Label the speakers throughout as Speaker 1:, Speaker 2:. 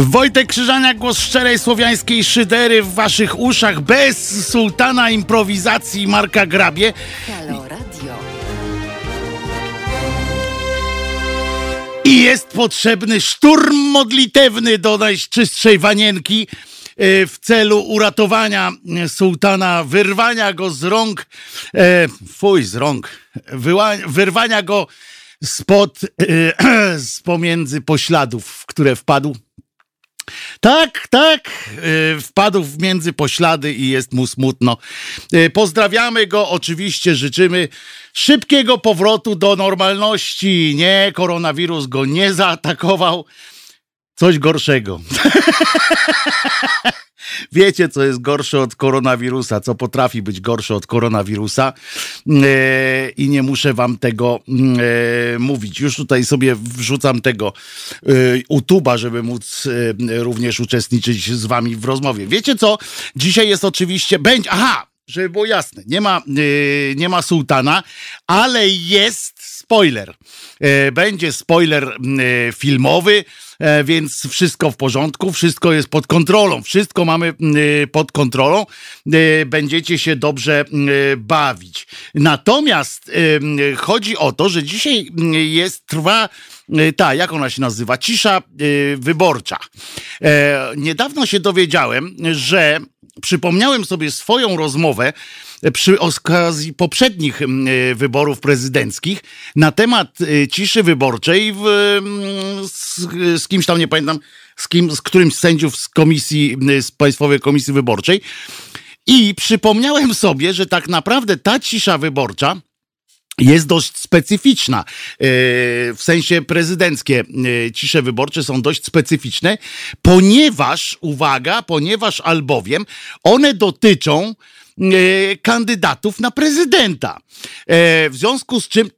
Speaker 1: Wojtek Krzyżania, głos szczerej słowiańskiej szydery w waszych uszach, bez sułtana improwizacji Marka Grabie. Halo Radio. I jest potrzebny szturm modlitewny do najczystszej wanienki e, w celu uratowania sułtana, wyrwania go z rąk, e, fuj, z rąk, wyrwania go spod, e, z pomiędzy pośladów, w które wpadł tak, tak. E, wpadł w między poślady i jest mu smutno. E, pozdrawiamy go, oczywiście życzymy szybkiego powrotu do normalności. Nie, koronawirus go nie zaatakował. Coś gorszego. Wiecie, co jest gorsze od koronawirusa, co potrafi być gorsze od koronawirusa e, i nie muszę wam tego e, mówić. Już tutaj sobie wrzucam tego e, YouTube'a, żeby móc e, również uczestniczyć z wami w rozmowie. Wiecie co? Dzisiaj jest oczywiście, będzie, aha, żeby było jasne, nie ma, e, nie ma sułtana, ale jest spoiler. E, będzie spoiler filmowy, E, więc wszystko w porządku, wszystko jest pod kontrolą, wszystko mamy e, pod kontrolą, e, będziecie się dobrze bawić. Natomiast chodzi o to, że dzisiaj jest, trwa ta, jak ona się nazywa? Cisza wyborcza. Niedawno się dowiedziałem, że przypomniałem sobie swoją rozmowę przy okazji poprzednich wyborów prezydenckich na temat ciszy wyborczej w, z, z kimś tam, nie pamiętam, z, kim, z którymś z sędziów z komisji, z Państwowej Komisji Wyborczej. I przypomniałem sobie, że tak naprawdę ta cisza wyborcza jest dość specyficzna. W sensie prezydenckie cisze wyborcze są dość specyficzne, ponieważ, uwaga, ponieważ albowiem one dotyczą kandydatów na prezydenta. W związku z czym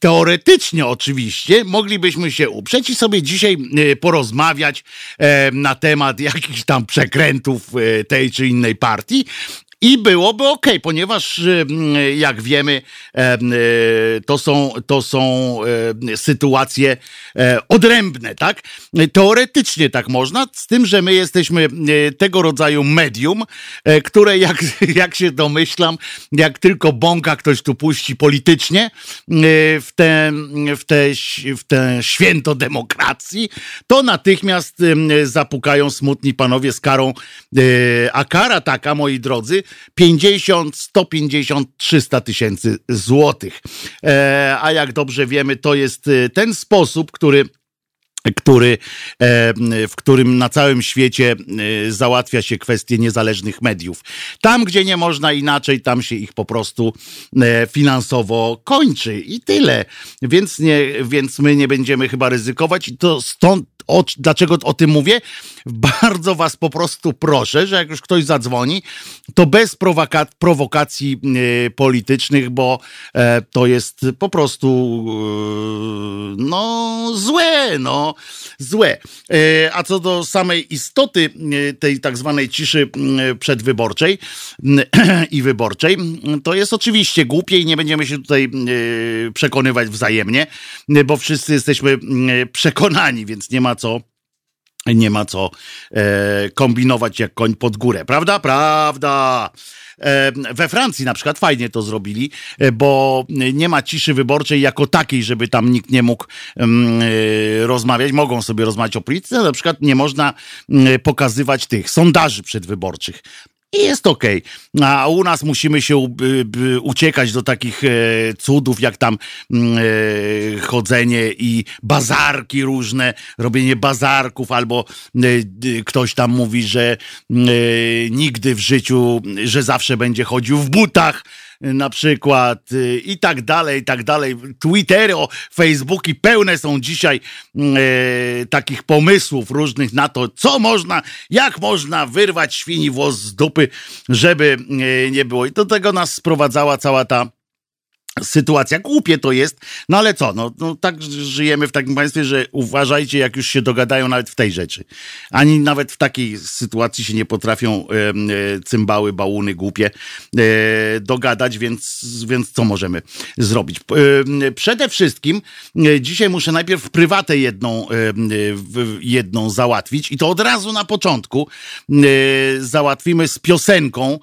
Speaker 1: teoretycznie oczywiście moglibyśmy się uprzeć i sobie dzisiaj e, porozmawiać e, na temat jakichś tam przekrętów e, tej czy innej partii, i byłoby ok, ponieważ jak wiemy, to są, to są sytuacje odrębne, tak? Teoretycznie tak można, z tym, że my jesteśmy tego rodzaju medium, które jak, jak się domyślam, jak tylko bąka ktoś tu puści politycznie w te, w te, w te święto demokracji, to natychmiast zapukają smutni panowie z karą, a kara taka, moi drodzy, 50, 150, 300 tysięcy złotych. E, a jak dobrze wiemy, to jest e, ten sposób, który który, e, w którym na całym świecie załatwia się kwestie niezależnych mediów. Tam, gdzie nie można inaczej, tam się ich po prostu finansowo kończy i tyle. Więc, nie, więc my nie będziemy chyba ryzykować i to stąd o, dlaczego o tym mówię? Bardzo was po prostu proszę, że jak już ktoś zadzwoni, to bez prowoka prowokacji y, politycznych, bo e, to jest po prostu y, no złe, no złe. A co do samej istoty tej tak zwanej ciszy przedwyborczej i wyborczej, to jest oczywiście głupie i nie będziemy się tutaj przekonywać wzajemnie, bo wszyscy jesteśmy przekonani, więc nie ma co nie ma co e, kombinować jak koń pod górę, prawda? Prawda. E, we Francji na przykład fajnie to zrobili, e, bo nie ma ciszy wyborczej jako takiej, żeby tam nikt nie mógł mm, e, rozmawiać. Mogą sobie rozmawiać o polityce, na przykład nie można mm, pokazywać tych sondaży przedwyborczych. I jest okej. Okay. A u nas musimy się uciekać do takich e, cudów, jak tam mm, e, chodzenie i bazarki różne, robienie bazarków, albo e, ktoś tam mówi, że nigdy w życiu, że zawsze będzie chodził w butach na przykład y, i tak dalej, i tak dalej. Twittery, Facebooki pełne są dzisiaj e, takich pomysłów różnych na to, co można, jak można wyrwać świni włos z dupy, żeby e, nie było. I do tego nas sprowadzała cała ta sytuacja. Głupie to jest, no ale co, no, no tak żyjemy w takim państwie, że uważajcie, jak już się dogadają nawet w tej rzeczy. Ani nawet w takiej sytuacji się nie potrafią e, e, cymbały, bałuny głupie e, dogadać, więc, więc co możemy zrobić? E, przede wszystkim e, dzisiaj muszę najpierw prywatę jedną, e, jedną załatwić i to od razu na początku załatwimy z piosenką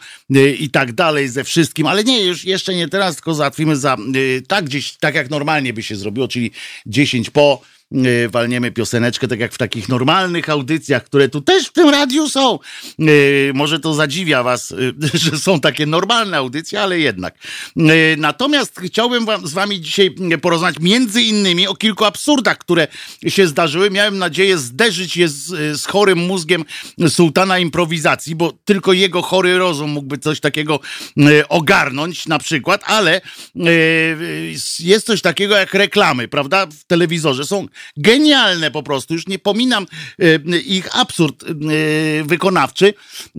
Speaker 1: i tak dalej, ze wszystkim, ale nie, już jeszcze nie teraz, tylko załatwimy z za, y, tak gdzieś, tak jak normalnie by się zrobiło, czyli 10 po, walniemy pioseneczkę, tak jak w takich normalnych audycjach, które tu też w tym radiu są. Y, może to zadziwia was, y, że są takie normalne audycje, ale jednak. Natomiast chciałbym wam, z wami dzisiaj porozmawiać między innymi o kilku absurdach, które się zdarzyły. Miałem nadzieję zderzyć je z, z chorym mózgiem sułtana improwizacji, bo tylko jego chory rozum mógłby coś takiego ogarnąć na przykład, ale jest coś takiego jak reklamy, prawda? W telewizorze są genialne po prostu. Już nie pominam e, ich absurd e, wykonawczy.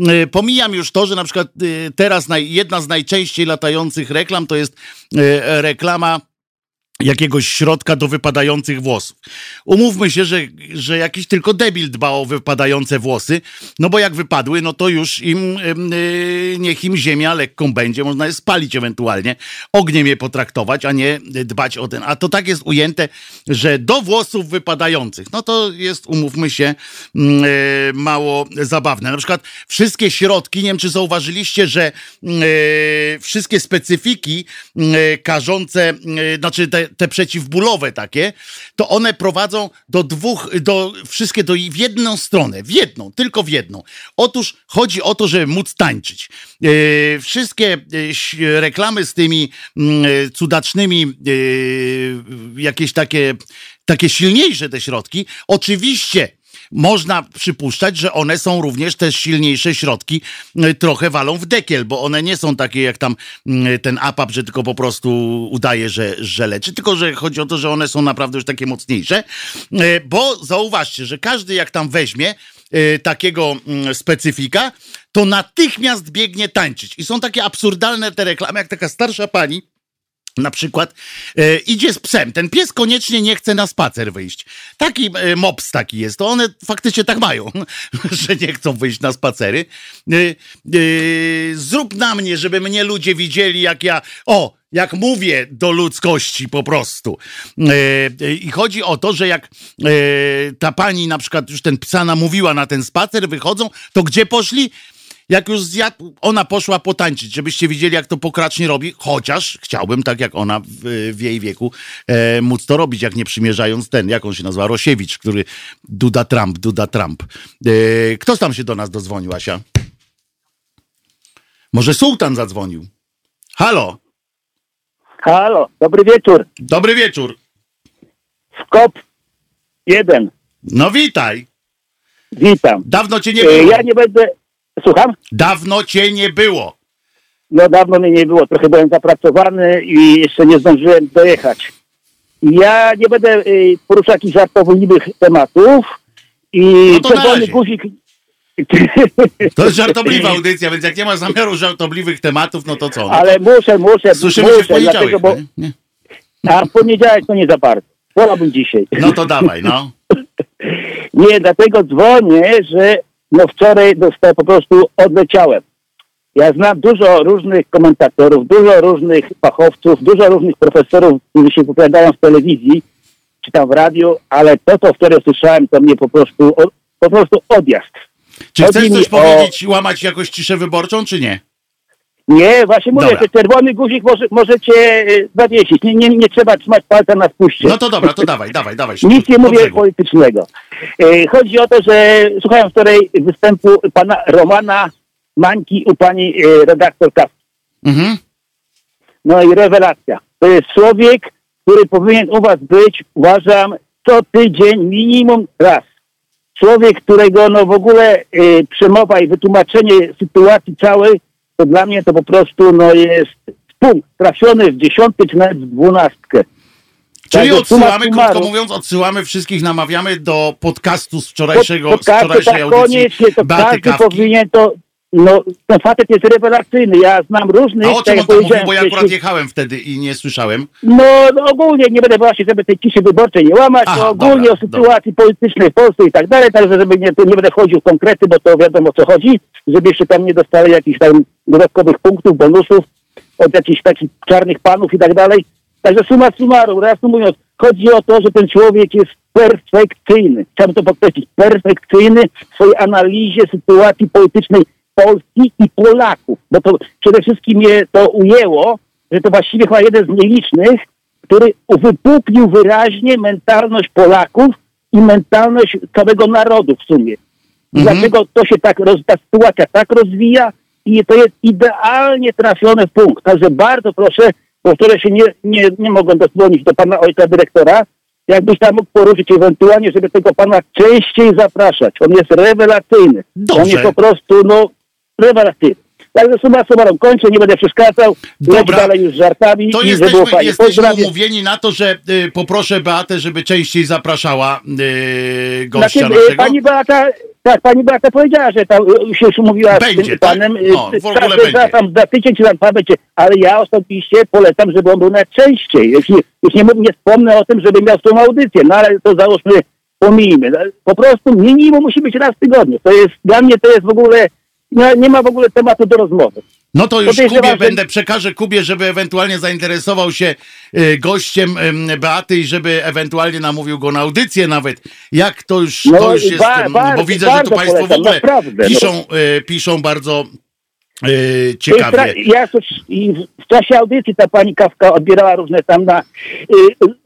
Speaker 1: E, pomijam już to, że na przykład teraz jedna z najczęściej latających reklam to jest reklama jakiegoś środka do wypadających włosów. Umówmy się, że, że jakiś tylko debil dba o wypadające włosy, no bo jak wypadły, no to już im, yy, niech im ziemia lekką będzie, można je spalić ewentualnie, ogniem je potraktować, a nie dbać o ten. A to tak jest ujęte, że do włosów wypadających, no to jest, umówmy się, yy, mało zabawne. Na przykład wszystkie środki, nie wiem czy zauważyliście, że yy, wszystkie specyfiki yy, znaczy te te, przeciwbólowe takie, to one prowadzą do dwóch, do wszystkie do, w jedną stronę, w jedną, tylko w jedną. Otóż chodzi o to, żeby móc tańczyć. E, wszystkie e, reklamy z tymi mm, cudacznymi, e, jakieś takie, takie silniejsze te środki, oczywiście można przypuszczać, że one są również też silniejsze środki, y, trochę walą w dekiel, bo one nie są takie jak tam y, ten APAP, że tylko po prostu udaje, że, że leczy, tylko że chodzi o to, że one są naprawdę już takie mocniejsze, y, bo zauważcie, że każdy jak tam weźmie takiego mm, specyfika, to natychmiast biegnie tańczyć. I są takie absurdalne te reklamy, jak taka starsza pani, na przykład e, idzie z psem. Ten pies koniecznie nie chce na spacer wyjść. Taki e, mops taki jest. To one faktycznie tak mają, że nie chcą wyjść na spacery. E, e, zrób na mnie, żeby mnie ludzie widzieli, jak ja. O, jak mówię do ludzkości po prostu. E, I chodzi o to, że jak e, ta pani na przykład już ten psa namówiła na ten spacer, wychodzą, to gdzie poszli? Jak już zjadł, ona poszła potańczyć, żebyście widzieli, jak to pokracznie robi, chociaż chciałbym, tak jak ona w, w jej wieku, e, móc to robić, jak nie przymierzając ten, jak on się nazywa, Rosiewicz, który Duda Trump, Duda Trump. E, kto tam się do nas dozwonił, Asia? Może sułtan zadzwonił. Halo?
Speaker 2: Halo, dobry wieczór.
Speaker 1: Dobry wieczór.
Speaker 2: Skop jeden.
Speaker 1: No witaj.
Speaker 2: Witam.
Speaker 1: Dawno cię nie
Speaker 2: E,
Speaker 1: było.
Speaker 2: Ja nie będę, słucham?
Speaker 1: Dawno cię nie było.
Speaker 2: No dawno mnie nie było, trochę byłem zapracowany i jeszcze nie zdążyłem dojechać. Ja nie będę y, poruszał jakichś żartobliwych tematów i
Speaker 1: No to na
Speaker 2: czerwony
Speaker 1: razie.
Speaker 2: guzik...
Speaker 1: To jest żartobliwa audycja, więc jak nie ma zamiaru żartobliwych tematów, no to co? No,
Speaker 2: Ale muszę, muszę,
Speaker 1: Słyszymy się w
Speaker 2: muszę,
Speaker 1: poniedziałek.
Speaker 2: dlatego, bo...
Speaker 1: nie? Nie.
Speaker 2: A w poniedziałek to nie za bardzo. Wolałbym dzisiaj.
Speaker 1: No to dawaj, no.
Speaker 2: Nie, dlatego dzwonię, że no wczoraj dostałem, po prostu odleciałem. Ja znam dużo różnych komentatorów, dużo różnych fachowców, dużo różnych profesorów, którzy się wypowiadają w telewizji, czy tam w radiu, ale to, co wczoraj słyszałem, to mnie po prostu, po prostu odjazd.
Speaker 1: Czy
Speaker 2: Chodzi
Speaker 1: chcesz coś
Speaker 2: o-
Speaker 1: powiedzieć, łamać jakoś ciszę wyborczą, czy nie?
Speaker 2: Nie, właśnie mówię,
Speaker 1: Dobra.
Speaker 2: że czerwony guzik może, możecie y, zawiesić. Nie, nie, nie trzeba trzymać palca na spuście.
Speaker 1: No to dobra, to dawaj, dawaj, dawaj.
Speaker 2: Nic nie
Speaker 1: Do
Speaker 2: mówię
Speaker 1: brzegu.
Speaker 2: politycznego. E, Chodzi o to, że słuchałem wczoraj występu pana Romana Mańki u pani e, redaktor Kawki.
Speaker 1: Mhm.
Speaker 2: No i rewelacja. To jest człowiek, który powinien u was być, uważam, co tydzień minimum raz. Człowiek, którego no w ogóle y, przemowa i wytłumaczenie sytuacji całej, to dla mnie to po prostu no jest punkt trafiony w dziesiątkę czy nawet w dwunastkę.
Speaker 1: Czyli
Speaker 2: Tak,
Speaker 1: odsyłamy, krótko mówiąc, odsyłamy wszystkich, namawiamy do podcastu z wczorajszego,
Speaker 2: Pod-
Speaker 1: z
Speaker 2: podcastu,
Speaker 1: wczorajszej
Speaker 2: tak
Speaker 1: audycji
Speaker 2: koniecznie, to każdy
Speaker 1: Kawki.
Speaker 2: powinien to no, ten facet jest rewelacyjny. Ja znam różnych...
Speaker 1: A o czym on tam mówił, bo ja akurat jechałem wtedy i nie słyszałem.
Speaker 2: No, no ogólnie, nie będę właśnie, żeby tej ciszy wyborczej nie łamać, Aha, to ogólnie dobra, o sytuacji dobra. politycznej w Polsce i tak dalej, także żeby nie, nie będę chodził w konkrety, bo to wiadomo o co chodzi, żeby jeszcze tam nie dostali jakichś tam dodatkowych punktów, bonusów od jakichś takich czarnych panów i tak dalej. Także suma summarum, reasumując, chodzi o to, że ten człowiek jest perfekcyjny. Chciałbym to podkreślić. Perfekcyjny w swojej analizie sytuacji politycznej Polski i Polaków. Bo to przede wszystkim mnie to ujęło, że to właściwie chyba jeden z nielicznych, który uwypuklił wyraźnie mentalność Polaków i mentalność całego narodu w sumie. Mhm. Dlaczego to się tak, ta sytuacja tak rozwija i to jest idealnie trafione w punkt. Także bardzo proszę, bo które się nie, nie, nie mogą dodzwonić do pana ojca dyrektora, jakbyś tam mógł poruszyć ewentualnie, żeby tego pana częściej zapraszać. On jest rewelacyjny. Dobrze. On jest po prostu, no, rewelacyjny. Także suma summarum kończę, nie będę przeszkadzał. Dobra. dalej już żartami.
Speaker 1: To i jesteśmy, jesteśmy umówieni na to, że y, poproszę Beatę, żeby częściej zapraszała y, gościa znaczy, naszego.
Speaker 2: Pani Beata, tak, pani Beata powiedziała, że tam y, się już umówiła
Speaker 1: będzie, z tym
Speaker 2: tak? panem.
Speaker 1: No, w ogóle tak, będzie.
Speaker 2: Tam za tydzień czy za dwa będzie. Ale ja osobiście polecam, żeby on był najczęściej. Jeśli, jeśli nie, nie wspomnę o tym, żeby miał tą audycję, no ale to załóżmy, pomijmy. Po prostu minimum musi być raz w tygodniu. To jest, dla mnie to jest w ogóle nie, nie ma w ogóle tematu do rozmowy.
Speaker 1: No to już Kubie że... będę, przekażę Kubie, żeby ewentualnie zainteresował się y, gościem y, Beaty i żeby ewentualnie namówił go na audycję nawet. Jak to już, no, to już jest, ba, ba, bo widzę, że tu Państwo polecam, w ogóle naprawdę, piszą, no. y, piszą bardzo Yy, ciekawie.
Speaker 2: Ja i w czasie audycji ta pani Kawka odbierała różne tam na y,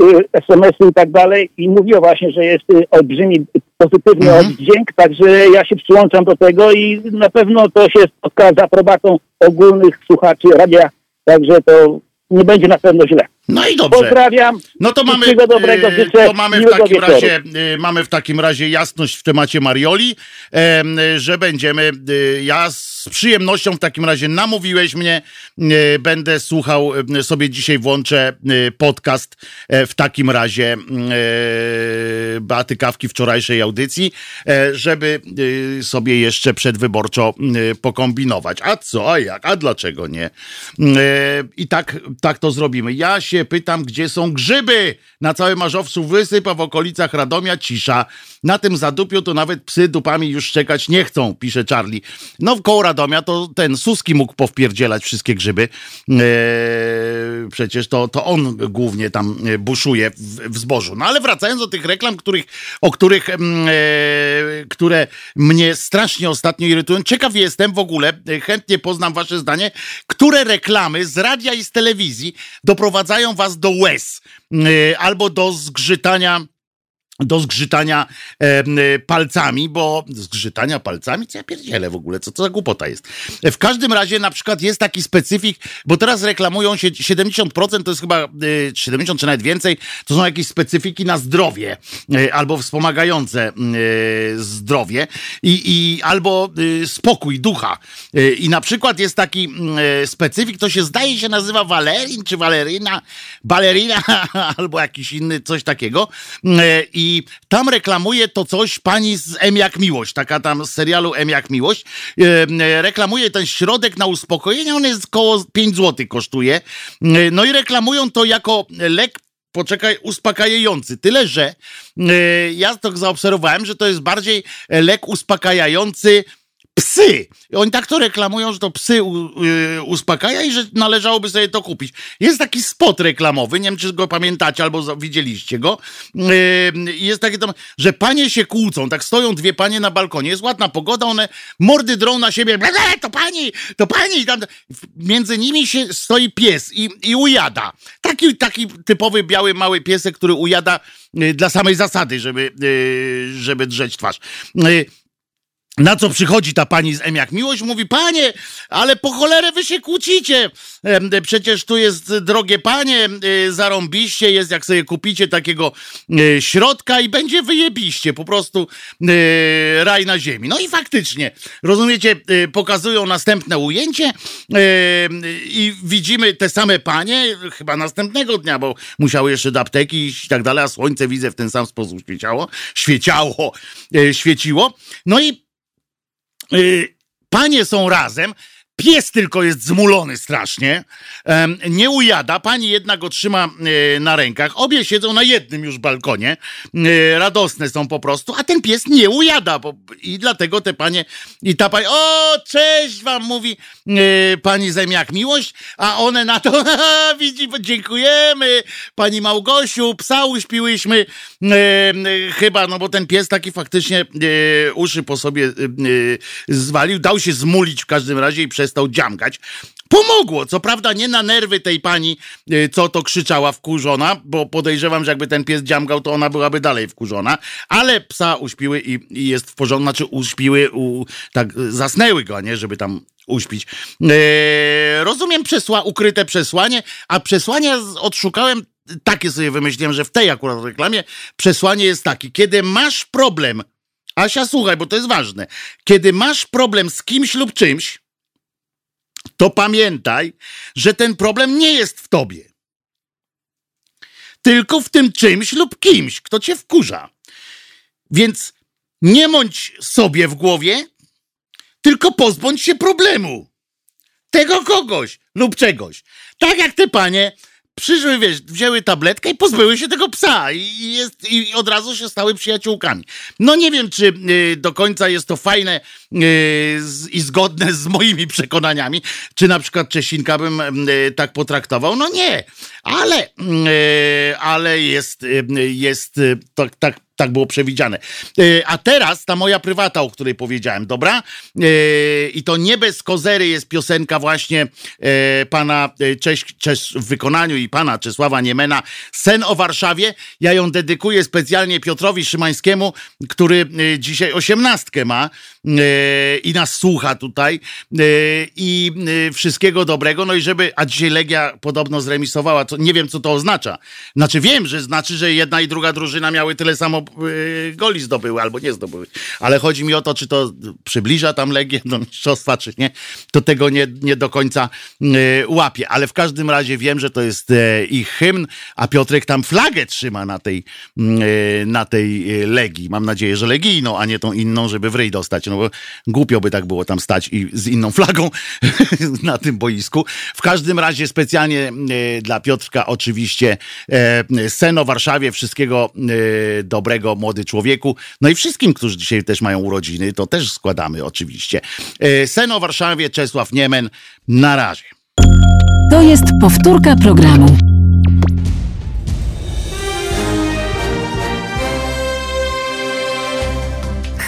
Speaker 2: y, SMS-y i tak dalej i mówiła właśnie, że jest y, olbrzymi pozytywny mhm. oddźwięk, także ja się przyłączam do tego i na pewno to się spotka z aprobatą ogólnych słuchaczy radia, także to nie będzie na pewno źle.
Speaker 1: No i dobrze.
Speaker 2: Pozdrawiam.
Speaker 1: No to mamy, dobrego, e, życzę to mamy w takim razie e, mamy w takim razie jasność w temacie Marioli, że będziemy e, ja z przyjemnością w takim razie namówiłeś mnie, będę słuchał sobie dzisiaj włączę podcast w takim razie Beaty Kawki wczorajszej audycji, żeby sobie jeszcze przedwyborczo pokombinować. A co, a jak, a dlaczego nie? I tak, tak to zrobimy. Ja się pytam, gdzie są grzyby. Na całym Marzowcu wysypa w okolicach Radomia cisza. Na tym zadupiu to nawet psy dupami już czekać nie chcą, pisze Charlie. No w koło Radomia to ten Suski mógł powpierdzielać wszystkie grzyby. Eee, przecież to, to on głównie tam e, buszuje w, w zbożu. No ale wracając do tych reklam, których, o których, e, które mnie strasznie ostatnio irytują. Ciekaw jestem w ogóle, e, chętnie poznam wasze zdanie, które reklamy z radia i z telewizji doprowadzają was do łez albo do zgrzytania do zgrzytania e, palcami, bo zgrzytania palcami? Co ja pierdzielę w ogóle, co to za głupota jest? W każdym razie na przykład jest taki specyfik, bo teraz reklamują się 70%, to jest chyba e, 70 czy nawet więcej, to są jakieś specyfiki na zdrowie e, albo wspomagające e, zdrowie i, i albo e, spokój ducha. E, I na przykład jest taki specyfik, to się zdaje się nazywa Walerin czy Waleryna, balerina albo jakiś inny, coś takiego i i tam reklamuje to coś pani z M jak Miłość, taka tam z serialu M jak Miłość. E, e, reklamuje ten środek na uspokojenie, on jest około 5 zł kosztuje. E, no i reklamują to jako lek poczekaj, uspokajający. Tyle, że ja to zaobserwowałem, że to jest bardziej lek uspokajający psy. Oni tak to reklamują, że to psy uspokaja i że należałoby sobie to kupić. Jest taki spot reklamowy, nie wiem czy go pamiętacie albo widzieliście go. Yy, jest takie tam, że panie się kłócą, tak stoją dwie panie na balkonie, jest ładna pogoda, one mordy drą na siebie, to pani, to pani. Tam, między nimi się stoi pies i, i ujada. Taki, taki typowy biały mały piesek, który ujada yy, dla samej zasady, żeby, żeby drzeć twarz. Na co przychodzi ta pani z M jak miłość? Mówi, panie, ale po cholerę wy się kłócicie. Przecież tu jest drogie panie, e, zarąbiście jest, jak sobie kupicie takiego e, środka i będzie wyjebiście, po prostu e, raj na ziemi. No i faktycznie, rozumiecie, pokazują następne ujęcie i widzimy te same panie, chyba następnego dnia, bo musiały jeszcze do apteki i tak dalej, a słońce widzę w ten sam sposób świeciało, świeciało, świeciło. No i Panie są razem, Pies tylko jest zmulony strasznie, nie ujada, pani jedna go trzyma e, na rękach, obie siedzą na jednym już balkonie, e, radosne są po prostu, a ten pies nie ujada i dlatego te panie, i ta pani, o cześć wam mówi e, pani Zemiak miłość, a one na to, widzi, dziękujemy pani Małgosiu, psa uśpiłyśmy, chyba, no bo ten pies taki faktycznie uszy po sobie zwalił, dał się zmulić w każdym razie i przez przestał dziamgać. Pomogło, co prawda nie na nerwy tej pani, y, co to krzyczała wkurzona, bo podejrzewam, że jakby ten pies dziamgał, to ona byłaby dalej wkurzona, ale psa uśpiły i, i jest w porządku, znaczy uśpiły, u, tak zasnęły go, nie, żeby tam uśpić. Eee, rozumiem przesła, ukryte przesłanie, a przesłanie odszukałem takie sobie wymyśliłem, że w tej akurat reklamie przesłanie jest takie, kiedy masz problem, Asia słuchaj, bo to jest ważne, kiedy masz problem z kimś lub czymś, to pamiętaj, że ten problem nie jest w tobie, tylko w tym czymś lub kimś, kto cię wkurza. Więc nie mądź sobie w głowie, tylko pozbądź się problemu. Tego kogoś lub czegoś. Tak jak te panie przyszły, wiesz, wzięły tabletkę i pozbyły się tego psa i, jest, i od razu się stały przyjaciółkami. No nie wiem, czy y, do końca jest to fajne y, i zgodne z moimi przekonaniami, czy na przykład Czesinka bym y, tak potraktował. No nie, ale, ale jest, jest tak, tak tak było przewidziane. E, a teraz ta moja prywata, o której powiedziałem, dobra? E, I to nie bez kozery jest piosenka właśnie e, pana Cześć w wykonaniu i pana Czesława Niemena Sen o Warszawie. Ja ją dedykuję specjalnie Piotrowi Szymańskiemu, który dzisiaj osiemnastkę ma i nas słucha tutaj i wszystkiego dobrego. No i żeby, a dzisiaj Legia podobno zremisowała, to nie wiem co to oznacza. Znaczy wiem, że znaczy, że jedna i druga drużyna miały tyle samo goli zdobyły albo nie zdobyły. Ale chodzi mi o to, czy to przybliża tam Legię do mistrzostwa, czy nie. To tego nie, nie do końca łapie. Ale w każdym razie wiem, że to jest ich hymn, a Piotrek tam flagę trzyma na tej, na tej Legii. Mam nadzieję, że legijną, a nie tą inną, żeby w ryj dostać. No bo głupio by tak było tam stać i z inną flagą na tym boisku. W każdym razie specjalnie dla Piotrka oczywiście Seno Warszawie. Wszystkiego dobrego młody człowieku. No i wszystkim, którzy dzisiaj też mają urodziny, to też składamy oczywiście. E, Sen o Warszawie, Czesław Niemen. Na razie.
Speaker 3: To jest powtórka programu.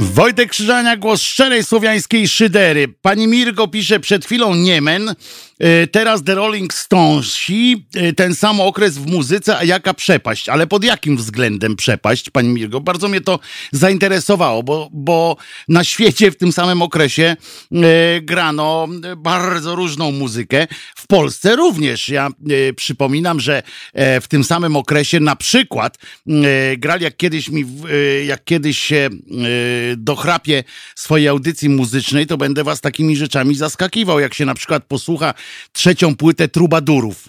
Speaker 1: Wojtek Krzyżania, głos szczerej słowiańskiej szydery. Pani Mirgo pisze przed chwilą Niemen, E, teraz The Rolling Stonesi, e, ten sam okres w muzyce, a jaka przepaść? Ale pod jakim względem przepaść, pani Mirgo? Bardzo mnie to zainteresowało, bo, bo na świecie w tym samym okresie e, grano bardzo różną muzykę. W Polsce również. Ja przypominam, że w tym samym okresie na przykład grali, jak kiedyś mi, jak kiedyś się dochrapie swojej audycji muzycznej, to będę was takimi rzeczami zaskakiwał. Jak się na przykład posłucha trzecią płytę Trubadurów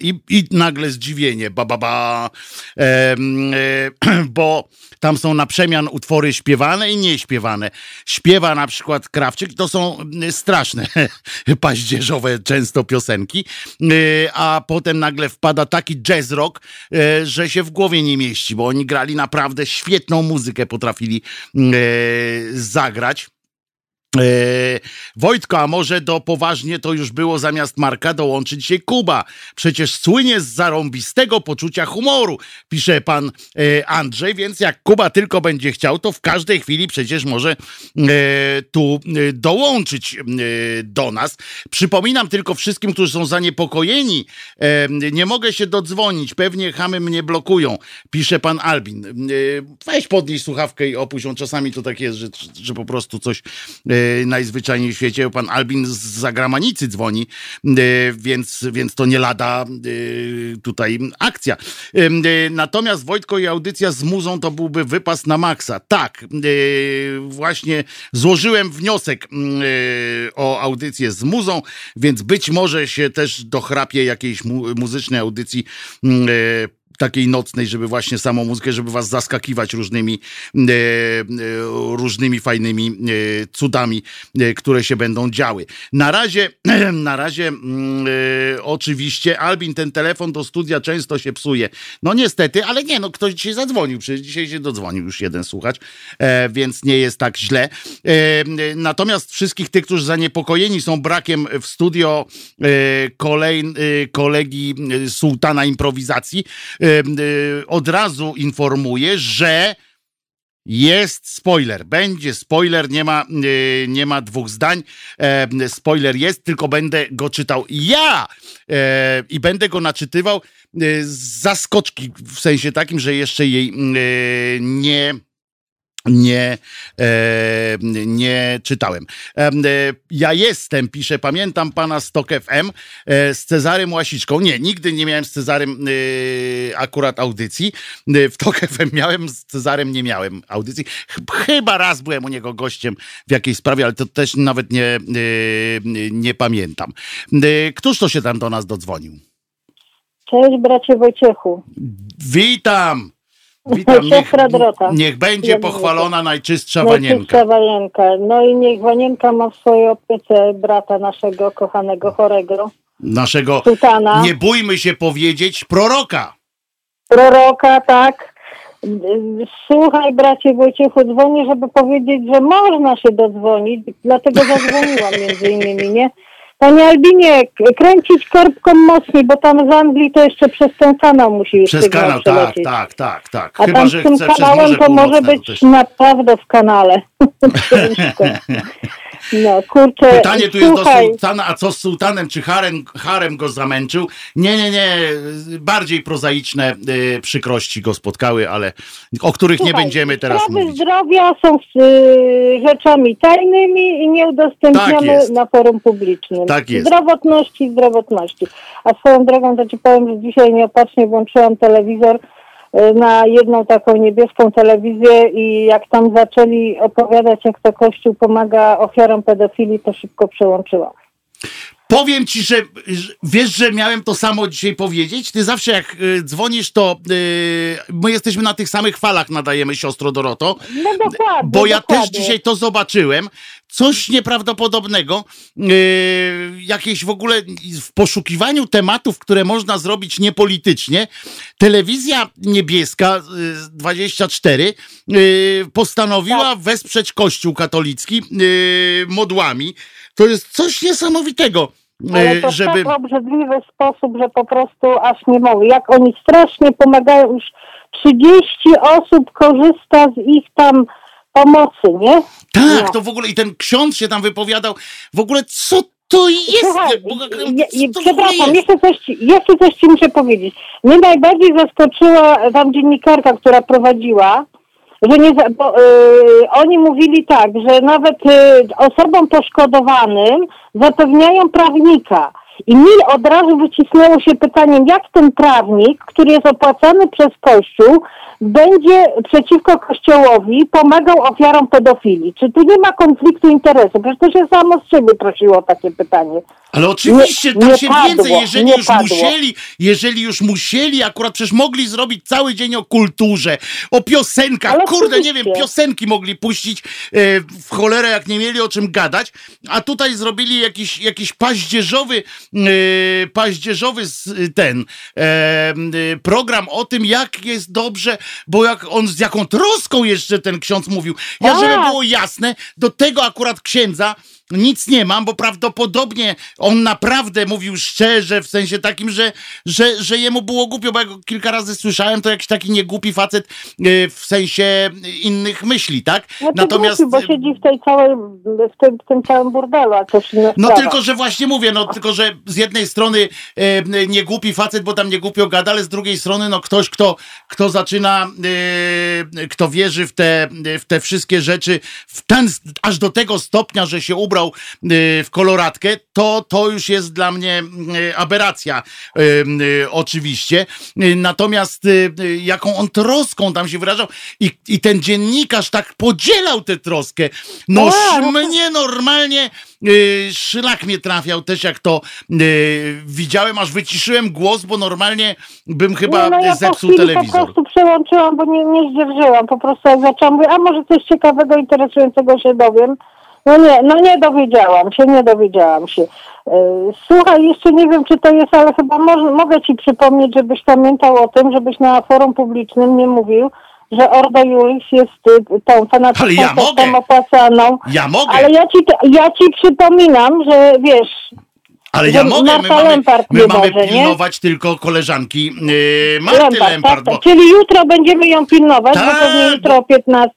Speaker 1: i, i nagle zdziwienie, ba, ba, ba, bo tam są na przemian utwory śpiewane i nieśpiewane. Śpiewa na przykład Krawczyk, to są yy, straszne paździerzowe często piosenki, yy, a potem nagle wpada taki jazz rock, że się w głowie nie mieści, bo oni grali naprawdę świetną muzykę, potrafili zagrać. Eee, Wojtko, a może do poważnie to już było zamiast Marka dołączyć się Kuba. Przecież słynie z zarąbistego poczucia humoru, pisze pan e, Andrzej, więc jak Kuba tylko będzie chciał, to w każdej chwili przecież może e, tu e, dołączyć e, do nas. Przypominam tylko wszystkim, którzy są zaniepokojeni, e, nie mogę się dodzwonić, pewnie chamy mnie blokują, pisze pan Albin. E, weź podnieś słuchawkę i opuść, on czasami to tak jest, że, że po prostu coś najzwyczajniej w świecie. Pan Albin z zagranicy dzwoni, więc, więc to nie lada tutaj akcja. Natomiast Wojtko i audycja z muzą to byłby wypas na maksa. Tak, właśnie złożyłem wniosek o audycję z muzą, więc być może się też dochrapie jakiejś mu muzycznej audycji takiej nocnej, żeby właśnie samą muzykę, żeby was zaskakiwać różnymi, e, e, różnymi fajnymi e, cudami, które się będą działy. Na razie, na razie mm, oczywiście Albin, ten telefon do studia często się psuje. No niestety, ale nie, no ktoś dzisiaj zadzwonił, przecież dzisiaj się dodzwonił już jeden słuchacz, więc nie jest tak źle. natomiast wszystkich tych, którzy zaniepokojeni są brakiem w studio kolej, kolegi sułtana improwizacji, od razu informuję, że jest spoiler, będzie spoiler, nie ma, y, nie ma dwóch zdań. Spoiler jest, tylko będę go czytał ja e, i będę go naczytywał y, z zaskoczki, w sensie takim, że jeszcze jej y, nie nie, e, nie czytałem. E, ja jestem, pisze, pamiętam pana Stok FM e, z Cezarym Łasiczką. Nie, nigdy nie miałem z Cezarym e, akurat audycji. E, w Tok FM miałem, z Cezarem nie miałem audycji. Chyba raz byłem u niego gościem w jakiejś sprawie, ale to też nawet nie, e, nie pamiętam. Któż to się tam do nas dodzwonił?
Speaker 4: Cześć bracie Wojciechu.
Speaker 1: Witam! Witam, niech,
Speaker 4: Dorota.
Speaker 1: niech będzie pochwalona najczystsza
Speaker 4: Najczystsza
Speaker 1: wanienka.
Speaker 4: Wanienka. No i niech Wanienka ma w swojej opiece brata naszego kochanego chorego,
Speaker 1: Naszego,
Speaker 4: Sultana,
Speaker 1: nie bójmy się powiedzieć, proroka.
Speaker 4: proroka, tak. Słuchaj bracie Wojciechu, dzwonię, żeby powiedzieć, że można się dodzwonić, dlatego zadzwoniłam między innymi, nie? Panie Albinie, kręcić korbką mocniej, bo tam z Anglii to jeszcze przez ten kanał musi
Speaker 1: Przez
Speaker 4: sygnał
Speaker 1: kanał, tak, tak, tak, tak.
Speaker 4: A
Speaker 1: Chyba,
Speaker 4: tam
Speaker 1: że
Speaker 4: z tym
Speaker 1: chce przez
Speaker 4: kanałem
Speaker 1: Morze
Speaker 4: to może
Speaker 1: Północne,
Speaker 4: być
Speaker 1: to też.
Speaker 4: naprawdę w kanale. Ciężko. no kurczę,
Speaker 1: Pytanie tu jest do
Speaker 4: słuchaj,
Speaker 1: sułtana, a co z sułtanem? Czy harem, harem go zamęczył? Nie, nie, nie. Bardziej prozaiczne y, przykrości go spotkały, ale o których nie
Speaker 4: słuchaj,
Speaker 1: będziemy teraz
Speaker 4: sprawy
Speaker 1: mówić.
Speaker 4: zdrowia są y, rzeczami tajnymi i nie
Speaker 1: Tak
Speaker 4: na forum publicznym.
Speaker 1: Tak jest.
Speaker 4: Zdrowotności, zdrowotności. A swoją drogą to ci powiem, że dzisiaj nieopatrznie włączyłam telewizor na jedną taką niebieską telewizję i jak tam zaczęli opowiadać, jak to Kościół pomaga ofiarom pedofilii, to szybko przełączyłam.
Speaker 1: Powiem ci, że, wiesz, że miałem to samo dzisiaj powiedzieć. Ty zawsze jak y, dzwonisz, to y, my jesteśmy na tych samych falach, nadajemy siostro Doroto.
Speaker 4: No dokładnie.
Speaker 1: Bo ja
Speaker 4: dokładnie.
Speaker 1: też dzisiaj to zobaczyłem. Coś nieprawdopodobnego. Yy, jakieś w ogóle w poszukiwaniu tematów, które można zrobić niepolitycznie. Telewizja niebieska yy, 24 yy, postanowiła wesprzeć Kościół katolicki yy, modłami. To jest coś niesamowitego.
Speaker 4: Ale
Speaker 1: yy,
Speaker 4: to w
Speaker 1: żeby...
Speaker 4: tak obrzydliwy sposób, że po prostu aż nie mogę. Jak oni strasznie pomagają, już 30 osób korzysta z ich tam pomocy, nie?
Speaker 1: Tak,
Speaker 4: No.
Speaker 1: to w ogóle i ten ksiądz się tam wypowiadał. W ogóle co to jest?
Speaker 4: Słuchaj,
Speaker 1: bo-
Speaker 4: je,
Speaker 1: to
Speaker 4: przepraszam,
Speaker 1: jest?
Speaker 4: jeszcze coś, ci, jeszcze coś ci muszę powiedzieć. Mnie najbardziej zaskoczyła tam dziennikarka, która prowadziła, że nie, bo, y, oni mówili tak, że nawet y, osobom poszkodowanym zapewniają prawnika. I mi od razu wycisnęło się pytaniem, jak ten prawnik, który jest opłacany przez Kościół, będzie przeciwko Kościołowi pomagał ofiarom pedofilii. Czy tu nie ma konfliktu interesu? Przecież to się samo z siebie prosiło o takie pytanie.
Speaker 1: Ale oczywiście
Speaker 4: Nie- nie
Speaker 1: się
Speaker 4: padło,
Speaker 1: więcej, jeżeli już
Speaker 4: padło.
Speaker 1: musieli, jeżeli już musieli, akurat przecież mogli zrobić cały dzień o kulturze, o piosenkach,
Speaker 4: Ale
Speaker 1: kurde, nie wiem, piosenki mogli puścić e, w cholerę, jak nie mieli o czym gadać, a tutaj zrobili jakiś, jakiś paździerzowy, paździerzowy s- ten e, program o tym, jak jest dobrze, bo jak on z jaką troską jeszcze ten ksiądz mówił. Ja, żeby
Speaker 4: Tak.
Speaker 1: było jasne, do tego akurat księdza nic nie mam, bo prawdopodobnie on naprawdę mówił szczerze, w sensie takim, że, że, że jemu było głupio, bo jak go kilka razy słyszałem, to jakiś taki niegłupi facet e, w sensie innych myśli, tak?
Speaker 4: No to
Speaker 1: Natomiast.
Speaker 4: głupi, bo siedzi w tej całej, w tym, w tym całym burdelu, a
Speaker 1: No
Speaker 4: sprawa.
Speaker 1: tylko, że właśnie mówię, no tylko, że z jednej strony e, nie głupi facet, bo tam nie głupio gada, ale z drugiej strony no ktoś, kto, kto zaczyna, e, kto wierzy w te, w te wszystkie rzeczy w ten, aż do tego stopnia, że się ubrał e, w koloratkę, to, to już jest dla mnie e, aberracja e, oczywiście. Natomiast jaką on troską tam się wyrażał i, i ten dziennikarz tak podzielał tę troskę. No
Speaker 4: no to-
Speaker 1: mnie normalnie y, szlak mnie trafiał też jak to y, widziałem, aż wyciszyłem głos, bo normalnie bym chyba
Speaker 4: nie, no ja po
Speaker 1: zepsuł
Speaker 4: chwili
Speaker 1: telewizor.
Speaker 4: po prostu przełączyłam, bo nie, nie zdzierżyłam. Po prostu jak zaczęłam a może coś ciekawego, interesującego się dowiem. No nie, no nie dowiedziałam się, nie dowiedziałam się. Yy, Słuchaj, jeszcze nie wiem, czy to jest, ale chyba mogę ci przypomnieć, żebyś pamiętał o tym, żebyś na forum publicznym nie mówił, że Ordo Juris jest y, tą fanatyczną
Speaker 1: ja mogę.
Speaker 4: opłacaną.
Speaker 1: Ja mogę,
Speaker 4: Ale ja ci, ja ci przypominam, że wiesz,
Speaker 1: ale ja mogę. My
Speaker 4: Marta
Speaker 1: mamy,
Speaker 4: Lempart
Speaker 1: my mamy
Speaker 4: może, nie?
Speaker 1: pilnować tylko koleżanki y, Marty
Speaker 4: Lempart,
Speaker 1: Lempart,
Speaker 4: tak,
Speaker 1: bo
Speaker 4: Czyli jutro będziemy ją pilnować,
Speaker 1: Tak,
Speaker 4: bo pewnie
Speaker 1: bo-
Speaker 4: jutro o 15.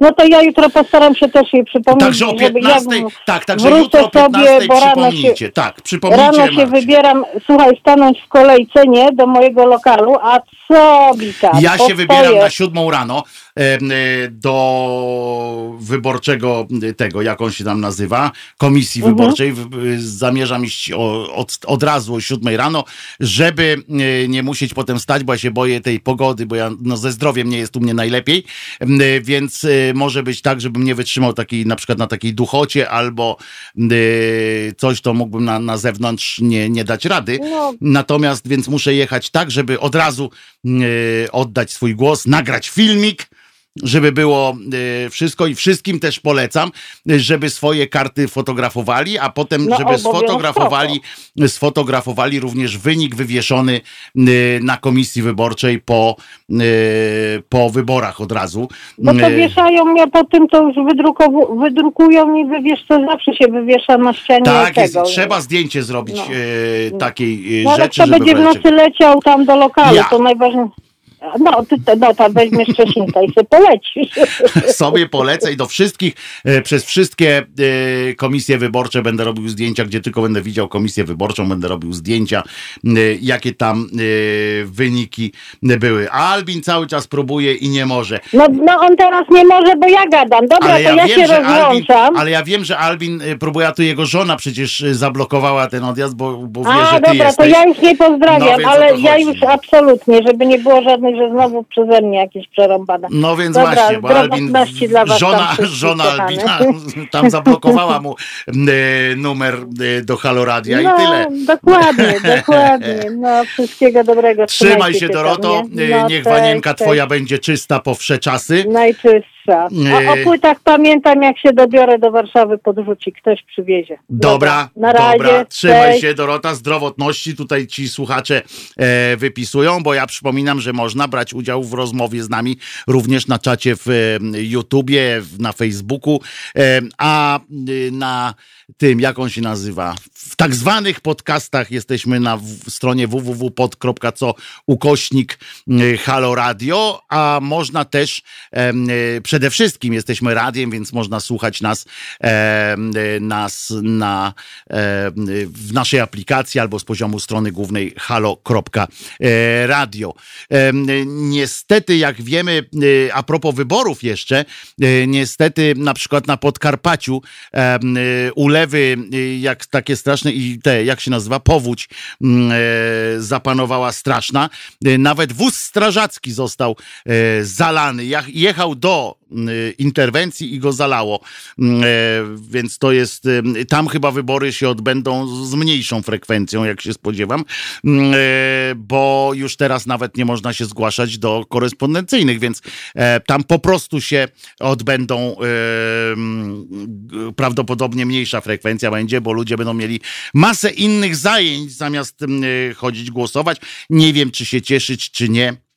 Speaker 4: No to ja jutro postaram się też jej przypomnieć,
Speaker 1: Także o
Speaker 4: żeby
Speaker 1: 15,
Speaker 4: ja
Speaker 1: tak, także jutro o 15
Speaker 4: sobie, bo rano się,
Speaker 1: przypomnijcie. Tak, przypomnijcie
Speaker 4: rano się
Speaker 1: Marcie.
Speaker 4: wybieram, słuchaj, stanąć w kolejce, nie, do mojego lokalu, a co tam?
Speaker 1: Ja się
Speaker 4: Postoję.
Speaker 1: wybieram na siódmą rano do wyborczego tego, jak on się tam nazywa, komisji
Speaker 4: Mhm.
Speaker 1: wyborczej. Y, Zamierzam iść od, od razu o siódmej rano, żeby y, nie musieć potem stać, bo ja się boję tej pogody, bo ja no, ze zdrowiem nie jest u mnie najlepiej, więc może być tak, żebym nie wytrzymał takiej, na przykład na takiej duchocie albo coś, to mógłbym na, na zewnątrz nie, nie dać rady.
Speaker 4: No.
Speaker 1: Natomiast więc muszę jechać tak, żeby od razu e, oddać swój głos, nagrać filmik, żeby było e, wszystko i wszystkim też polecam, żeby swoje karty fotografowali, a potem,
Speaker 4: No,
Speaker 1: żeby sfotografowali, sfotografowali również wynik wywieszony e, na komisji wyborczej po, e, po wyborach od razu.
Speaker 4: Bo to wieszają mnie po tym, to już wydrukują i wywiesz, to zawsze się wywiesza na ścianie
Speaker 1: tak, jest,
Speaker 4: tego.
Speaker 1: trzeba zdjęcie zrobić
Speaker 4: No.
Speaker 1: e, takiej
Speaker 4: No ale
Speaker 1: rzeczy,
Speaker 4: kto
Speaker 1: żeby
Speaker 4: będzie w nocy leciał tam do lokalu,
Speaker 1: Ja.
Speaker 4: to najważniejsze. No, ty, no tam weźmiesz Czesinka i sobie polecisz.
Speaker 1: sobie polecę i do wszystkich, e, przez wszystkie e, komisje wyborcze będę robił zdjęcia, gdzie tylko będę widział komisję wyborczą, będę robił zdjęcia, e, jakie tam wyniki były. A Albin cały czas próbuje i nie może.
Speaker 4: No, no on teraz nie może, bo ja gadam. Dobra,
Speaker 1: Ale
Speaker 4: to
Speaker 1: ja,
Speaker 4: ja,
Speaker 1: wiem,
Speaker 4: się
Speaker 1: że Albin,
Speaker 4: rozłączam.
Speaker 1: ale ja wiem, że Albin próbuje, a tu jego żona przecież zablokowała ten odjazd, bo, bo wie,
Speaker 4: A,
Speaker 1: że ty
Speaker 4: dobra,
Speaker 1: jesteś.
Speaker 4: to ja już nie
Speaker 1: No,
Speaker 4: pozdrawiam,
Speaker 1: więc o
Speaker 4: ale ja już absolutnie, żeby nie było żadnych, że znowu przeze mnie jakieś przerąbane.
Speaker 1: No więc
Speaker 4: Dobra,
Speaker 1: właśnie, bo Albin,
Speaker 4: dla was
Speaker 1: żona, żona. Albina tam zablokowała mu e, numer e, do Haloradia
Speaker 4: no,
Speaker 1: i tyle.
Speaker 4: dokładnie, dokładnie. No, wszystkiego dobrego.
Speaker 1: Trzymaj się Doroto? E,
Speaker 4: No,
Speaker 1: niech wanienka twoja będzie czysta po wsze czasy.
Speaker 4: Najczystsza. A o
Speaker 1: Nie.
Speaker 4: płytach pamiętam, jak się dobiorę do Warszawy, podrzuci. Ktoś przywiezie.
Speaker 1: Dobra,
Speaker 4: Na razie.
Speaker 1: dobra, trzymaj
Speaker 4: cześć.
Speaker 1: się Dorota, zdrowotności tutaj ci słuchacze e, wypisują, bo ja przypominam, że można brać udział w rozmowie z nami również na czacie w e, YouTubie, w- na Facebooku, e, a y, na tym, jak on się nazywa, w tak zwanych podcastach jesteśmy na stronie www.pod.co ukośnik y, Halo Radio, a można też y, przede wszystkim jesteśmy radiem, więc można słuchać nas, y, nas na, w naszej aplikacji albo z poziomu strony głównej halo.radio. Y, Niestety, jak wiemy, a propos wyborów jeszcze, niestety na przykład na Podkarpaciu em, y, ulewy, y, jak takie straszne i te, jak się nazywa, powódź mm, e, zapanowała straszna. E, Nawet wóz strażacki został e, zalany. Jechał do interwencji i go zalało. E, Więc to jest, e, tam chyba wybory się odbędą z mniejszą frekwencją, jak się spodziewam, bo już teraz nawet nie można się zgłaszać do korespondencyjnych, więc e, tam po prostu się odbędą prawdopodobnie mniejsza frekwencja będzie, bo ludzie będą mieli masę innych zajęć zamiast chodzić głosować. Nie wiem, czy się cieszyć, czy nie.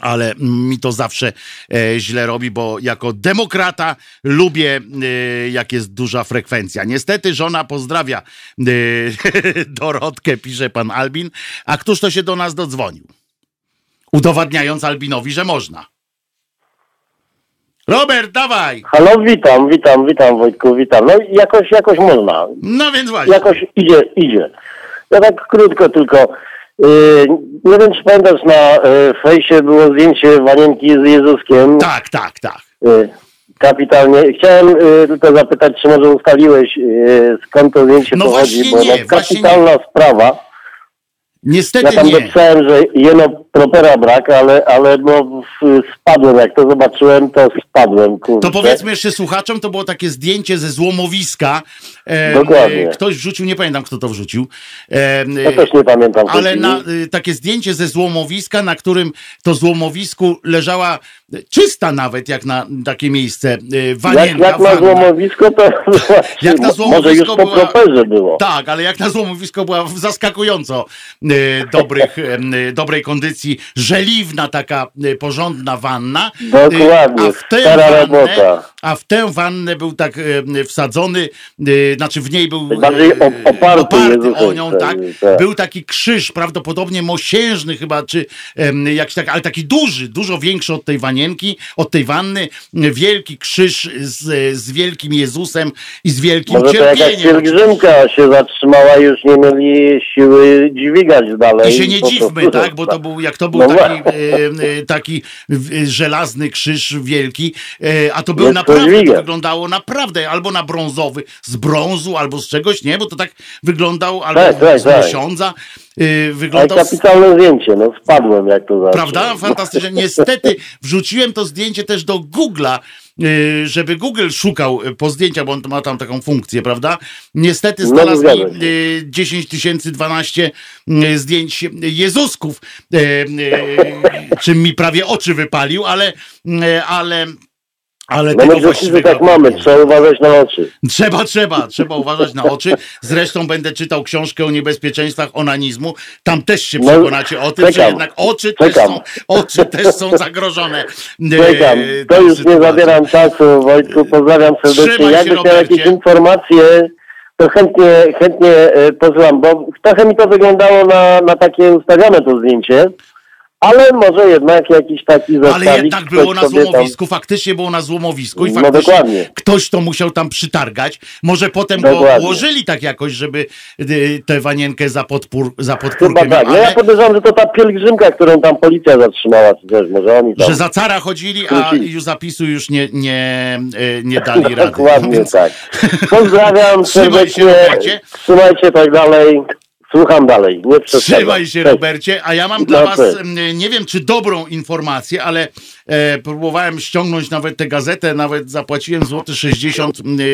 Speaker 1: Ale mi to zawsze e, źle robi, bo jako demokrata lubię, e, jak jest duża frekwencja. Niestety żona pozdrawia e, Dorotkę, pisze pan Albin. A któż to się do nas dodzwonił? Udowadniając Albinowi, że można. Robert, dawaj!
Speaker 5: Halo, witam, witam, witam Wojtku, witam. No jakoś, jakoś można.
Speaker 1: No więc właśnie.
Speaker 5: Jakoś idzie, idzie. Ja tak krótko tylko. Yy, nie wiem, czy pamiętasz, na yy, fejsie było zdjęcie wanienki z Jezuskiem.
Speaker 1: Tak, tak, tak.
Speaker 5: Yy, kapitalnie. Chciałem tylko zapytać, czy może ustaliłeś, skąd to zdjęcie
Speaker 1: No
Speaker 5: pochodzi, bo
Speaker 1: nie,
Speaker 5: no, kapitalna sprawa. Ja
Speaker 1: Niestety
Speaker 5: tam
Speaker 1: nie.
Speaker 5: dopisałem, że jeno propera brak, ale, ale no, spadłem. Jak to zobaczyłem, to spadłem. Kurczę.
Speaker 1: To powiedzmy jeszcze słuchaczom, to było takie zdjęcie ze złomowiska. E,
Speaker 5: Dokładnie.
Speaker 1: e, Ktoś wrzucił, nie pamiętam kto to wrzucił. E,
Speaker 5: Ja też nie pamiętam.
Speaker 1: Ale na, y, takie zdjęcie ze złomowiska, na którym to złomowisku leżała czysta nawet, jak na takie miejsce, y,
Speaker 5: Jak,
Speaker 1: wanienka,
Speaker 5: jak na złomowisko, to
Speaker 1: Jak na
Speaker 5: może już
Speaker 1: złomowisko
Speaker 5: po
Speaker 1: była-
Speaker 5: properze było.
Speaker 1: Tak, ale jak na złomowisko była w zaskakująco y, dobrych, dobrej kondycji, żeliwna taka y, porządna wanna. Y,
Speaker 5: Dokładnie,
Speaker 1: a w tę
Speaker 5: stara
Speaker 1: wannę,
Speaker 5: robota.
Speaker 1: A w tę wannę był tak y, wsadzony, y, znaczy w niej był
Speaker 5: Bardziej
Speaker 1: y,
Speaker 5: op- oparty Jezusem
Speaker 1: o nią, tak.
Speaker 5: wtedy, tak.
Speaker 1: Był taki krzyż, prawdopodobnie mosiężny chyba, czy jakiś tak, ale taki duży, dużo większy od tej wanienki, od tej wanny. Wielki krzyż z, z wielkim Jezusem i z wielkim
Speaker 5: Może to jakaś
Speaker 1: cierpieniem.
Speaker 5: pielgrzymka się zatrzymała już nie mieli siły dźwigać dalej.
Speaker 1: I się nie
Speaker 5: Po
Speaker 1: dziwmy,
Speaker 5: prostu-
Speaker 1: tak, bo to był, jak to był
Speaker 5: No
Speaker 1: taki, e, e, taki e, żelazny krzyż wielki, e, a to był
Speaker 5: to
Speaker 1: naprawdę, to wyglądało naprawdę albo na brązowy, z brązu, albo z czegoś, nie, bo to tak wyglądał, albo
Speaker 5: Tak, tak,
Speaker 1: z
Speaker 5: tak.
Speaker 1: mosiądza, e,
Speaker 5: Ale
Speaker 1: wyglądał
Speaker 5: kapitalne zdjęcie, no spadłem jak to zawsze.
Speaker 1: Prawda? Fantastyczne. Niestety wrzuciłem to zdjęcie też do Google'a, y, żeby Google szukał y, po zdjęciach, bo on ma tam taką funkcję, prawda? Niestety
Speaker 5: No,
Speaker 1: znalazł mi
Speaker 5: się.
Speaker 1: y, 10 tysięcy 12 y, zdjęć Jezusków, y, y, czym mi prawie oczy wypalił, ale, y, ale ale
Speaker 5: No my
Speaker 1: właściwego
Speaker 5: tak mamy, trzeba uważać na oczy.
Speaker 1: Trzeba, trzeba, trzeba uważać na oczy. Zresztą będę czytał książkę o niebezpieczeństwach onanizmu. Tam też się
Speaker 5: No,
Speaker 1: przekonacie o tym, że
Speaker 5: czekam,
Speaker 1: jednak oczy też, są, oczy też są zagrożone.
Speaker 5: Czekam,
Speaker 1: e,
Speaker 5: to już nie zabieram czasu, Wojtku, pozdrawiam serdecznie.
Speaker 1: Trzymaj
Speaker 5: Jakbyś miał jakieś informacje, to chętnie, chętnie e, posłucham, bo trochę mi to wyglądało na, na takie ustawione to zdjęcie, ale może jednak jakiś taki
Speaker 1: Ale
Speaker 5: zestawik
Speaker 1: jednak było na
Speaker 5: sobie tam-
Speaker 1: złomowisku, faktycznie było na złomowisku i
Speaker 5: No
Speaker 1: faktycznie
Speaker 5: dokładnie.
Speaker 1: ktoś to musiał tam przytargać. Może potem go
Speaker 5: Dokładnie.
Speaker 1: ułożyli tak jakoś, żeby y, tę wanienkę za, podpór, za podpórkę
Speaker 5: Chyba tak.
Speaker 1: miał,
Speaker 5: No ja
Speaker 1: ale-
Speaker 5: podejrzewam, że to ta pielgrzymka, którą tam policja zatrzymała, czy też może oni tam...
Speaker 1: że za cara chodzili, a już zapisu już nie, nie, y, nie dali rady.
Speaker 5: Dokładnie
Speaker 1: Więc-
Speaker 5: tak. Pozdrawiam serdecznie.
Speaker 1: Robercie.
Speaker 5: Trzymajcie tak dalej. Słucham dalej. Nie przeszkadzam.
Speaker 1: Trzymaj się. Robercie, a ja mam dla
Speaker 5: No,
Speaker 1: was,
Speaker 5: cześć.
Speaker 1: m, nie wiem czy dobrą informację, ale próbowałem ściągnąć nawet tę gazetę, nawet zapłaciłem złoty 60 m, e,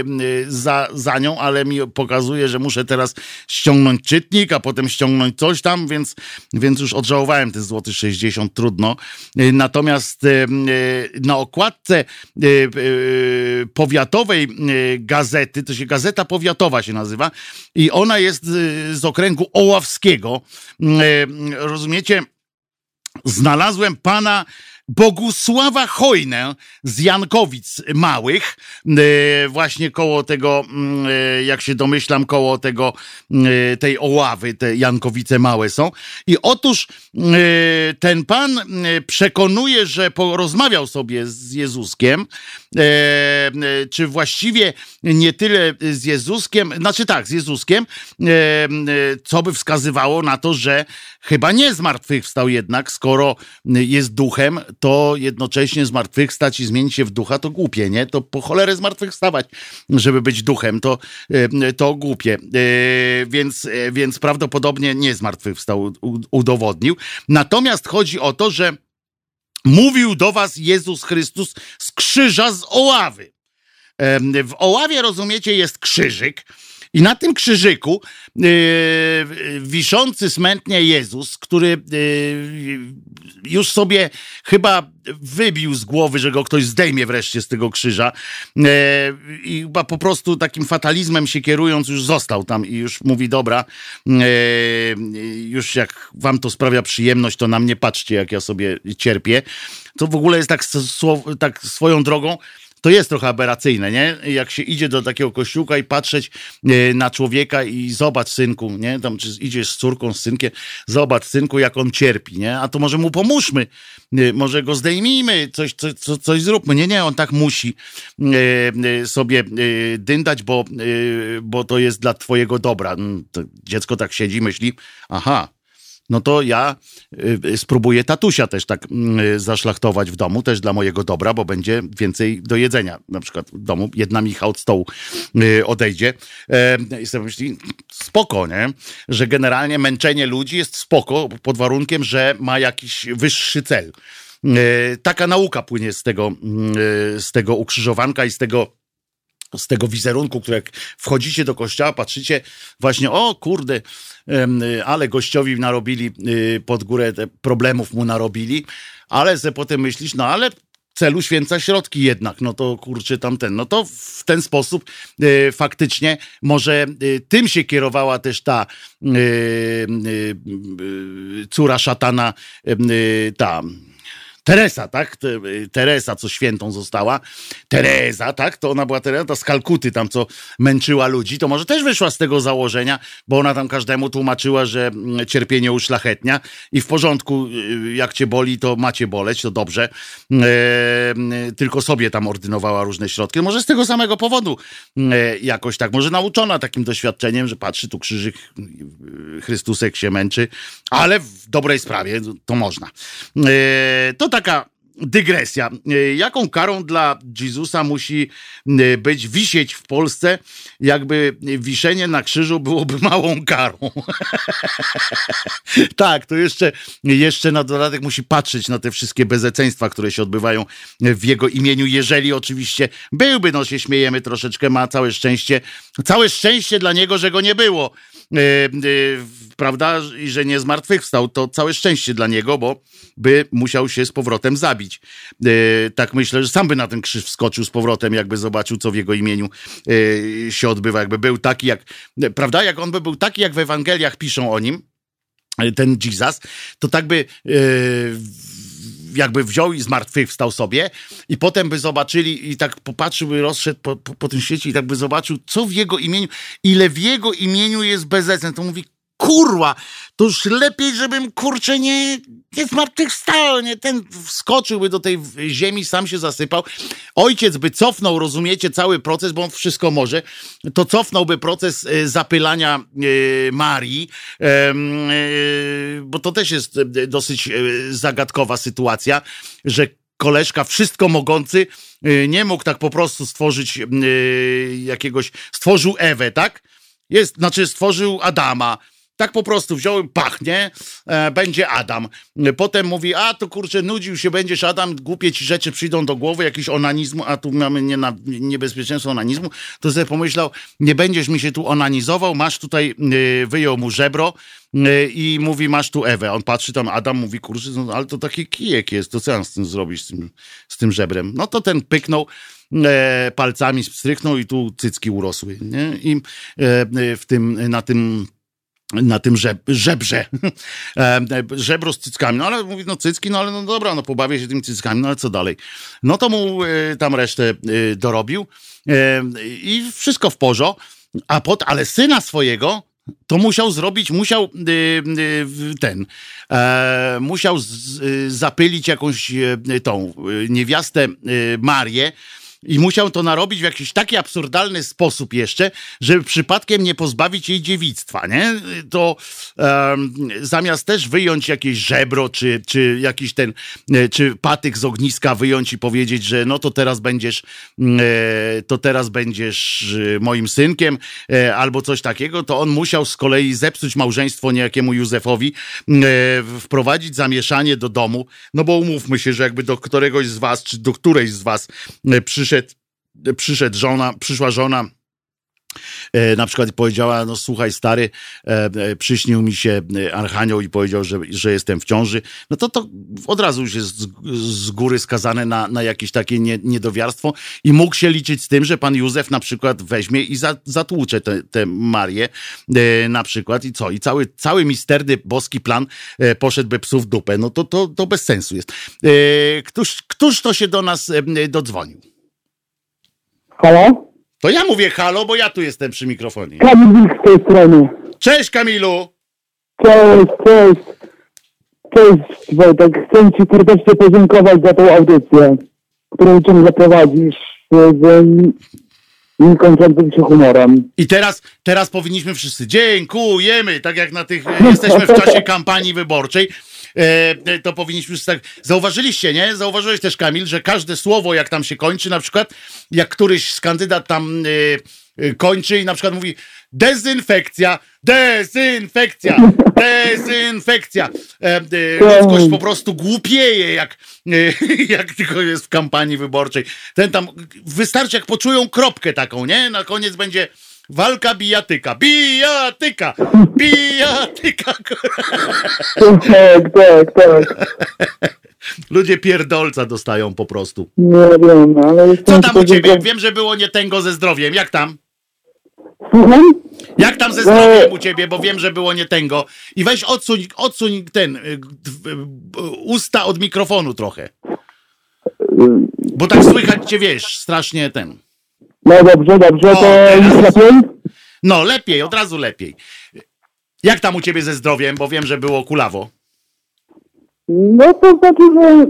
Speaker 1: m, za, za nią, ale mi pokazuje, że muszę teraz ściągnąć czytnik, a potem ściągnąć coś tam, więc, więc już odżałowałem te złoty 60, trudno. E, Natomiast e, e, na okładce e, e, powiatowej e, gazety, to się Gazeta Powiatowa się nazywa i ona jest e, z okręgu Oławskiego. E, Rozumiecie? Znalazłem pana Bogusława Hojnę z Jankowic Małych, e, właśnie koło tego, mm, e, jak się domyślam, koło tego, e, tej Oławy, te Jankowice Małe są. I otóż ten pan przekonuje, że porozmawiał sobie z Jezuskiem, czy właściwie nie tyle z Jezuskiem, znaczy tak, z Jezuskiem, e, e, co by wskazywało na to, że chyba nie zmartwychwstał jednak, skoro jest duchem, to jednocześnie zmartwychwstać i zmienić się w ducha to głupie, nie? To po cholerę zmartwychwstawać, żeby być duchem, to, e, to głupie. E, Więc, e, więc prawdopodobnie nie zmartwychwstał, udowodnił. Natomiast chodzi o to, że mówił do was Jezus Chrystus z krzyża z Oławy. W Oławie, rozumiecie, jest krzyżyk. I na tym krzyżyku yy, wiszący smętnie Jezus, który yy, już sobie chyba wybił z głowy, że go ktoś zdejmie wreszcie z tego krzyża yy, i chyba po prostu takim fatalizmem się kierując już został tam i już mówi dobra, yy, już jak wam to sprawia przyjemność, to na mnie patrzcie, jak ja sobie cierpię. To w ogóle jest tak, tak swoją drogą, to jest trochę aberracyjne, nie? Jak się idzie do takiego kościółka i patrzeć e, na człowieka i zobacz synku, nie? Tam czy idziesz z córką, z synkiem, zobacz synku, jak on cierpi, nie? A to może mu pomóżmy, e, może go zdejmijmy, coś, coś, coś, zróbmy. Nie, nie, on tak musi e, sobie dyndać, bo, bo to jest dla twojego dobra. Mm, dziecko tak siedzi, myśli, aha, no to ja y, spróbuję tatusia też tak y, zaszlachtować w domu, też dla mojego dobra, bo będzie więcej do jedzenia. Na przykład w domu jedna micha od stołu y, odejdzie e, i sobie myśli, spoko, nie? Że generalnie męczenie ludzi jest spoko, pod warunkiem, że ma jakiś wyższy cel. E, taka nauka płynie z tego, z tego ukrzyżowanka i z tego z tego wizerunku, który jak wchodzicie do kościoła, patrzycie właśnie, o kurde, ale gościowi narobili y, pod górę problemów mu narobili, ale ze potem myślisz, no ale celu święca środki jednak, no to kurczę tamten, no to w ten sposób y, faktycznie może y, tym się kierowała też ta y córa szatana, ta Teresa, tak? Teresa, co świętą została. Teresa, tak? To ona była Teresa z Kalkuty, tam co męczyła ludzi. To może też wyszła z tego założenia, bo ona tam każdemu tłumaczyła, że mm, cierpienie uszlachetnia i w porządku, y, jak cię boli, to macie boleć, to dobrze. E, tylko sobie tam ordynowała różne środki. Może z tego samego powodu e, jakoś tak, może nauczona takim doświadczeniem, że patrzy, tu krzyżyk, y, Chrystusek się męczy, ale w dobrej sprawie to można. E, to tak taka dygresja. E, jaką karą dla Jezusa musi e, być wisieć w Polsce, jakby wiszenie na krzyżu byłoby małą karą? tak, to jeszcze, jeszcze na dodatek musi patrzeć na te wszystkie bezeceństwa, które się odbywają w jego imieniu, jeżeli oczywiście byłby, no się śmiejemy troszeczkę, ma całe szczęście, całe szczęście dla niego, że go nie było, e, prawda, i że nie zmartwychwstał, to całe szczęście dla niego, bo by musiał się z powrotem zabić. E, tak myślę, że sam by na ten krzyż wskoczył z powrotem, jakby zobaczył, co w jego imieniu e, się odbywa. Jakby był taki, jak, prawda, jak on by był taki, jak w Ewangeliach piszą o nim, e, ten Jesus, to tak by jakby wziął i zmartwychwstał sobie i potem by zobaczyli i tak popatrzył, by rozszedł po, po, po tym świecie i tak by zobaczył, co w jego imieniu, ile w jego imieniu jest bezecen. To mówi, kurwa, to już lepiej, żebym kurczę nie, nie zmartwychwstał, nie ten wskoczyłby do tej ziemi, sam się zasypał. Ojciec by cofnął, rozumiecie, cały proces, bo on wszystko może, to cofnąłby proces e, zapylania e, Marii, e, bo to też jest dosyć zagadkowa sytuacja, że koleżka wszystko mogący nie mógł tak po prostu stworzyć jakiegoś, stworzył Ewę, tak? Jest, znaczy stworzył Adama, tak po prostu wziąłem, pachnie, e, będzie Adam. Potem mówi, a to kurczę, nudził się będziesz Adam, głupie ci rzeczy przyjdą do głowy, jakiś onanizmu, a tu mamy nie na, niebezpieczeństwo onanizmu, to sobie pomyślał, nie będziesz mi się tu onanizował, masz tutaj, y, wyjął mu żebro, y, i mówi, masz tu Ewę. On patrzy tam, Adam mówi, kurczę, no, ale to taki kijek jest, to co ja z tym zrobisz, z tym, z tym żebrem? No to ten pyknął, e, palcami strychnął i tu cycki urosły. Nie? I e, w tym, na tym na tym żeb, żebrze, e, żebro z cyckami. No ale mówi, no cycki, no ale no dobra, no pobawię się tymi cyckami, no ale co dalej? No to mu e, tam resztę e, dorobił i wszystko w porządku, a ale syna swojego to musiał zrobić, musiał ten, musiał zapylić jakąś tą niewiastę Marię, i musiał to narobić w jakiś taki absurdalny sposób jeszcze, żeby przypadkiem nie pozbawić jej dziewictwa, nie? To um, zamiast też wyjąć jakieś żebro, czy, czy jakiś ten, e, czy patyk z ogniska wyjąć i powiedzieć, że no to teraz będziesz, mm, e, to teraz będziesz e, moim synkiem, albo coś takiego, to on musiał z kolei zepsuć małżeństwo niejakiemu Józefowi, wprowadzić zamieszanie do domu, no bo umówmy się, że jakby do któregoś z was, czy do którejś z was przyszedł przyszedł, przyszedł żona, przyszła żona e, na przykład powiedziała, no słuchaj stary, e, e, przyśnił mi się Archanioł i powiedział, że, że jestem w ciąży, no to to od razu już jest z, z góry skazane na, na jakieś takie nie, niedowiarstwo i mógł się liczyć z tym, że pan Józef na przykład weźmie i za, zatłucze tę Marię na przykład i co? I cały, cały misterny boski plan poszedłby psów w dupę. No to, to, to bez sensu jest. Któż, któż to się do nas dodzwonił?
Speaker 6: Halo?
Speaker 1: To ja mówię halo, bo ja tu jestem przy mikrofonie.
Speaker 6: Kamil z tej strony.
Speaker 1: Cześć Kamilu!
Speaker 6: Cześć, cześć. Cześć Wojtek, chcę Ci serdecznie podziękować za tą audycję, którą ciągle prowadzisz z niekończącym się humorem.
Speaker 1: I teraz, teraz powinniśmy wszyscy dziękujemy, tak jak na tych, jesteśmy w czasie kampanii wyborczej. E, to powinniśmy wszyscy tak. Zauważyliście, nie? Zauważyłeś też, Kamil, że każde słowo, jak tam się kończy, na przykład, jak któryś z kandydat tam e, e, kończy i na przykład mówi dezynfekcja, dezynfekcja, dezynfekcja. E, e, ludzkość po prostu głupieje, jak, e, jak tylko jest w kampanii wyborczej. Ten tam, wystarczy jak poczują kropkę taką, nie? Na koniec będzie walka bijatyka, bijatyka, bijatyka.
Speaker 6: Tak, tak, tak.
Speaker 1: Ludzie pierdolca dostają po prostu.
Speaker 6: Nie wiem, ale...
Speaker 1: Co tam u ciebie? Wiem, że było nie tęgo ze zdrowiem. Jak tam?
Speaker 6: Słucham?
Speaker 1: Jak tam ze zdrowiem u ciebie, bo wiem, że było nie tęgo. I weź odsuń, odsuń ten y, usta od mikrofonu trochę. Bo tak słychać cię, wiesz, strasznie ten.
Speaker 6: No dobrze, dobrze, to już lepiej?
Speaker 1: No, lepiej, od razu lepiej. Jak tam u ciebie ze zdrowiem, bo wiem, że było kulawo.
Speaker 6: No to znaczy, że...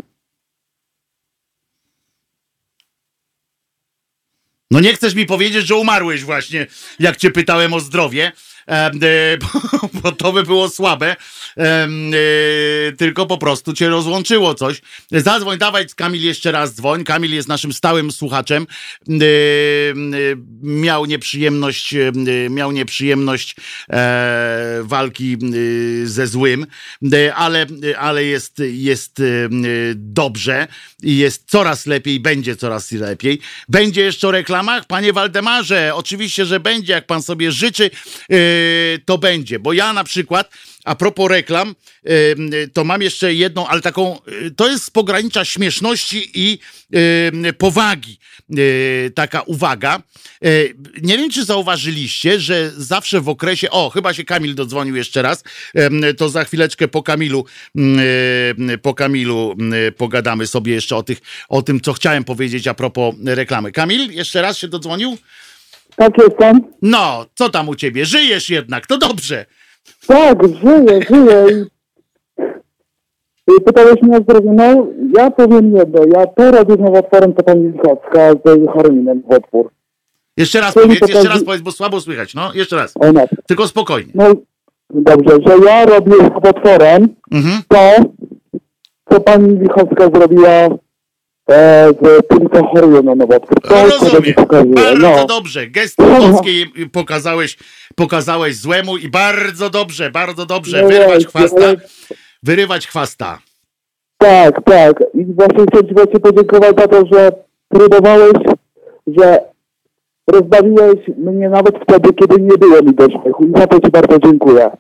Speaker 1: No nie chcesz mi powiedzieć, że umarłeś właśnie, jak cię pytałem o zdrowie, bo, bo to by było słabe, e, tylko po prostu cię rozłączyło coś. Zadzwoń, dawaj Kamil jeszcze raz dzwoń. Kamil jest naszym stałym słuchaczem. E, e, miał nieprzyjemność, e, miał nieprzyjemność e, walki e, ze złym, e, ale, ale jest, jest e, dobrze i jest coraz lepiej, będzie coraz lepiej. Będzie jeszcze o reklamach? Panie Waldemarze, oczywiście, że będzie, jak pan sobie życzy, to będzie, bo ja na przykład a propos reklam, yy, to mam jeszcze jedną, ale taką, to jest z pogranicza śmieszności i powagi. Taka uwaga. Nie wiem, czy zauważyliście, że zawsze w okresie, o, chyba się Kamil dodzwonił jeszcze raz, to za chwileczkę po Kamilu, yy, po Kamilu yy, pogadamy sobie jeszcze o, tych, o tym, co chciałem powiedzieć a propos reklamy. Kamil, jeszcze raz się dodzwonił?
Speaker 6: Tak jestem.
Speaker 1: No, co tam u ciebie? Żyjesz jednak, to dobrze.
Speaker 6: Tak, żyję, żyję. I, pytałeś mnie o zdrowie. No, ja powiem jedno. Ja teraz z nowotworem to pani Wilkowska z heroinem w otwór.
Speaker 1: Jeszcze raz powiedz, jeszcze
Speaker 6: pokaże-
Speaker 1: raz powiedz, bo słabo słychać. No, jeszcze raz.
Speaker 6: Ona.
Speaker 1: Tylko spokojnie.
Speaker 6: No, dobrze, że ja robię z nowotworem
Speaker 1: Mhm.
Speaker 6: to, co pani Wilkowska zrobiła e, tymi, co chorują na nowotwór. To
Speaker 1: No, rozumiem.
Speaker 6: pokazuje.
Speaker 1: Bardzo
Speaker 6: No,
Speaker 1: dobrze. Gesty polskie pokazałeś, pokazałeś złemu i bardzo dobrze, bardzo dobrze.
Speaker 6: No
Speaker 1: Wyrywać
Speaker 6: właśnie,
Speaker 1: chwasta. Wyrywać chwasta.
Speaker 6: tak, tak. I właśnie chcę ci właśnie podziękować za to, że próbowałeś, że rozbawiłeś mnie nawet wtedy, kiedy nie było mi do śmiechu. I za to ci bardzo dziękuję.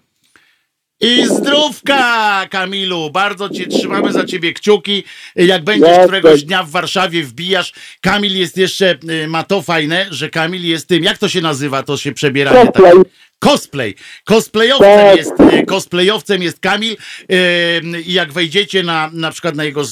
Speaker 1: I zdrówka, Kamilu! Bardzo cię trzymamy za ciebie kciuki. Jak będziesz
Speaker 6: Jasne.
Speaker 1: któregoś dnia w Warszawie, wbijasz. Kamil jest jeszcze, y, ma to fajne, że Kamil jest tym, jak to się nazywa, to się przebieranie. tak-
Speaker 6: Cosplay.
Speaker 1: Cosplay. Cosplayowcem
Speaker 6: Tak.
Speaker 1: jest, y, cosplayowcem jest Kamil y, i jak wejdziecie na na przykład na jego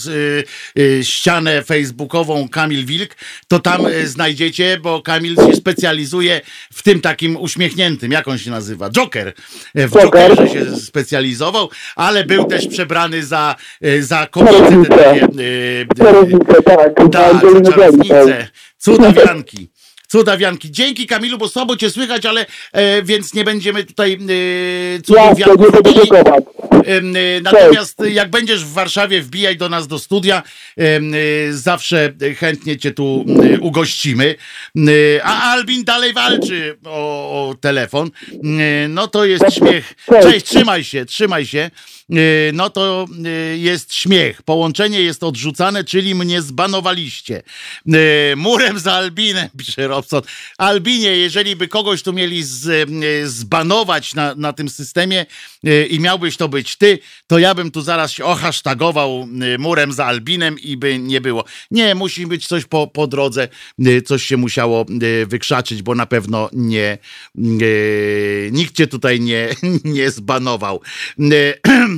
Speaker 1: y, ścianę facebookową Kamil Wilk, to tam znajdziecie, bo Kamil się specjalizuje w tym takim uśmiechniętym, jak on się nazywa? Joker. W
Speaker 6: Joker.
Speaker 1: Jokerze się specjalizował, ale był też przebrany za, za kobietę.
Speaker 6: Czarownicę. Czarownicę, tak.
Speaker 1: tak,
Speaker 6: Jolie,
Speaker 1: czarownice, cudawianki. Cudawianki. Dzięki Kamilu, bo słabo cię słychać, ale e, więc nie będziemy tutaj e, cudawianków e, Natomiast jak będziesz w Warszawie, wbijaj do nas do studia. E, Zawsze chętnie cię tu e, ugościmy. E, A Albin dalej walczy o, o telefon. No to jest śmiech.
Speaker 6: Cześć,
Speaker 1: trzymaj się, trzymaj się. E, No to e, jest śmiech. Połączenie jest odrzucane, czyli mnie zbanowaliście. E, Murem za Albinem, pisze Robson. Albinie, jeżeli by kogoś tu mieli z, zbanować na, na tym systemie i miałbyś to być ty, to ja bym tu zaraz się ohasztagował murem za Albinem i by nie było. Nie, musi być coś po, po drodze, coś się musiało wykrzaczyć, bo na pewno nie, nikt cię tutaj nie, nie zbanował.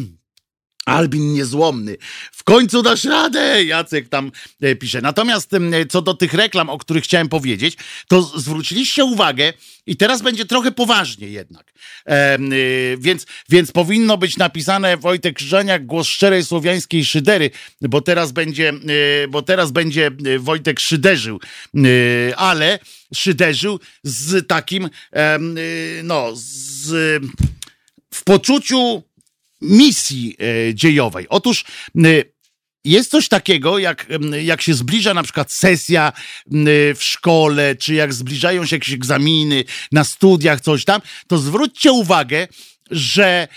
Speaker 1: E, Albin niezłomny. W końcu dasz radę, Jacek tam e, pisze. Natomiast co do tych reklam, o których chciałem powiedzieć, to zwróciliście uwagę, i teraz będzie trochę poważnie jednak. E, więc, więc powinno być napisane Wojtek Krzyżaniak, głos szczerej słowiańskiej szydery, bo teraz będzie, e, bo teraz będzie Wojtek szyderzył. E, ale szyderzył z takim, e, no, z, w poczuciu misji e, dziejowej. Otóż jest coś takiego, jak, jak się zbliża na przykład sesja w szkole, czy jak zbliżają się jakieś egzaminy na studiach, coś tam, to zwróćcie uwagę, że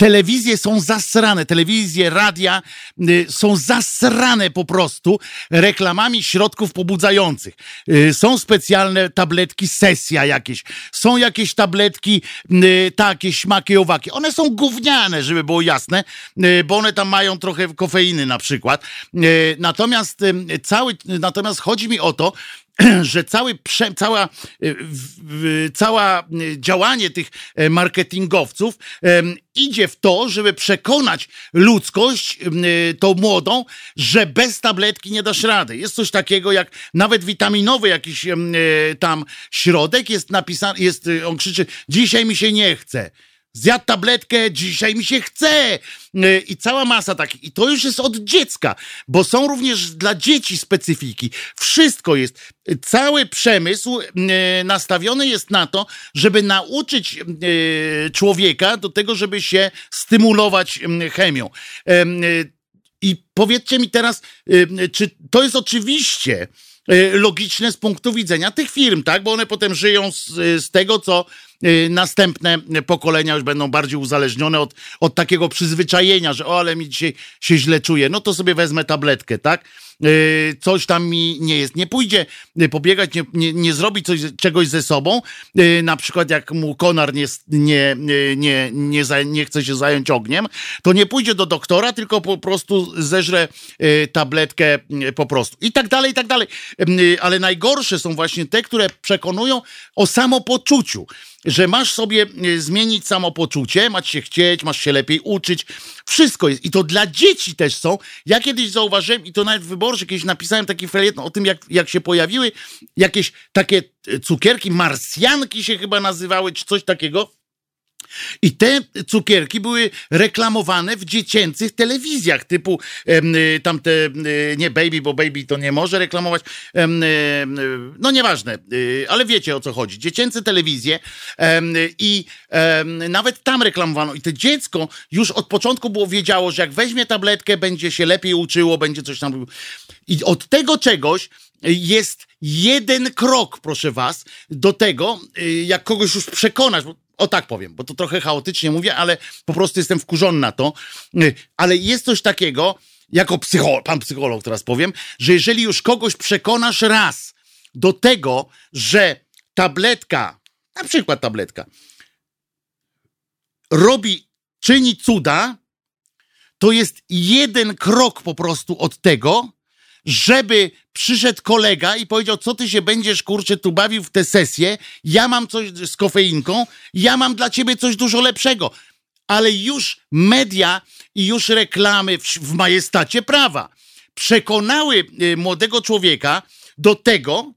Speaker 1: telewizje są zasrane, telewizje, radia y, są zasrane po prostu reklamami środków pobudzających. Y, są specjalne tabletki, sesja jakieś, są jakieś tabletki y, takie, śmaki, owaki. One są gówniane, żeby było jasne, bo one tam mają trochę kofeiny na przykład. Natomiast cały, natomiast chodzi mi o to, że cały, cała, e, cała e, działanie tych e, marketingowców idzie w to, żeby przekonać ludzkość, tą młodą, że bez tabletki nie dasz rady. Jest coś takiego jak nawet witaminowy jakiś tam środek jest napisany, jest, on krzyczy, dzisiaj mi się nie chce zjadł tabletkę, dzisiaj mi się chce. Y, I cała masa takich. I to już jest od dziecka, bo są również dla dzieci specyfiki. Wszystko jest. Cały przemysł y, nastawiony jest na to, żeby nauczyć y, człowieka do tego, żeby się stymulować chemią. I powiedzcie mi teraz, czy to jest oczywiście logiczne z punktu widzenia tych firm, tak? Bo one potem żyją z, z tego, co następne pokolenia już będą bardziej uzależnione od, od takiego przyzwyczajenia, że o, ale mi dzisiaj się źle czuję, no to sobie wezmę tabletkę, tak? Y, coś tam mi nie jest. Nie pójdzie y, pobiegać, nie, nie, nie zrobi coś, czegoś ze sobą, na przykład jak mu konar nie, nie, nie, nie, nie chce się zająć ogniem, to nie pójdzie do doktora, tylko po prostu zeżre tabletkę po prostu. I tak dalej, i tak dalej. Ale najgorsze są właśnie te, które przekonują o samopoczuciu że masz sobie e, zmienić samopoczucie, masz się chcieć, masz się lepiej uczyć. Wszystko jest. I to dla dzieci też są. Ja kiedyś zauważyłem, i to nawet w wyborze kiedyś napisałem taki felieton o tym, jak, jak się pojawiły jakieś takie e, cukierki, marsjanki się chyba nazywały, czy coś takiego i te cukierki były reklamowane w dziecięcych telewizjach, typu y, tamte, y, nie Baby, bo Baby to nie może reklamować, y, no nieważne, ale wiecie o co chodzi. Dziecięce telewizje i nawet tam reklamowano. I to dziecko już od początku było wiedziało, że jak weźmie tabletkę, będzie się lepiej uczyło, będzie coś tam. I od tego czegoś jest jeden krok, proszę was, do tego, jak kogoś już przekonasz, bo o tak powiem, bo to trochę chaotycznie mówię, ale po prostu jestem wkurzony na to. Y, ale jest coś takiego, jako psycholog, pan psycholog teraz powiem, że jeżeli już kogoś przekonasz raz do tego, że tabletka, na przykład tabletka, robi, czyni cuda, to jest jeden krok po prostu od tego, żeby przyszedł kolega i powiedział, co ty się będziesz, kurczę, tu bawił w tę sesję, ja mam coś z kofeinką, ja mam dla ciebie coś dużo lepszego. Ale już media i już reklamy w, w majestacie prawa przekonały y, młodego człowieka do tego,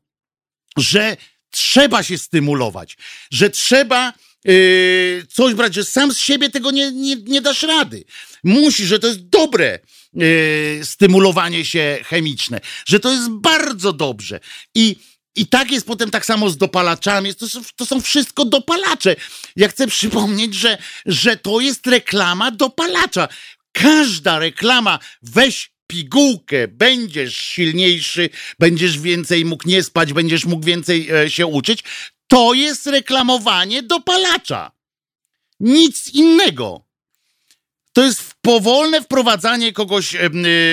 Speaker 1: że trzeba się stymulować, że trzeba yy, coś brać, że sam z siebie tego nie, nie, nie dasz rady. Musi, że to jest dobre stymulowanie się chemiczne, że to jest bardzo dobrze. I i tak jest potem tak samo z dopalaczami. To są, to są wszystko dopalacze. Ja chcę przypomnieć, że, że to jest reklama dopalacza. Każda reklama, weź pigułkę, będziesz silniejszy, będziesz więcej mógł nie spać, będziesz mógł więcej e, się uczyć. To jest reklamowanie dopalacza. Nic innego. To jest powolne wprowadzanie kogoś y,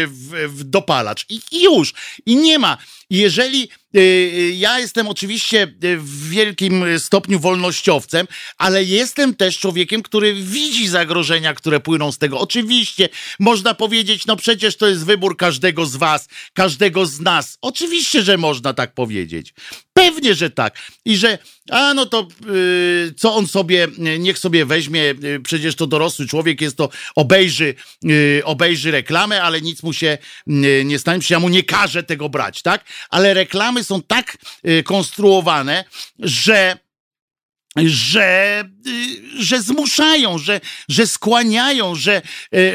Speaker 1: w, w dopalacz. I, I już. I nie ma. Jeżeli y, y, ja jestem oczywiście w wielkim stopniu wolnościowcem, ale jestem też człowiekiem, który widzi zagrożenia, które płyną z tego. Oczywiście można powiedzieć, no przecież to jest wybór każdego z was, każdego z nas. Oczywiście, że można tak powiedzieć. Pewnie, że tak. I że, a no to y, co on sobie, niech sobie weźmie, przecież to dorosły człowiek jest to, obejrzy, y, obejrzy reklamę, ale nic mu się y, nie stanie, ja mu nie każę tego brać, tak? Ale reklamy są tak y, konstruowane, że że, y, że zmuszają, że, że skłaniają, że,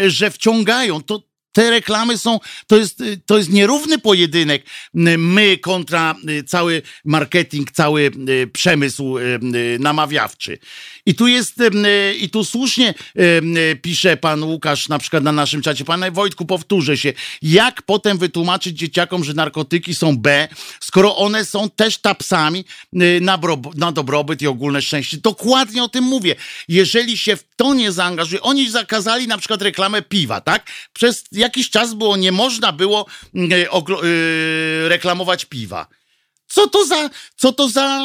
Speaker 1: że wciągają. To, te reklamy są, to jest, y, to jest nierówny pojedynek. y, My kontra y, cały marketing, cały przemysł namawiawczy. I tu jest, i tu słusznie pisze pan Łukasz na przykład na naszym czacie. Panie Wojtku, powtórzę się. Jak potem wytłumaczyć dzieciakom, że narkotyki są B, skoro one są też tapsami na, na dobrobyt i ogólne szczęście? Dokładnie o tym mówię. Jeżeli się w to nie zaangażuje, oni zakazali na przykład reklamę piwa, tak? Przez jakiś czas było, nie można było y, oglo- y, reklamować piwa. Co to za, co to za,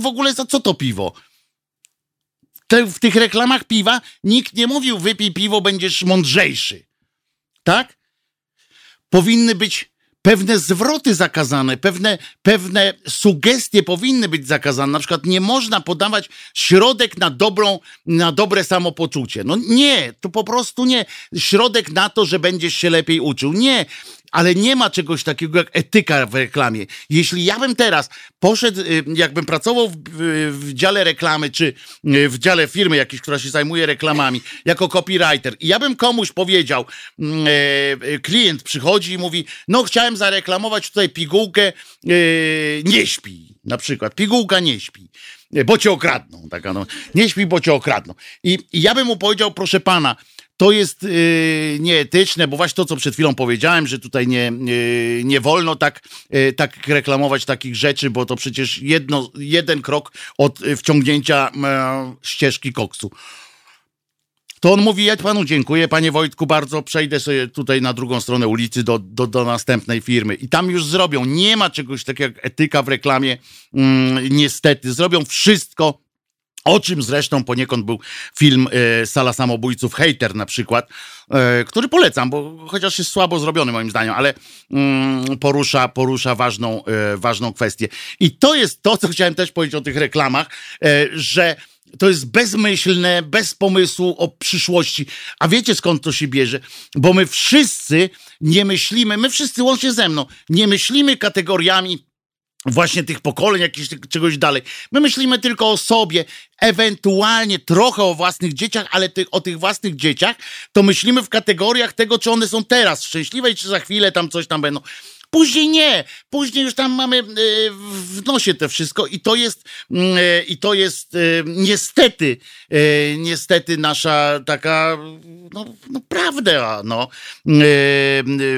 Speaker 1: w ogóle za co to piwo? Te, w tych reklamach piwa nikt nie mówił, wypij piwo, będziesz mądrzejszy. Tak? Powinny być pewne zwroty zakazane, pewne, pewne sugestie powinny być zakazane. Na przykład nie można podawać środek na dobrą, na dobre samopoczucie. No nie, to po prostu nie. Środek na to, że będziesz się lepiej uczył. Nie. Ale nie ma czegoś takiego jak etyka w reklamie. Jeśli ja bym teraz poszedł, y, jakbym pracował w, w, w dziale reklamy, czy y, w dziale firmy jakiejś, która się zajmuje reklamami, jako copywriter, i ja bym komuś powiedział, mm, e, e, klient przychodzi i mówi, no chciałem zareklamować tutaj pigułkę, nie śpi, na przykład, pigułka nie śpi bo cię okradną. Taka no. Nie śpi, bo cię okradną. I, I ja bym mu powiedział, proszę pana, to jest yy, nieetyczne, bo właśnie to, co przed chwilą powiedziałem, że tutaj nie, yy, nie wolno tak, yy, tak reklamować takich rzeczy, bo to przecież jedno, jeden krok od y, wciągnięcia e, ścieżki koksu. To on mówi, ja panu dziękuję, panie Wojtku, bardzo. Przejdę sobie tutaj na drugą stronę ulicy do, do, do następnej firmy. I tam już zrobią. Nie ma czegoś takiego jak etyka w reklamie. Mm, niestety. Zrobią wszystko, o czym zresztą poniekąd był film e, Sala Samobójców, Hater na przykład, e, który polecam, bo chociaż jest słabo zrobiony moim zdaniem, ale mm, porusza, porusza ważną, e, ważną kwestię. I to jest to, co chciałem też powiedzieć o tych reklamach, że to jest bezmyślne, bez pomysłu o przyszłości. A wiecie skąd to się bierze? Bo my wszyscy nie myślimy, my wszyscy łącznie ze mną, nie myślimy kategoriami właśnie tych pokoleń, jakichś czegoś dalej. My myślimy tylko o sobie, ewentualnie trochę o własnych dzieciach, ale ty, o tych własnych dzieciach to myślimy w kategoriach tego, czy one są teraz szczęśliwe i czy za chwilę tam coś tam będą. Później nie, później już tam mamy e, w nosie to wszystko i to jest, mm, e, i to jest e, niestety, niestety nasza taka, no, no prawda, no.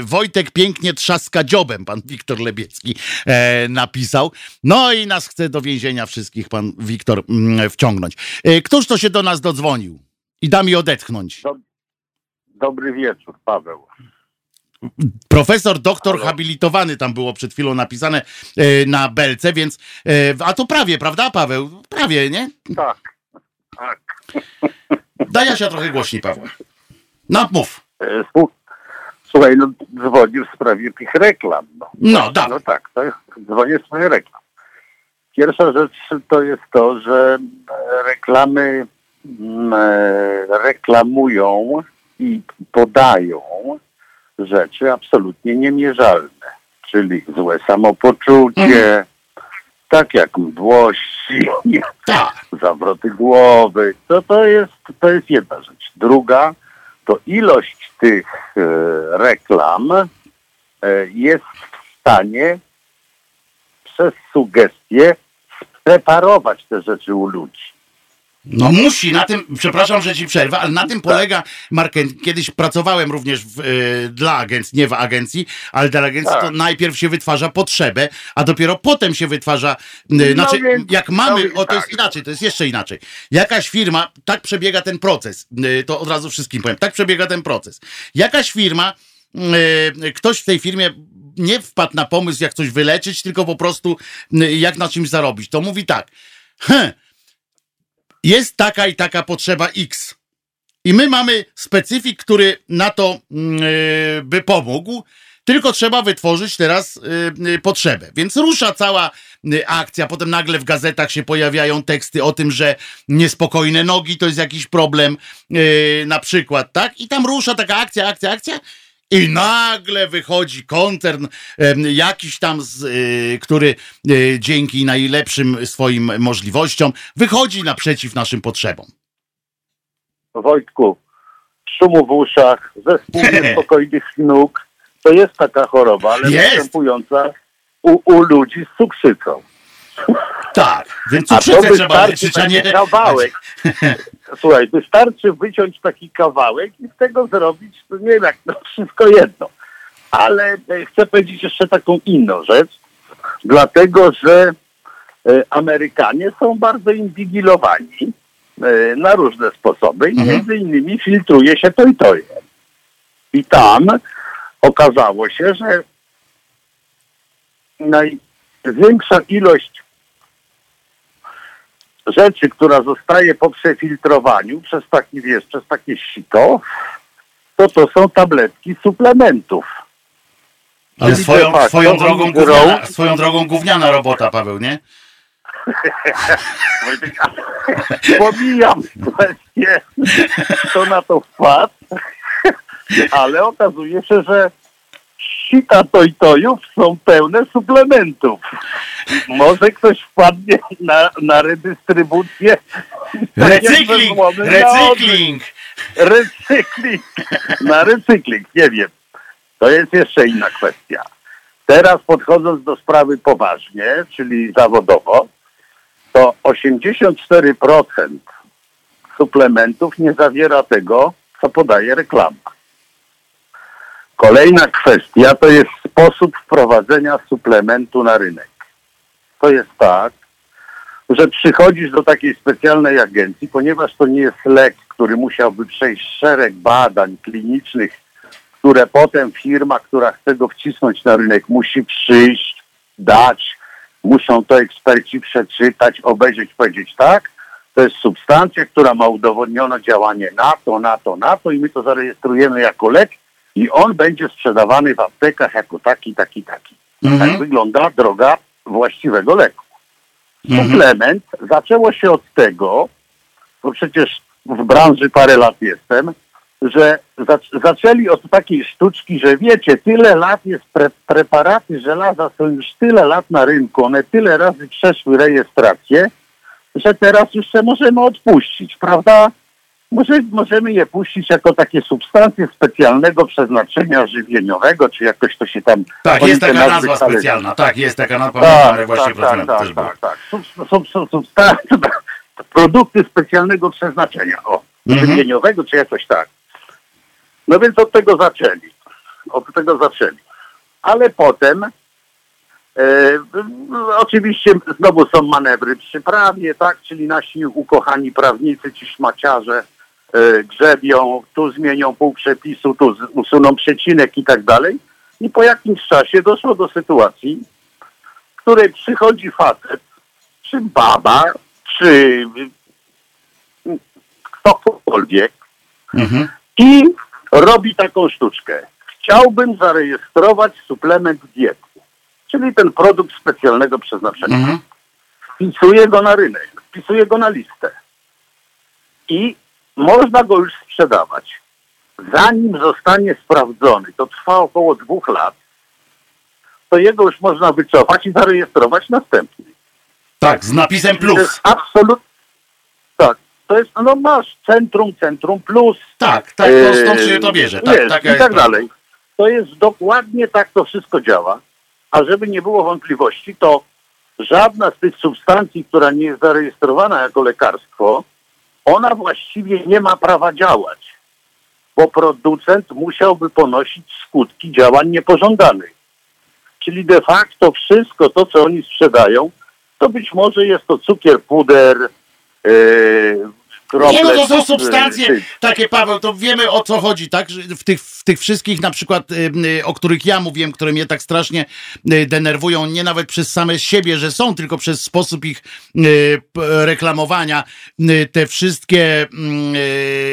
Speaker 1: Wojtek pięknie trzaska dziobem, pan Wiktor Lebiecki e, napisał. No i nas chce do więzienia wszystkich pan Wiktor mm, wciągnąć. Któż to się do nas dodzwonił? I da mi odetchnąć.
Speaker 7: Dobry wieczór, Paweł.
Speaker 1: Profesor, doktor
Speaker 7: Halo?
Speaker 1: habilitowany tam było przed chwilą napisane e, na belce, więc. E, a to prawie, prawda, Paweł? Prawie, nie?
Speaker 7: Tak, tak.
Speaker 1: Daj się trochę głośniej, Paweł. No, mów.
Speaker 7: E, słu- Słuchaj, no dzwonię w sprawie tych reklam. No,
Speaker 1: No, dawaj.
Speaker 7: no tak, to jest, dzwonię w sprawie reklam. Pierwsza rzecz to jest to, że reklamy mm, reklamują i podają rzeczy absolutnie niemierzalne, czyli złe samopoczucie, tak jak mdłości,
Speaker 1: Tak.
Speaker 7: zawroty głowy. To, to, jest, to jest jedna rzecz. Druga to ilość tych e, reklam e, jest w stanie przez sugestie preparować te rzeczy u ludzi.
Speaker 1: No musi, na tym, przepraszam, że ci przerwę, ale na tym polega marketing. Kiedyś pracowałem również w, y, dla agencji, nie w agencji, ale dla agencji
Speaker 7: Tak.
Speaker 1: to najpierw się wytwarza potrzebę, a dopiero potem się wytwarza, y, znaczy
Speaker 7: więc-
Speaker 1: jak
Speaker 7: no
Speaker 1: mamy,
Speaker 7: więc
Speaker 1: o to jest
Speaker 7: tak.
Speaker 1: inaczej, to jest jeszcze inaczej. Jakaś firma, tak przebiega ten proces, y, to od razu wszystkim powiem, tak przebiega ten proces. Jakaś firma, y, ktoś w tej firmie nie wpadł na pomysł, jak coś wyleczyć, tylko po prostu y, jak na czymś zarobić. To mówi tak, hm, jest taka i taka potrzeba X. I my mamy specyfik, który na to mm, y, by pomógł, tylko trzeba wytworzyć teraz y, y, potrzebę. Więc rusza cała akcja, potem nagle w gazetach się pojawiają teksty o tym, że niespokojne nogi to jest jakiś problem, na przykład, tak? I tam rusza taka akcja, akcja, akcja. I nagle wychodzi koncern jakiś tam, z, y, który y, dzięki najlepszym swoim możliwościom wychodzi naprzeciw naszym potrzebom.
Speaker 7: Wojtku, szumu w uszach, zespół niespokojnych nóg, to jest taka choroba, ale
Speaker 1: Jest.
Speaker 7: występująca u, u ludzi z cukrzycą.
Speaker 1: Tak, więc
Speaker 7: A to
Speaker 1: cukrzycę trzeba
Speaker 7: wystarczy
Speaker 1: leczyć, a nie...
Speaker 7: kawałek. Słuchaj, wystarczy wyciąć taki kawałek i z tego zrobić, no nie wiem jak, no wszystko jedno. Ale e, chcę powiedzieć jeszcze taką inną rzecz, dlatego że e, Amerykanie są bardzo inwigilowani e, na różne sposoby i
Speaker 1: Mhm.
Speaker 7: między innymi filtruje się to i to. I tam okazało się, że największa ilość rzeczy, która zostaje po przefiltrowaniu przez taki, wiesz, przez takie sito, to to są tabletki suplementów.
Speaker 1: Ale
Speaker 7: Czyli
Speaker 1: swoją,
Speaker 7: facto
Speaker 1: swoją, drogą
Speaker 7: oni
Speaker 1: gówniana,
Speaker 7: grą-
Speaker 1: swoją drogą gówniana robota, Paweł, nie?
Speaker 7: Pomijam kwestię, kto na to wpadł, ale okazuje się, że sita tojtojów są pełne suplementów. Może ktoś wpadnie na, na redystrybucję.
Speaker 1: Recykling!
Speaker 7: Na
Speaker 1: Recykling!
Speaker 7: Recykling. Na recykling, nie wiem. To jest jeszcze inna kwestia. Teraz podchodząc do sprawy poważnie, czyli zawodowo, to 84% suplementów nie zawiera tego, co podaje reklama. Kolejna kwestia to jest sposób wprowadzenia suplementu na rynek. To jest tak, że przychodzisz do takiej specjalnej agencji, ponieważ to nie jest lek, który musiałby przejść szereg badań klinicznych, które potem firma, która chce go wcisnąć na rynek, musi przyjść, dać, muszą to eksperci przeczytać, obejrzeć, powiedzieć tak, to jest substancja, która ma udowodnione działanie na to, na to, na to i my to zarejestrujemy jako lek i on będzie sprzedawany w aptekach jako taki, taki, taki. Tak
Speaker 1: Mhm.
Speaker 7: wygląda droga właściwego leku.
Speaker 1: Mhm.
Speaker 7: Suplement zaczęło się od tego, bo przecież w branży parę lat jestem, że zac- zaczęli od takiej sztuczki, że wiecie, tyle lat jest pre- preparaty żelaza są już tyle lat na rynku, one tyle razy przeszły rejestrację, że teraz już se możemy odpuścić, prawda? Może, możemy je puścić jako takie substancje specjalnego przeznaczenia żywieniowego, czy jakoś to się tam...
Speaker 1: Tak, jest taka nazwa specjalna. Tak, jest taka nazwa. Pamiętam, jak właśnie
Speaker 7: tak, tak,
Speaker 1: też
Speaker 7: tak, tak, tak. Sub, sub, sub, substancje, produkty specjalnego przeznaczenia, o,
Speaker 1: Mhm.
Speaker 7: żywieniowego czy jakoś tak. No więc od tego zaczęli. Od tego zaczęli. Ale potem e, no, oczywiście znowu są manewry przy prawie, tak, czyli nasi ukochani prawnicy, ci szmaciarze grzebią, tu zmienią pół przepisu, tu usuną przecinek i tak dalej. I po jakimś czasie doszło do sytuacji, w której przychodzi facet, czy baba, czy y, ktokolwiek
Speaker 1: Mhm.
Speaker 7: i robi taką sztuczkę. Chciałbym zarejestrować suplement diety, czyli ten produkt specjalnego przeznaczenia.
Speaker 1: Mhm.
Speaker 7: Wpisuje go na rynek, wpisuje go na listę i można go już sprzedawać. Zanim zostanie sprawdzony, to trwa około dwóch lat, to jego już można wycofać i zarejestrować następny.
Speaker 1: Tak, z napisem
Speaker 7: To
Speaker 1: plus.
Speaker 7: jest absolut... Tak, to jest, no masz centrum, centrum plus,
Speaker 1: Tak, tak, to stąd się to bierze. Tak,
Speaker 7: Wiesz,
Speaker 1: taka
Speaker 7: I
Speaker 1: jest
Speaker 7: tak dalej. To jest dokładnie tak to wszystko działa. A żeby nie było wątpliwości, to żadna z tych substancji, która nie jest zarejestrowana jako lekarstwo, ona właściwie nie ma prawa działać, bo producent musiałby ponosić skutki działań niepożądanych. Czyli de facto wszystko to, co oni sprzedają, to być może jest to cukier, puder, yy.
Speaker 1: Nie, no to są substancje takie, Paweł, to wiemy o co chodzi, tak? W tych, w tych wszystkich na przykład, y, o których ja mówiłem, które mnie tak strasznie y, denerwują, nie nawet przez same siebie, że są, tylko przez sposób ich y, reklamowania, te wszystkie mm,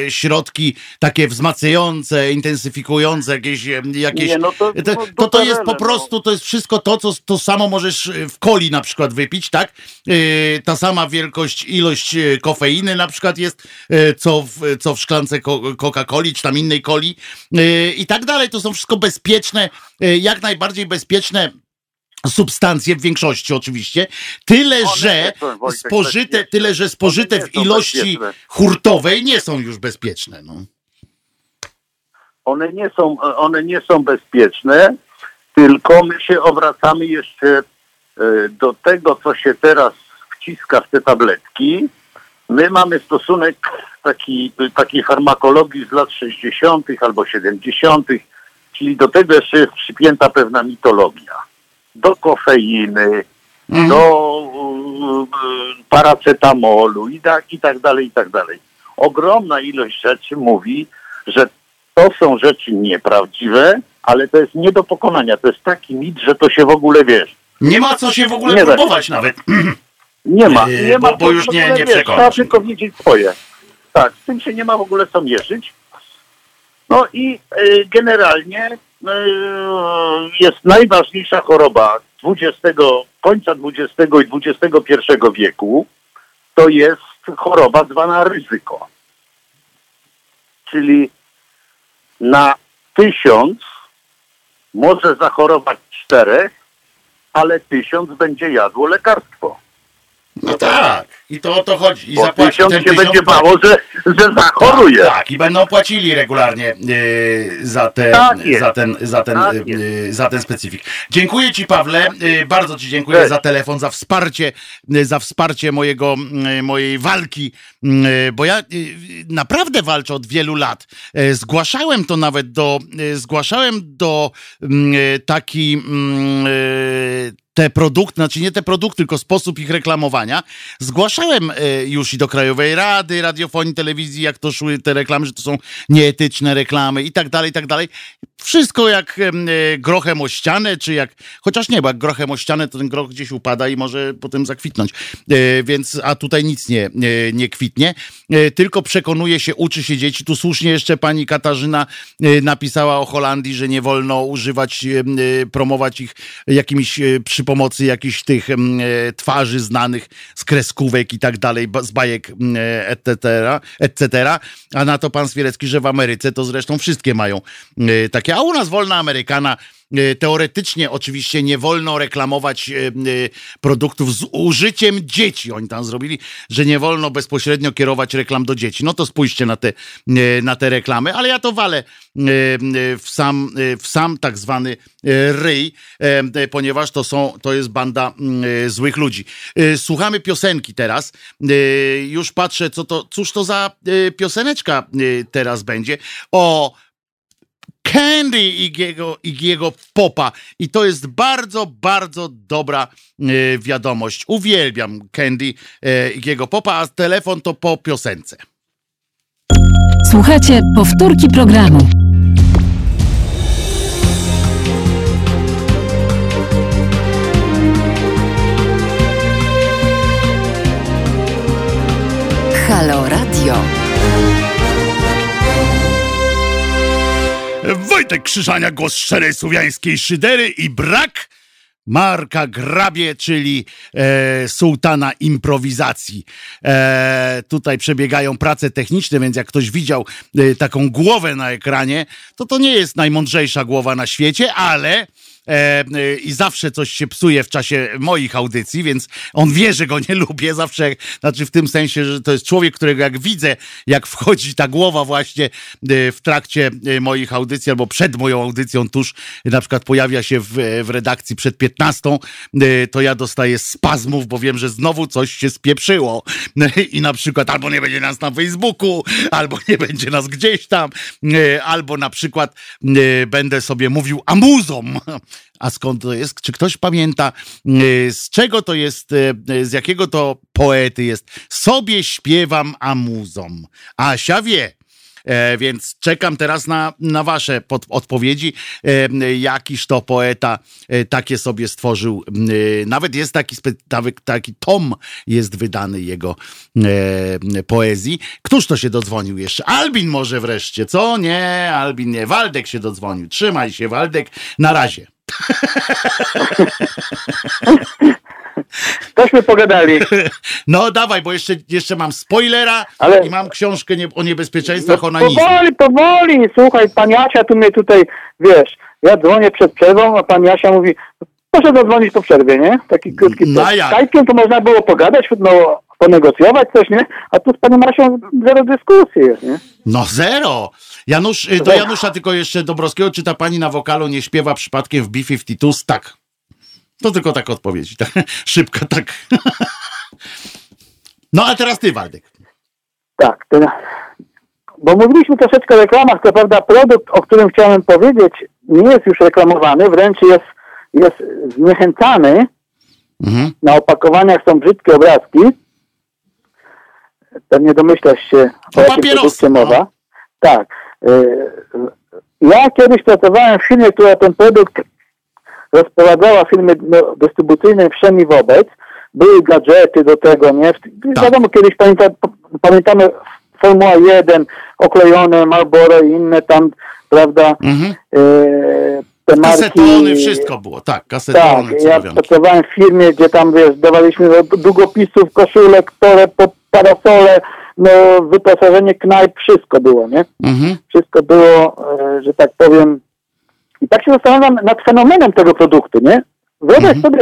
Speaker 1: środki takie wzmacniające, intensyfikujące, jakieś, jakieś
Speaker 7: Nie, no to-
Speaker 1: to,
Speaker 7: no,
Speaker 1: to, to jest po
Speaker 7: no.
Speaker 1: prostu, to jest wszystko to, co to samo możesz w coli na przykład wypić, tak? Ta sama wielkość, ilość kofeiny na przykład jest, y, co w, co w szklance Coca-Coli, czy tam innej coli yy, i tak dalej. To są wszystko bezpieczne, y, jak najbardziej bezpieczne substancje w większości oczywiście, tyle
Speaker 7: One
Speaker 1: że
Speaker 7: są, Wojtek,
Speaker 1: spożyte, tyle że spożyte w ilości
Speaker 7: bezpieczne.
Speaker 1: hurtowej nie są już bezpieczne. No.
Speaker 7: one nie są, one nie są bezpieczne, tylko my się obracamy jeszcze e, do tego, co się teraz wciska w te tabletki. My mamy stosunek taki, takiej farmakologii z lat 60. albo 70., czyli do tego jeszcze jest przypięta pewna mitologia. Do kofeiny, do e, paracetamolu i tak, i tak dalej, i tak dalej. Ogromna ilość rzeczy mówi, że to są rzeczy nieprawdziwe, ale to jest nie do pokonania. To jest taki mit, że to się w ogóle wiesz.
Speaker 1: Nie ma co się w ogóle próbować nawet.
Speaker 7: Nie ma.
Speaker 1: Yy,
Speaker 7: Nie ma
Speaker 1: bo- bo już nie- nie przekonasz.
Speaker 7: Trzeba tylko wiedzieć swoje. Tak, z tym się nie ma w ogóle co mierzyć. No i y, generalnie y, jest najważniejsza choroba 20, końca XX i XXI wieku. To jest choroba zwana ryzyko. Czyli na tysiąc może zachorować czterech, ale tysiąc będzie jadło lekarstwo.
Speaker 1: No tak, i to o to chodzi. I
Speaker 7: Bo
Speaker 1: zapłaci
Speaker 7: tysiąc
Speaker 1: ten
Speaker 7: się
Speaker 1: tysiąc
Speaker 7: będzie bało, że, że zachoruje.
Speaker 1: Tak, tak, i będą płacili regularnie yy, za, te,
Speaker 7: Tak jest.
Speaker 1: za, ten, za, ten,
Speaker 7: Tak
Speaker 1: yy, za ten specyfik. Dziękuję Ci, Pawle. Bardzo Ci dziękuję
Speaker 7: Cześć.
Speaker 1: za telefon, za wsparcie, za wsparcie mojego, mojej walki, bo ja naprawdę walczę od wielu lat. Zgłaszałem to nawet do, zgłaszałem do yy, taki yy, te produkty, znaczy nie te produkty, tylko sposób ich reklamowania. Zgłaszałem e, już i do Krajowej Rady Radiofonii, Telewizji, jak to szły te reklamy, że to są nieetyczne reklamy i tak dalej, i tak dalej. Wszystko jak e, grochem o ścianę, czy jak, chociaż nie, bo jak grochem o ścianę, to ten groch gdzieś upada i może potem zakwitnąć. E, więc, a tutaj nic nie, nie, nie kwitnie, e, tylko przekonuje się, uczy się dzieci. Tu słusznie jeszcze pani Katarzyna e, napisała o Holandii, że nie wolno używać, e, e, promować ich jakimiś e, przy pomocy jakichś tych e, twarzy znanych z kreskówek i tak dalej, z bajek e, etc., etc. A na to pan Swierecki, że w Ameryce to zresztą wszystkie mają e, a u nas wolna Amerykana e, Teoretycznie oczywiście nie wolno reklamować e, e, produktów z użyciem dzieci. Oni tam zrobili, że nie wolno bezpośrednio kierować reklam do dzieci. No to spójrzcie na te, na te reklamy, ale ja to walę w sam, w sam tak zwany ryj, ponieważ to są, to jest banda złych ludzi. Słuchamy piosenki teraz. Już patrzę, co to, cóż to za pioseneczka teraz będzie. O Candy Igiego, Igiego Popa. I to jest bardzo, bardzo dobra e, wiadomość. Uwielbiam Candy e, Igiego Popa, a telefon to po piosence.
Speaker 3: Słuchajcie powtórki programu.
Speaker 1: Wojtek Krzyżania, głos szczerej słowiańskiej szydery i brak Marka Grabie, czyli e, sułtana improwizacji. E, tutaj przebiegają prace techniczne, więc jak ktoś widział e, taką głowę na ekranie, to to nie jest najmądrzejsza głowa na świecie, ale i zawsze coś się psuje w czasie moich audycji, więc on wie, że go nie lubię. Zawsze, znaczy w tym sensie, że to jest człowiek, którego jak widzę, jak wchodzi ta głowa właśnie e, w trakcie e, moich audycji albo przed moją audycją, tuż na przykład pojawia się w, w redakcji przed 15, e, to ja dostaję spazmów, bo wiem, że znowu coś się spieprzyło. I na przykład albo nie będzie nas na Facebooku, albo nie będzie nas gdzieś tam, e, albo na przykład e, będę sobie mówił amuzom. A skąd to jest? Czy ktoś pamięta, e, z czego to jest, e, z jakiego to poety jest? Sobie śpiewam amuzom. Asia wie. E, więc czekam teraz na, na wasze pod, odpowiedzi. E, jakiż to poeta e, takie sobie stworzył. E, nawet jest taki, taki tom jest wydany jego e, poezji. Któż to się dodzwonił jeszcze? Albin może wreszcie, co? Nie, Albin nie. Waldek się dodzwonił. Trzymaj się, Waldek. Na razie.
Speaker 8: Tośmy pogadali.
Speaker 1: No dawaj, bo jeszcze, jeszcze mam spoilera
Speaker 8: Ale-
Speaker 1: i mam książkę nie, o niebezpieczeństwach
Speaker 8: No,
Speaker 1: onanizmu.
Speaker 8: powoli, powoli, słuchaj, pani Asia tu mnie tutaj, wiesz, ja dzwonię przed przerwą, a pani Asia mówi, proszę zadzwonić po przerwie, nie? Taki krótki
Speaker 1: No?
Speaker 8: Skype'iem to można było pogadać, no, ponegocjować coś, nie? A tu z panią Asią zero dyskusji jest, nie?
Speaker 1: No zero. Janusz, y, do Janusza tylko jeszcze Dobrowskiego, czy ta pani na wokalu nie śpiewa przypadkiem w B-52? Tak. To tylko tak odpowiedź. Tak. Szybka, tak. No a teraz ty, Waldek.
Speaker 8: Tak, to, bo mówiliśmy troszeczkę o reklamach, to prawda produkt, o którym chciałem powiedzieć, nie jest już reklamowany, wręcz jest, jest zniechęcany.
Speaker 1: Mhm.
Speaker 8: Na opakowaniach są brzydkie obrazki. Pewnie domyślasz się, o jakim
Speaker 1: papierosy,
Speaker 8: produkcie
Speaker 1: no.
Speaker 8: mowa. Tak. Y, Ja kiedyś pracowałem w firmie, która ten produkt rozprowadzała w firmie no, dystrybucyjnej wszemi wobec. Były gadżety do tego, nie?
Speaker 1: Tak.
Speaker 8: Wiadomo, kiedyś pamięta, pamiętamy Formuła 1, oklejone, Marlboro i inne tam, prawda,
Speaker 1: Mhm.
Speaker 8: te marki.
Speaker 1: Kasetony, wszystko było. Tak,
Speaker 8: Tak,
Speaker 1: kasetony,
Speaker 8: ja
Speaker 1: cyfrowianki.
Speaker 8: pracowałem w firmie, gdzie tam, wiesz, dawaliśmy długopisów, koszulek, toreb, parasole, no, wyposażenie knajp, wszystko było, nie?
Speaker 1: Mhm.
Speaker 8: Wszystko było, e, że tak powiem. I tak się zastanawiam nad fenomenem tego produktu, nie? Wyobraź sobie,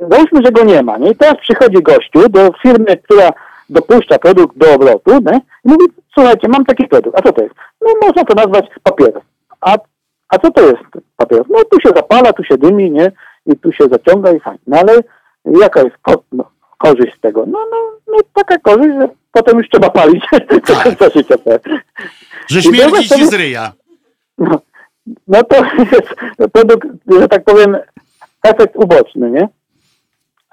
Speaker 8: załóżmy, że go nie ma, nie? I teraz przychodzi gościu do firmy, która dopuszcza produkt do obrotu, nie? I mówi, słuchajcie, mam taki produkt, a co to jest? No można to nazwać papieros. A, a co to jest papieros? No tu się zapala, tu się dymi, nie? I tu się zaciąga i fajnie. No ale jaka jest no, korzyść z tego? No, no, no taka korzyść, że potem już trzeba palić do końca życia.
Speaker 1: Że śmierdzi ci z ryja.
Speaker 8: no, no to jest produkt, że tak powiem, efekt uboczny, nie?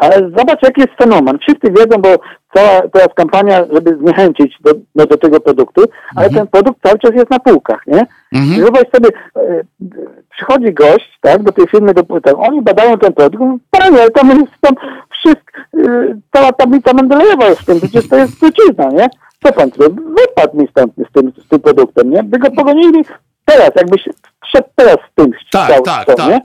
Speaker 8: Ale zobacz, jaki jest fenomen. Wszyscy wiedzą, bo cała jest kampania, żeby zniechęcić do, do, do tego produktu, ale ten produkt cały czas jest na półkach, nie?
Speaker 1: Mhm.
Speaker 8: I Zobacz sobie, e, przychodzi gość, tak, do tej firmy, do, tak, oni badają ten produkt, ale tam jest tam wszystko, e, cała tablica Mendelejewa jest w tym, przecież to jest trucizna, nie? Co pan tu, wypadł mi stąd z tym, z tym produktem, nie? By go pogonili teraz, jakbyś wszedł teraz z tym
Speaker 1: Tak,
Speaker 8: chciał,
Speaker 1: tak,
Speaker 8: co,
Speaker 1: tak.
Speaker 8: nie?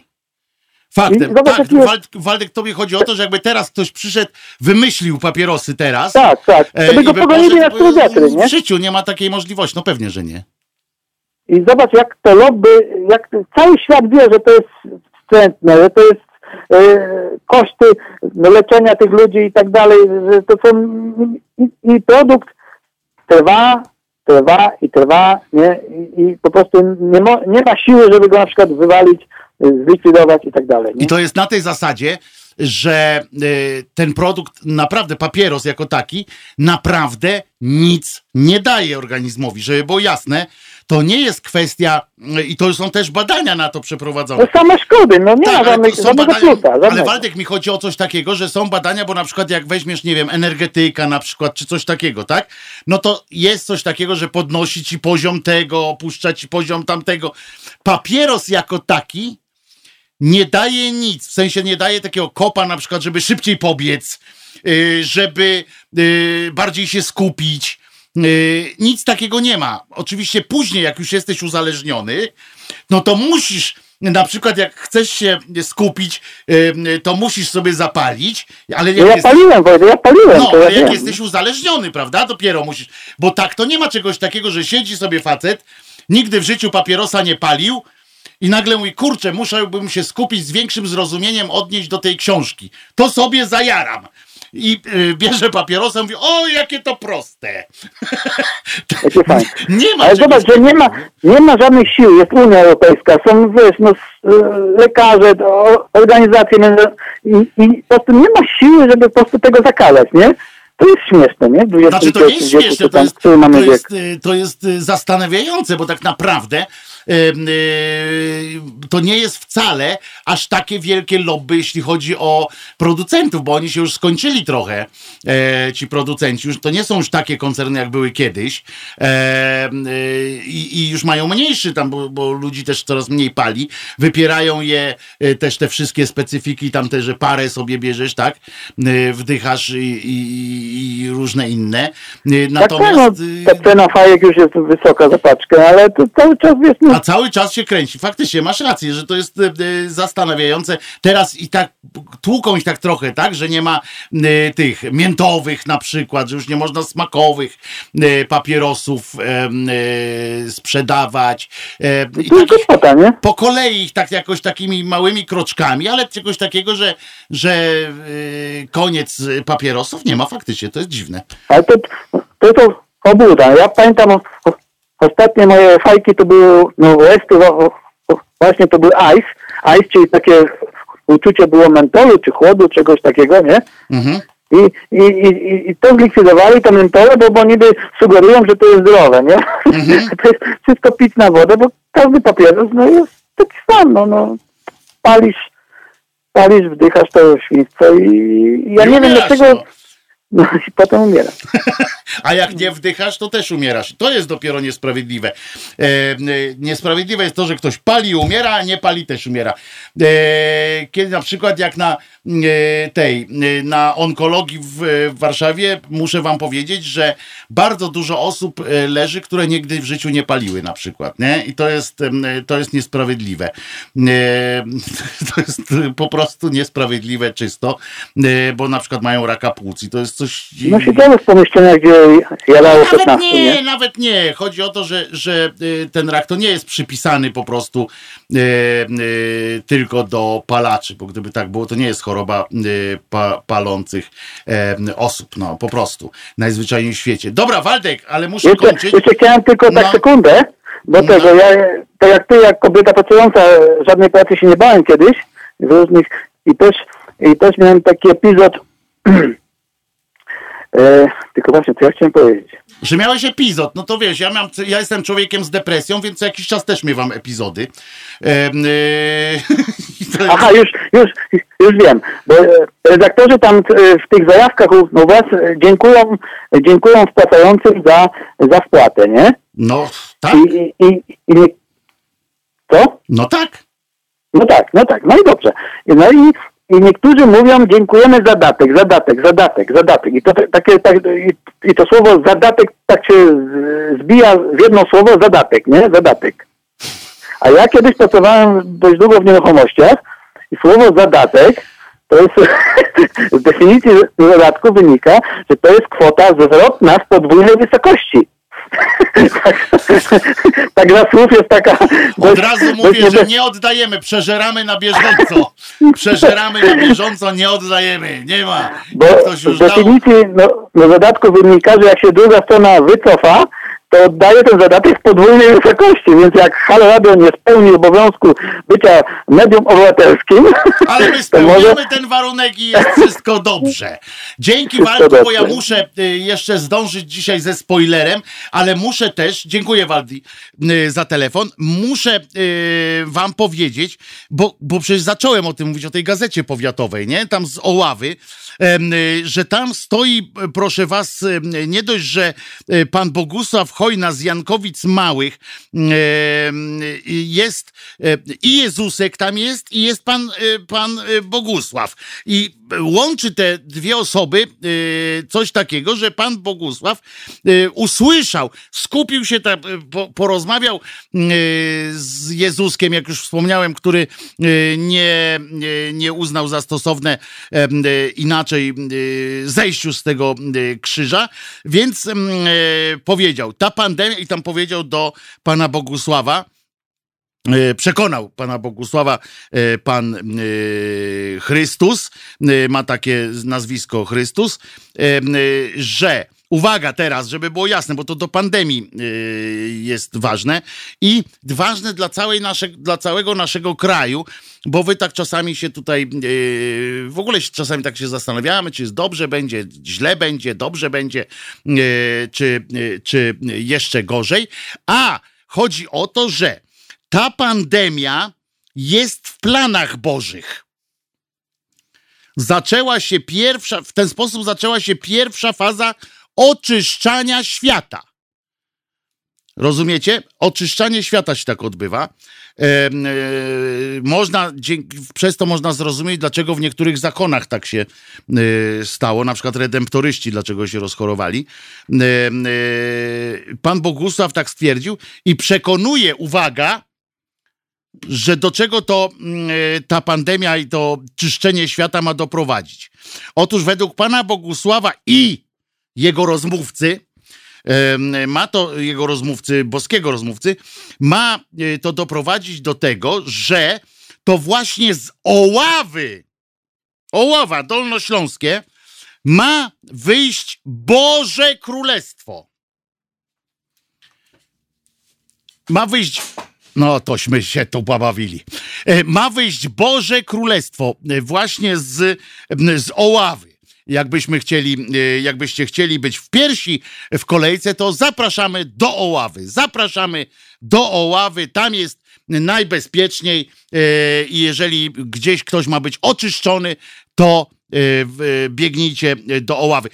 Speaker 1: Faktem.
Speaker 8: Zobacz,
Speaker 1: Tak,
Speaker 8: jaki jest-
Speaker 1: Wald, Waldek, tobie chodzi o to, że jakby teraz ktoś przyszedł, wymyślił papierosy teraz.
Speaker 8: Tak, tak,
Speaker 1: e,
Speaker 8: to by go pogonili na cztery
Speaker 1: W
Speaker 8: nie?
Speaker 1: życiu nie ma takiej możliwości. No pewnie, że nie.
Speaker 8: I zobacz, jak to lobby, jak cały świat wie, że to jest wstrętne, że to jest e, koszty no, leczenia tych ludzi i tak dalej, że to są i, produkt trwa, trwa i trwa, nie? I, i po prostu nie, mo, nie ma siły, żeby go na przykład wywalić, e, zlikwidować i tak dalej. Nie?
Speaker 1: I to jest na tej zasadzie, że y, ten produkt, naprawdę papieros jako taki, naprawdę nic nie daje organizmowi. Żeby było jasne, to nie jest kwestia, y, i to są też badania na to przeprowadzone.
Speaker 8: No same szkody, no nie ma
Speaker 1: Tak, ale
Speaker 8: żadnych,
Speaker 1: to są badania,
Speaker 8: plusa.
Speaker 1: ale. Waldek mi chodzi o coś takiego, że są badania, bo na przykład jak weźmiesz, nie wiem, energetyka na przykład, czy coś takiego, tak? No to jest coś takiego, że podnosi ci poziom tego, opuszcza ci poziom tamtego. Papieros jako taki nie daje nic, w sensie nie daje takiego kopa na przykład, żeby szybciej pobiec, yy, żeby yy, bardziej się skupić. Yy, nic takiego nie ma. Oczywiście później, jak już jesteś uzależniony, no to musisz, na przykład jak chcesz się skupić, yy, to musisz sobie zapalić, ale jak
Speaker 8: ja
Speaker 1: jesteś...
Speaker 8: paliłem, Wojtek, ja paliłem,
Speaker 1: No,
Speaker 8: to ja
Speaker 1: ale jak jesteś uzależniony, prawda? Dopiero musisz. Bo tak to nie ma czegoś takiego, że siedzi sobie facet, nigdy w życiu papierosa nie palił I nagle mówi, kurczę, musiałbym się skupić z większym zrozumieniem, odnieść do tej książki. To sobie zajaram. I y, bierze papierosa i mówi, o, jakie to proste. Nie ma
Speaker 8: Ale zobacz, że nie ma, nie ma żadnych sił. Jest Unia Europejska, są wiesz, no, y, lekarze, organizacje między- i, i po prostu nie ma siły, żeby po prostu tego zakalać, nie? To jest śmieszne, nie?
Speaker 1: Znaczy to nie jest śmieszne, to jest,
Speaker 8: mamy
Speaker 1: to jest, y, to jest y, zastanawiające, bo tak naprawdę y, y, to nie jest wcale aż takie wielkie lobby, jeśli chodzi o producentów, bo oni się już skończyli trochę, e, ci producenci. Już, to nie są już takie koncerny, jak były kiedyś e, i, i już mają mniejszy tam, bo, bo ludzi też coraz mniej pali. Wypierają je e, też te wszystkie specyfiki, tam te, że parę sobie bierzesz, tak? E, Wdychasz i, i, i różne inne. E,
Speaker 8: Tak, no,
Speaker 1: Natomiast
Speaker 8: ta cena fajek już jest wysoka za paczkę, ale to cały czas jest... No,
Speaker 1: a cały czas się kręci. Faktycznie masz rację, że to jest e, zastanawiające. Teraz i tak tłuką ich tak trochę, tak, że nie ma e, tych miętowych na przykład, że już nie można smakowych e, papierosów sprzedawać. I
Speaker 8: to jest
Speaker 1: takich,
Speaker 8: nie?
Speaker 1: po kolei ich tak jakoś takimi małymi kroczkami, ale czegoś takiego, że, że koniec papierosów nie ma faktycznie. To jest dziwne.
Speaker 8: Ale to, to jest obłuda. Ja pamiętam ostatnie moje fajki to były, no o, właśnie to był ice. Ice, czyli takie uczucie było mentolu, czy chłodu, czegoś takiego, nie?
Speaker 1: Mhm.
Speaker 8: I, i, i, I to zlikwidowali, to mentole, bo, bo niby sugerują, że to jest zdrowe, nie? to jest wszystko pić na wodę, bo każdy papieros no, jest taki sam, no, no. Palisz, palisz, wdychasz to świństwo i, i ja
Speaker 1: I
Speaker 8: nie wiem dlaczego...
Speaker 1: no.
Speaker 8: No i potem umiera.
Speaker 1: A jak nie wdychasz, to też umierasz. To jest dopiero niesprawiedliwe. E, e, niesprawiedliwe jest to, że ktoś pali i umiera, a nie pali też umiera. E, kiedy na przykład jak na e, tej, e, na onkologii w, w Warszawie, muszę wam powiedzieć, że bardzo dużo osób e, leży, które nigdy w życiu nie paliły na przykład, nie? I to jest, to jest niesprawiedliwe. E, to jest po prostu niesprawiedliwe czysto, e, bo na przykład mają raka płuc i to jest coś...
Speaker 8: No siedziałem w pomieszczeniach, gdzie jadało
Speaker 1: Nawet
Speaker 8: 15,
Speaker 1: nie,
Speaker 8: nie?
Speaker 1: nawet nie. Chodzi o to, że, że y, ten rak to nie jest przypisany po prostu y, y, tylko do palaczy, bo gdyby tak było, to nie jest choroba y, pa, palących osób, no po prostu. Najzwyczajniej w świecie. Dobra, Waldek, ale muszę
Speaker 8: Jeszcze,
Speaker 1: kończyć.
Speaker 8: jeszcze chciałem tylko tak
Speaker 1: No.
Speaker 8: sekundę, do
Speaker 1: No.
Speaker 8: tego, ja, to jak ty, jak kobieta pracująca, żadnej pracy się nie bałem kiedyś, z różnych, i też, i też miałem taki epizod, e, tylko właśnie, co ja chciałem powiedzieć?
Speaker 1: Że miałeś epizod, no to wiesz, ja, mam, ja jestem człowiekiem z depresją, więc co jakiś czas też miewam epizody. To jest-
Speaker 8: Aha, już, już, już wiem, bo e, redaktorzy tam e, w tych zajawkach u was e, dziękują, dziękują wpłacającym za, za wpłatę, nie?
Speaker 1: No, tak?
Speaker 8: I, i, i, i co?
Speaker 1: No tak.
Speaker 8: No tak, no tak, no i dobrze. No i, i niektórzy mówią, dziękujemy za datek, zadatek, zadatek, zadatek. I to takie, tak, i, i to słowo zadatek tak się zbija w jedno słowo zadatek, nie? Zadatek. A ja kiedyś pracowałem dość długo w nieruchomościach i słowo zadatek to jest z definicji zadatku wynika, że to jest kwota zwrotna w podwójnej wysokości. Tak, tak dla słów jest taka...
Speaker 1: Od
Speaker 8: dość-
Speaker 1: razu
Speaker 8: dość
Speaker 1: mówię, że
Speaker 8: niebe-
Speaker 1: nie oddajemy, przeżeramy na bieżąco. Przeżeramy na bieżąco, nie oddajemy. Nie ma.
Speaker 8: Bo
Speaker 1: ktoś już
Speaker 8: z definicji no, no zadatku wynika, że jak się druga strona wycofa, to oddaje ten zadatek w podwójnej wysokości, więc jak Halo Radio nie spełni obowiązku bycia medium obywatelskim,
Speaker 1: ale my
Speaker 8: to może...
Speaker 1: spełniamy ten warunek i jest wszystko dobrze. Dzięki
Speaker 8: Wszystko
Speaker 1: Waldku, bo ja
Speaker 8: dobrze.
Speaker 1: muszę y, jeszcze zdążyć dzisiaj ze spoilerem, ale muszę też, dziękuję Waldi y, za telefon, muszę y, wam powiedzieć, bo, bo przecież zacząłem o tym mówić, o tej gazecie powiatowej, nie? Tam z Oławy, że tam stoi, y, proszę was, y, nie dość, że y, pan Bogusław Hojna z Jankowic Małych y, jest y, i Jezusek tam jest i jest pan, y, pan y, Bogusław. I łączy te dwie osoby y, coś takiego, że pan Bogusław y, usłyszał, skupił się, tam, y, po, porozmawiał z Jezuskiem, jak już wspomniałem, który nie, nie, uznał za stosowne inaczej zejściu z tego krzyża, więc mm, powiedział, ta pandemia, i tam powiedział do pana Bogusława, przekonał pana Bogusława e, pan e, Chrystus, ma takie nazwisko Chrystus, że uwaga teraz, żeby było jasne, bo to do pandemii jest ważne i ważne dla, całej nasze, dla całego naszego kraju, bo wy tak czasami się tutaj, w ogóle czasami tak się zastanawiamy, czy jest dobrze będzie, źle będzie, dobrze będzie, czy, czy jeszcze gorzej, a chodzi o to, że ta pandemia jest w planach Bożych. Zaczęła się pierwsza, w ten sposób zaczęła się pierwsza faza oczyszczania świata. Rozumiecie? Oczyszczanie świata się tak odbywa. E, e, można, dzięki, przez to można zrozumieć, dlaczego w niektórych zakonach tak się e, stało. Na przykład redemptoryści, dlaczego się rozchorowali. E, e, pan Bogusław tak stwierdził i przekonuje, uwaga, że do czego to mm, e, ta pandemia i to czyszczenie świata ma doprowadzić. Otóż według pana Bogusława i jego rozmówcy, ma to jego rozmówcy, boskiego rozmówcy, ma e, to doprowadzić do tego, że to właśnie z Oławy, Oława Dolnośląskie, ma wyjść Boże Królestwo. Ma wyjść no, tośmy się tu pobawili. E, ma wyjść Boże Królestwo e, właśnie z, z Oławy. Jakbyśmy chcieli, e, jakbyście chcieli być w piersi w kolejce, to zapraszamy do Oławy. Zapraszamy do Oławy. Tam jest najbezpieczniej i jeżeli gdzieś ktoś ma być oczyszczony, to biegnijcie do Oławy.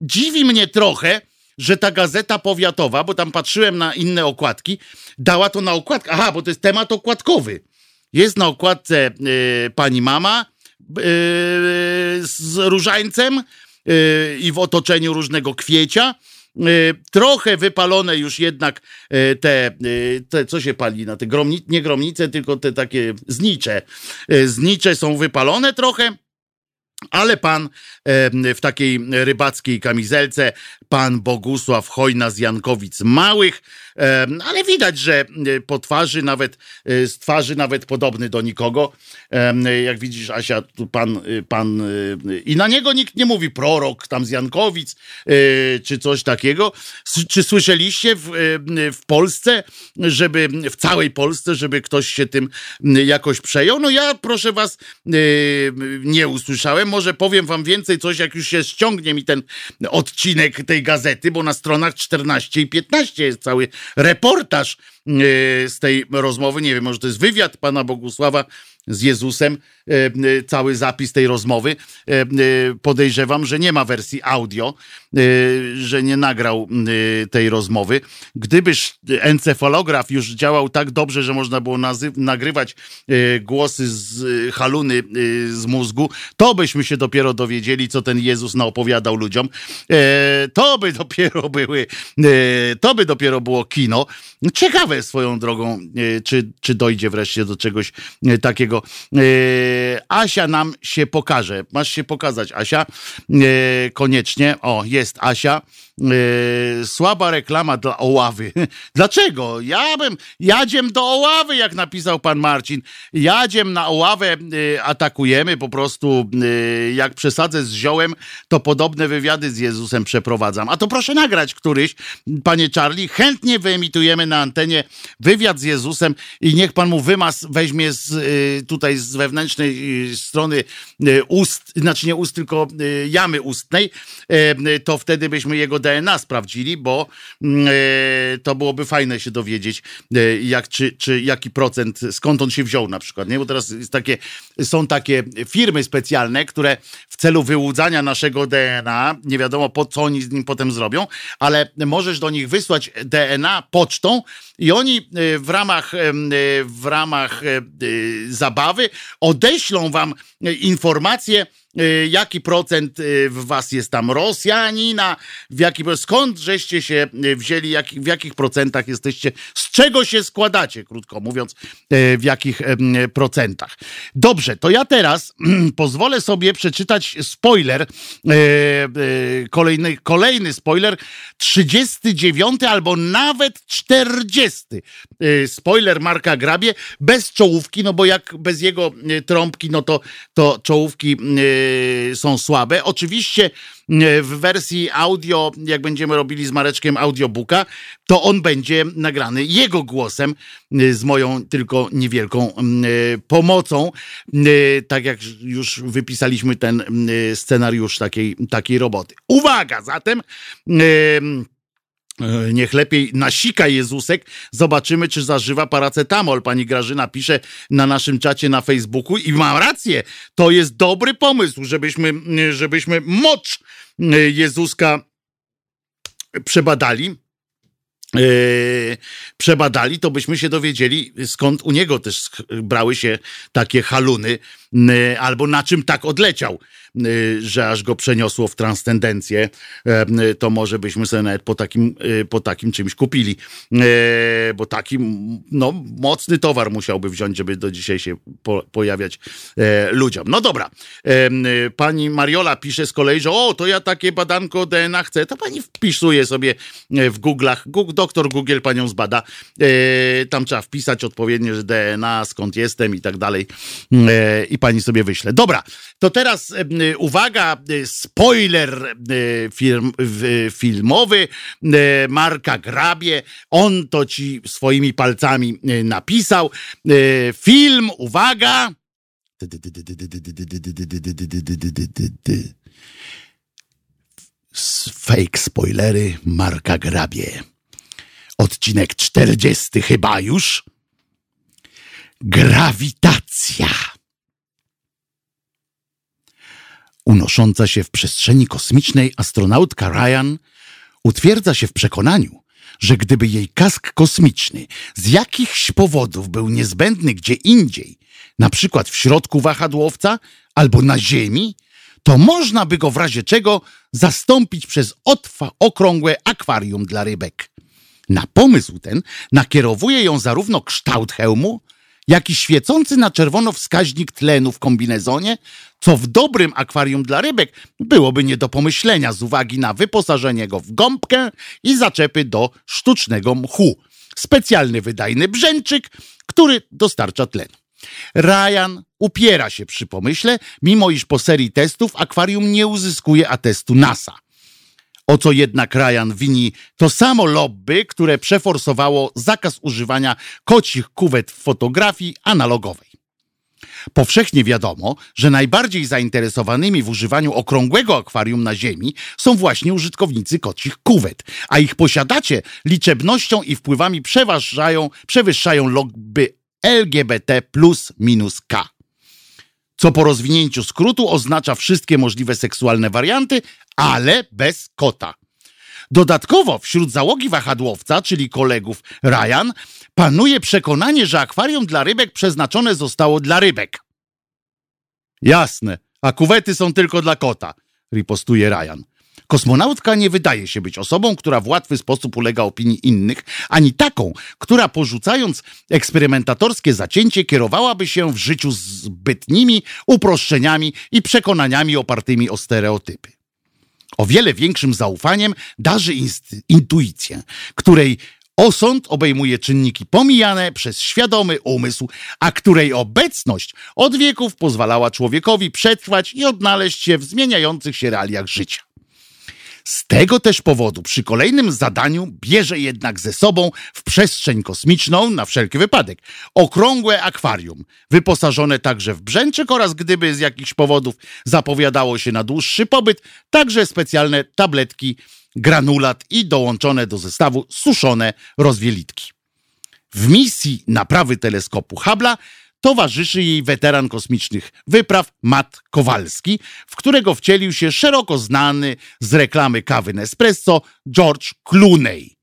Speaker 1: Dziwi mnie trochę, że ta gazeta powiatowa, bo tam patrzyłem na inne okładki, dała to na okładkę. Aha, bo to jest temat okładkowy. Jest na okładce y, pani mama y, z różańcem y, i w otoczeniu różnego kwiecia. Trochę wypalone już jednak te, te co się pali na te gromnice, nie gromnice, tylko te takie znicze. Znicze są wypalone trochę. Ale pan w takiej rybackiej kamizelce, pan Bogusław Hojna z Jankowic Małych, ale widać, że e, po twarzy nawet, e, z twarzy nawet podobny do nikogo. Jak widzisz, Asia, tu pan, e, pan i na niego nikt nie mówi prorok tam z Jankowic, czy coś takiego. Czy słyszeliście w, w Polsce, żeby, w całej Polsce, żeby ktoś się tym jakoś przejął? No ja, proszę was, nie usłyszałem. Może powiem wam więcej coś, jak już się ściągnie mi ten odcinek tej gazety, bo na stronach 14 i 15 jest cały reportaż e, z tej rozmowy. Nie wiem, może to jest wywiad pana Bogusława z Jezusem, e, e, cały zapis tej rozmowy. Podejrzewam, że nie ma wersji audio, że nie nagrał tej rozmowy. Gdybyż encefalograf już działał tak dobrze, że można było nagrywać głosy z haluny z mózgu, to byśmy się dopiero dowiedzieli, co ten Jezus naopowiadał ludziom. To by dopiero były, to by dopiero było kino. Ciekawe swoją drogą, czy, czy dojdzie wreszcie do czegoś takiego E, Asia nam się pokaże. Masz się pokazać, Asia. E, koniecznie. O, jest Asia. E, słaba reklama dla Oławy. Dlaczego? Ja bym, jadziem do Oławy, jak napisał pan Marcin. Jadziem na Oławę, atakujemy po prostu, jak przesadzę z ziołem, to podobne wywiady z Jezusem przeprowadzam. A to proszę nagrać któryś, panie Charlie. Chętnie wyemitujemy na antenie wywiad z Jezusem i niech pan mu wymas weźmie z tutaj z wewnętrznej y, strony y, ust, znaczy nie ust, tylko y, jamy ustnej, to wtedy byśmy jego DNA sprawdzili, bo mm, to byłoby fajne się dowiedzieć, jak, czy, czy jaki procent, skąd on się wziął na przykład, nie? Bo teraz takie, są takie firmy specjalne, które w celu wyłudzania naszego DNA, nie wiadomo po co oni z nim potem zrobią, ale możesz do nich wysłać DNA pocztą i oni w ramach, w ramach zabawy, odeślą wam e, informacje, jaki procent y, w was jest tam Rosjanina, w jaki, skąd żeście się y, wzięli, jak, w jakich procentach jesteście, z czego się składacie, krótko mówiąc, y, w jakich procentach. Dobrze, to ja teraz pozwolę sobie przeczytać spoiler, kolejny, kolejny spoiler, 39 albo nawet 40 e, spoiler Marka Grabie, bez czołówki, no bo jak bez jego trąbki, no to, to czołówki są słabe. Oczywiście e, w wersji audio, jak będziemy robili z Mareczkiem audiobooka, to on będzie nagrany jego głosem, e, z moją tylko niewielką mm, pomocą, tak jak już wypisaliśmy ten mm, scenariusz takiej, takiej roboty. Uwaga, zatem em, Niech lepiej nasika Jezusek. Zobaczymy, czy zażywa paracetamol. Pani Grażyna pisze na naszym czacie na Facebooku i mam rację. To jest dobry pomysł, żebyśmy, żebyśmy mocz e, Jezuska przebadali. e, przebadali, to byśmy się dowiedzieli, skąd u niego też brały się takie haluny, n- albo na czym tak odleciał, że aż go przeniosło w transcendencję. E, n- To może byśmy sobie nawet po takim, e, po takim czymś kupili, E, bo taki no, mocny towar musiałby wziąć, żeby do dzisiaj się po, pojawiać e, ludziom. No dobra, pani Mariola pisze z kolei, że o, to ja takie badanko DNA chcę, to pani wpisuje sobie w Google'ach, Google, doktor Google panią zbada, tam trzeba wpisać odpowiednio, że DNA, skąd jestem i tak dalej i pani sobie wyśle. Dobra, to teraz uwaga, e, spoiler e, film, filmowy Marka Grabie, on to ci swoimi palcami napisał. Film, uwaga, fake spoilery Marka Grabie. Odcinek 40 chyba już. Grawitacja. Unosząca się w przestrzeni kosmicznej astronautka Ryan utwierdza się w przekonaniu, że gdyby jej kask kosmiczny z jakichś powodów był niezbędny gdzie indziej, na przykład w środku wahadłowca albo na Ziemi, to można by go w razie czego zastąpić przez otwa okrągłe akwarium dla rybek. Na pomysł ten nakierowuje ją zarówno kształt hełmu, jak i świecący na czerwono wskaźnik tlenu w kombinezonie, co w dobrym akwarium dla rybek byłoby nie do pomyślenia z uwagi na wyposażenie go w gąbkę i zaczepy do sztucznego mchu. Specjalny wydajny brzęczyk, który dostarcza tlenu. Ryan upiera się przy pomyśle, mimo iż po serii testów akwarium nie uzyskuje atestu NASA. O co jednak Ryan wini to samo lobby, które przeforsowało zakaz używania kocich kuwet w fotografii analogowej. Powszechnie wiadomo, że najbardziej zainteresowanymi w używaniu okrągłego akwarium na Ziemi są właśnie użytkownicy kocich kuwet, a ich posiadacze liczebnością i wpływami przeważają, przewyższają lobby LGBT plus minus K co po rozwinięciu skrótu oznacza wszystkie możliwe seksualne warianty, ale bez kota. Dodatkowo wśród załogi wahadłowca, czyli kolegów Ryan, panuje przekonanie, że akwarium dla rybek przeznaczone zostało dla rybek. Jasne, a kuwety są tylko dla kota, ripostuje Ryan. Kosmonautka nie wydaje się być osobą, która w łatwy sposób ulega opinii innych, ani taką, która porzucając eksperymentatorskie zacięcie kierowałaby się w życiu zbytnimi uproszczeniami i przekonaniami opartymi o stereotypy. O wiele większym zaufaniem darzy intuicję, której osąd obejmuje czynniki pomijane przez świadomy umysł, a której obecność od wieków pozwalała człowiekowi przetrwać i odnaleźć się w zmieniających się realiach życia. Z tego też powodu przy kolejnym zadaniu bierze jednak ze sobą w przestrzeń kosmiczną, na wszelki wypadek, okrągłe akwarium, wyposażone także w brzęczyk oraz gdyby z jakichś powodów zapowiadało się na dłuższy pobyt, także specjalne tabletki, granulat i dołączone do zestawu suszone rozwielitki. W misji naprawy teleskopu Hubble'a towarzyszy jej weteran kosmicznych wypraw Matt Kowalski, w którego wcielił się szeroko znany z reklamy kawy Nespresso George Clooney.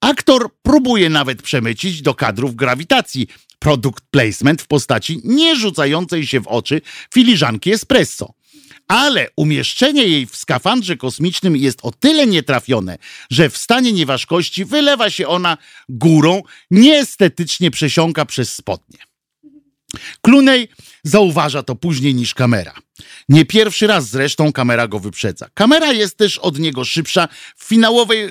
Speaker 1: Aktor próbuje nawet przemycić do kadrów grawitacji produkt placement w postaci nie rzucającej się w oczy filiżanki espresso. ale umieszczenie jej w skafandrze kosmicznym jest o tyle nietrafione, że w stanie nieważkości wylewa się ona górą, nieestetycznie przesiąka przez spodnie. Klunej zauważa to później niż kamera. Nie pierwszy raz zresztą kamera go wyprzedza. Kamera jest też od niego szybsza w finałowej,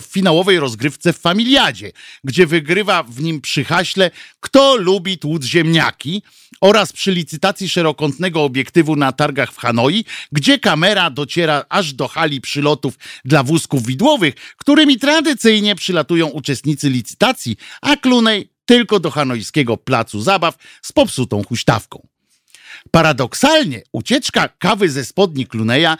Speaker 1: w finałowej rozgrywce w Familiadzie, gdzie wygrywa w nim przy haśle Kto lubi tłuc ziemniaki oraz przy licytacji szerokątnego obiektywu na targach w Hanoi, gdzie kamera dociera aż do hali przylotów dla wózków widłowych, którymi tradycyjnie przylatują uczestnicy licytacji, a Klunej tylko do hanojskiego placu zabaw z popsutą huśtawką. Paradoksalnie ucieczka kawy ze spodni Kluneja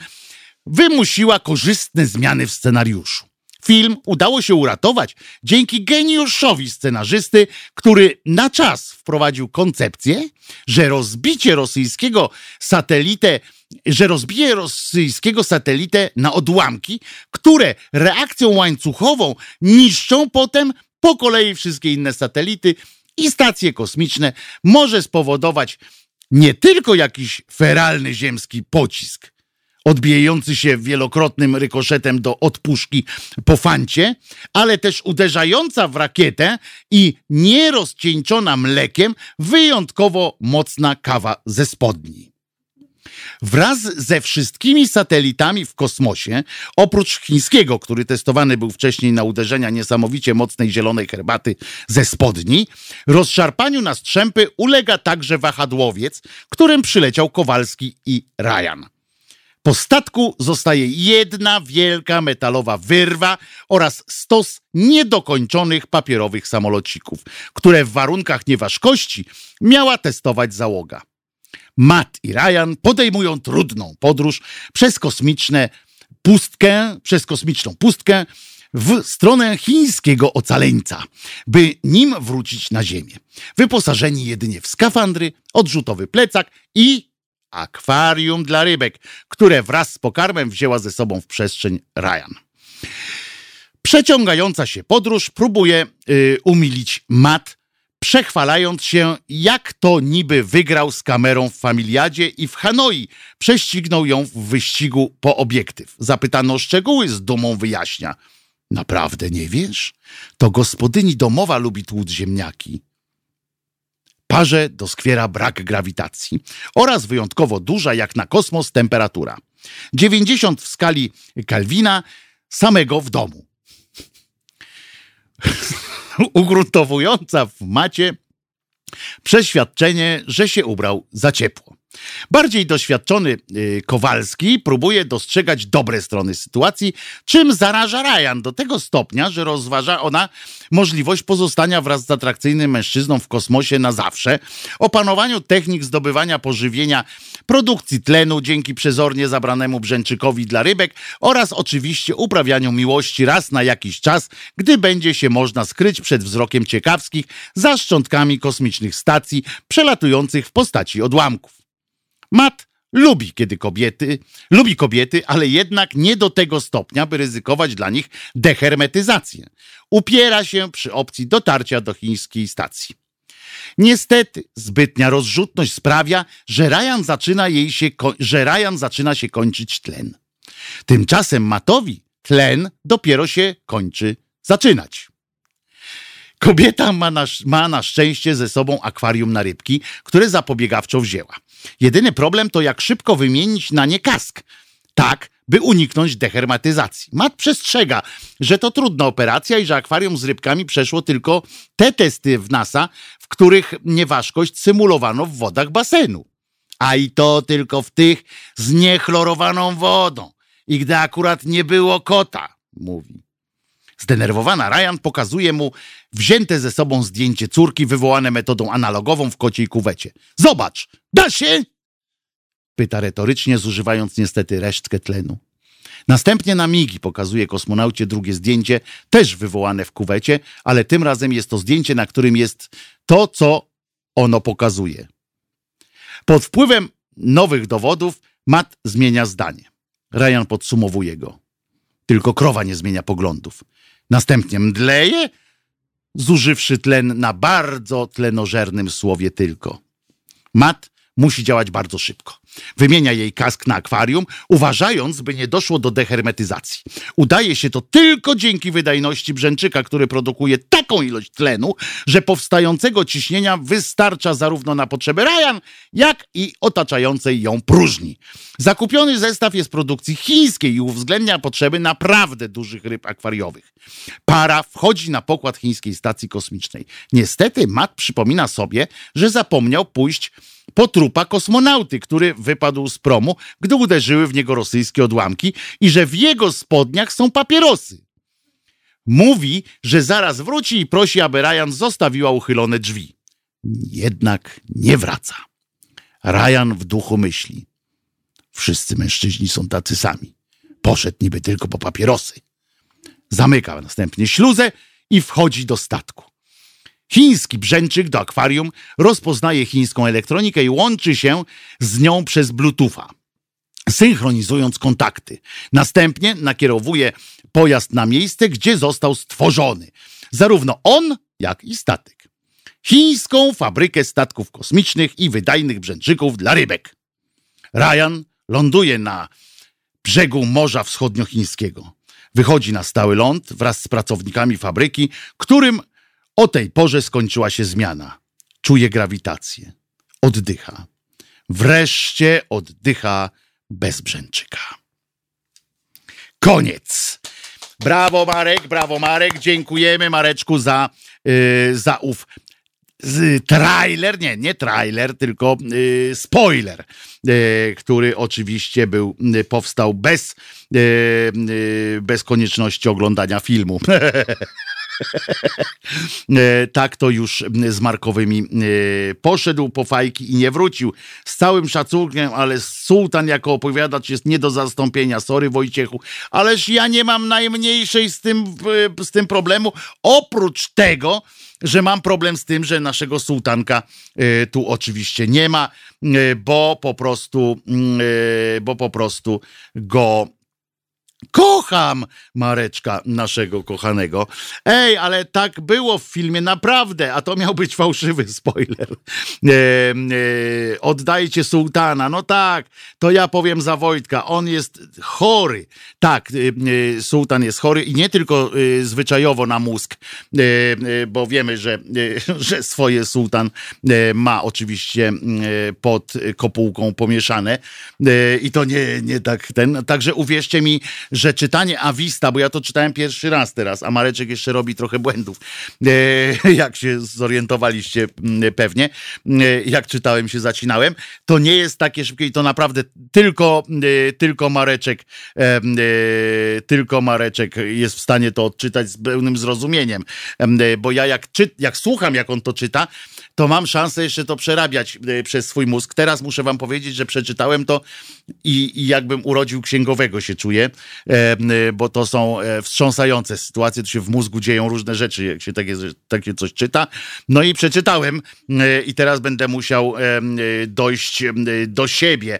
Speaker 1: wymusiła korzystne zmiany w scenariuszu. Film udało się uratować dzięki geniuszowi scenarzysty, który na czas wprowadził koncepcję, że rozbicie rosyjskiego satelitę, że rozbije rosyjskiego satelitę na odłamki, które reakcją łańcuchową niszczą potem po kolei wszystkie inne satelity i stacje kosmiczne, może spowodować nie tylko jakiś feralny ziemski pocisk, odbijający się wielokrotnym rykoszetem do odpuszki po fancie, ale też uderzająca w rakietę i nierozcieńczona mlekiem wyjątkowo mocna kawa ze spodni. Wraz ze wszystkimi satelitami w kosmosie, oprócz chińskiego, który testowany był wcześniej na uderzenia niesamowicie mocnej zielonej herbaty ze spodni, rozszarpaniu na strzępy ulega także wahadłowiec, którym przyleciał Kowalski i Ryan. Po statku zostaje jedna wielka metalowa wyrwa oraz stos niedokończonych papierowych samolocików, które w warunkach nieważkości miała testować załoga. Matt i Ryan podejmują trudną podróż przez kosmiczne pustkę, przez kosmiczną pustkę w stronę chińskiego ocaleńca, by nim wrócić na Ziemię. Wyposażeni jedynie w skafandry, odrzutowy plecak i akwarium dla rybek, które wraz z pokarmem wzięła ze sobą w przestrzeń Ryan. Przeciągająca się podróż próbuje y, umilić Matt przechwalając się, jak to niby wygrał z kamerą w Familiadzie i w Hanoi. Prześcignął ją w wyścigu po obiektyw. Zapytano o szczegóły, z dumą wyjaśnia. Naprawdę nie wiesz? To gospodyni domowa lubi tłuc ziemniaki. Parze doskwiera brak grawitacji oraz wyjątkowo duża jak na kosmos temperatura. 90 w skali Kelwina samego w domu. ugruntowująca w macie przeświadczenie, że się ubrał za ciepło. Bardziej doświadczony y, Kowalski próbuje dostrzegać dobre strony sytuacji, czym zaraża Ryan do tego stopnia, że rozważa ona możliwość pozostania wraz z atrakcyjnym mężczyzną w kosmosie na zawsze, opanowaniu technik zdobywania pożywienia, produkcji tlenu dzięki przezornie zabranemu brzęczykowi dla rybek oraz oczywiście uprawianiu miłości raz na jakiś czas, gdy będzie się można skryć przed wzrokiem ciekawskich za szczątkami kosmicznych stacji przelatujących w postaci odłamków. Matt lubi, kiedy kobiety, lubi kobiety, ale jednak nie do tego stopnia, by ryzykować dla nich dehermetyzację. Upiera się przy opcji dotarcia do chińskiej stacji. Niestety, zbytnia rozrzutność sprawia, że Ryan zaczyna, jej się, że Ryan zaczyna się kończyć tlen. Tymczasem Matowi tlen dopiero się kończy zaczynać. Kobieta ma na, ma na szczęście ze sobą akwarium na rybki, które zapobiegawczo wzięła. Jedyny problem to jak szybko wymienić na nie kask. Tak, by uniknąć dehermatyzacji. Mat przestrzega, że to trudna operacja i że akwarium z rybkami przeszło tylko te testy w NASA, w których nieważkość symulowano w wodach basenu. A i to tylko w tych z niechlorowaną wodą. I gdy akurat nie było kota, mówi. Zdenerwowana Ryan pokazuje mu wzięte ze sobą zdjęcie córki wywołane metodą analogową w kociej kuwecie. Zobacz, da się? Pyta retorycznie, zużywając niestety resztkę tlenu. Następnie na migi pokazuje kosmonaucie drugie zdjęcie, też wywołane w kuwecie, ale tym razem jest to zdjęcie, na którym jest to, co ono pokazuje. Pod wpływem nowych dowodów Matt zmienia zdanie. Ryan podsumowuje go. Tylko krowa nie zmienia poglądów. Następnie mdleje, zużywszy tlen na bardzo tlenożernym słowie tylko. Matt musi działać bardzo szybko. Wymienia jej kask na akwarium, uważając, by nie doszło do dehermetyzacji. Udaje się to tylko dzięki wydajności brzęczyka, który produkuje taką ilość tlenu, że powstającego ciśnienia wystarcza zarówno na potrzeby Ryan, jak i otaczającej ją próżni. Zakupiony zestaw jest produkcji chińskiej i uwzględnia potrzeby naprawdę dużych ryb akwariowych. Para wchodzi na pokład chińskiej stacji kosmicznej. Niestety Matt przypomina sobie, że zapomniał pójść po trupa kosmonauty, który wypadł z promu, gdy uderzyły w niego rosyjskie odłamki i że w jego spodniach są papierosy. Mówi, że zaraz wróci i prosi, aby Ryan zostawiła uchylone drzwi. Jednak nie wraca. Ryan w duchu myśli. Wszyscy mężczyźni są tacy sami. Poszedł niby tylko po papierosy. Zamyka następnie śluzę i wchodzi do statku. Chiński brzęczyk do akwarium rozpoznaje chińską elektronikę i łączy się z nią przez Bluetootha, synchronizując kontakty. Następnie nakierowuje pojazd na miejsce, gdzie został stworzony. Zarówno on, jak i statek. Chińską fabrykę statków kosmicznych i wydajnych brzęczyków dla rybek. Ryan ląduje na brzegu Morza Wschodniochińskiego. Wychodzi na stały ląd wraz z pracownikami fabryki, którym o tej porze skończyła się zmiana. Czuje grawitację. Oddycha. Wreszcie oddycha bez brzęczyka. Koniec. Brawo Marek, brawo Marek. Dziękujemy Mareczku za, yy, za ów z trailer, nie, nie trailer, tylko y, spoiler, y, który oczywiście był, y, powstał bez, bez konieczności oglądania filmu. E, tak to już z Markowymi e, poszedł po fajki i nie wrócił. Z całym szacunkiem, ale sułtan jako opowiadacz jest nie do zastąpienia. Sorry Wojciechu, ależ ja nie mam najmniejszej z tym, z tym problemu. Oprócz tego, że mam problem z tym, że naszego sułtanka e, tu oczywiście nie ma, bo po prostu, bo po prostu go Kocham Mareczka, naszego kochanego. Ej, ale tak było w filmie naprawdę, a to miał być fałszywy spoiler. E, e, oddajcie sułtana. No tak, to ja powiem za Wojtka. On jest chory. Tak, e, e sułtan jest chory i nie tylko e, zwyczajowo na mózg, e, bo wiemy, że, że swoje sułtan ma oczywiście pod kopułką pomieszane i to nie, nie tak ten. Także uwierzcie mi, że czytanie Awista, bo ja to czytałem pierwszy raz teraz, a Mareczek jeszcze robi trochę błędów, e, jak się zorientowaliście pewnie, e, jak czytałem się zacinałem, to nie jest takie szybkie i to naprawdę tylko, e, tylko Mareczek tylko Mareczek jest w stanie to odczytać z pełnym zrozumieniem, bo ja jak, czy, jak słucham, jak on to czyta, to mam szansę jeszcze to przerabiać przez swój mózg. Teraz muszę wam powiedzieć, że przeczytałem to i, i jakbym urodził księgowego się czuję, e, bo to są e, wstrząsające sytuacje, tu się w mózgu dzieją różne rzeczy, jak się takie, takie coś czyta. No i przeczytałem e, i teraz będę musiał dojść do siebie.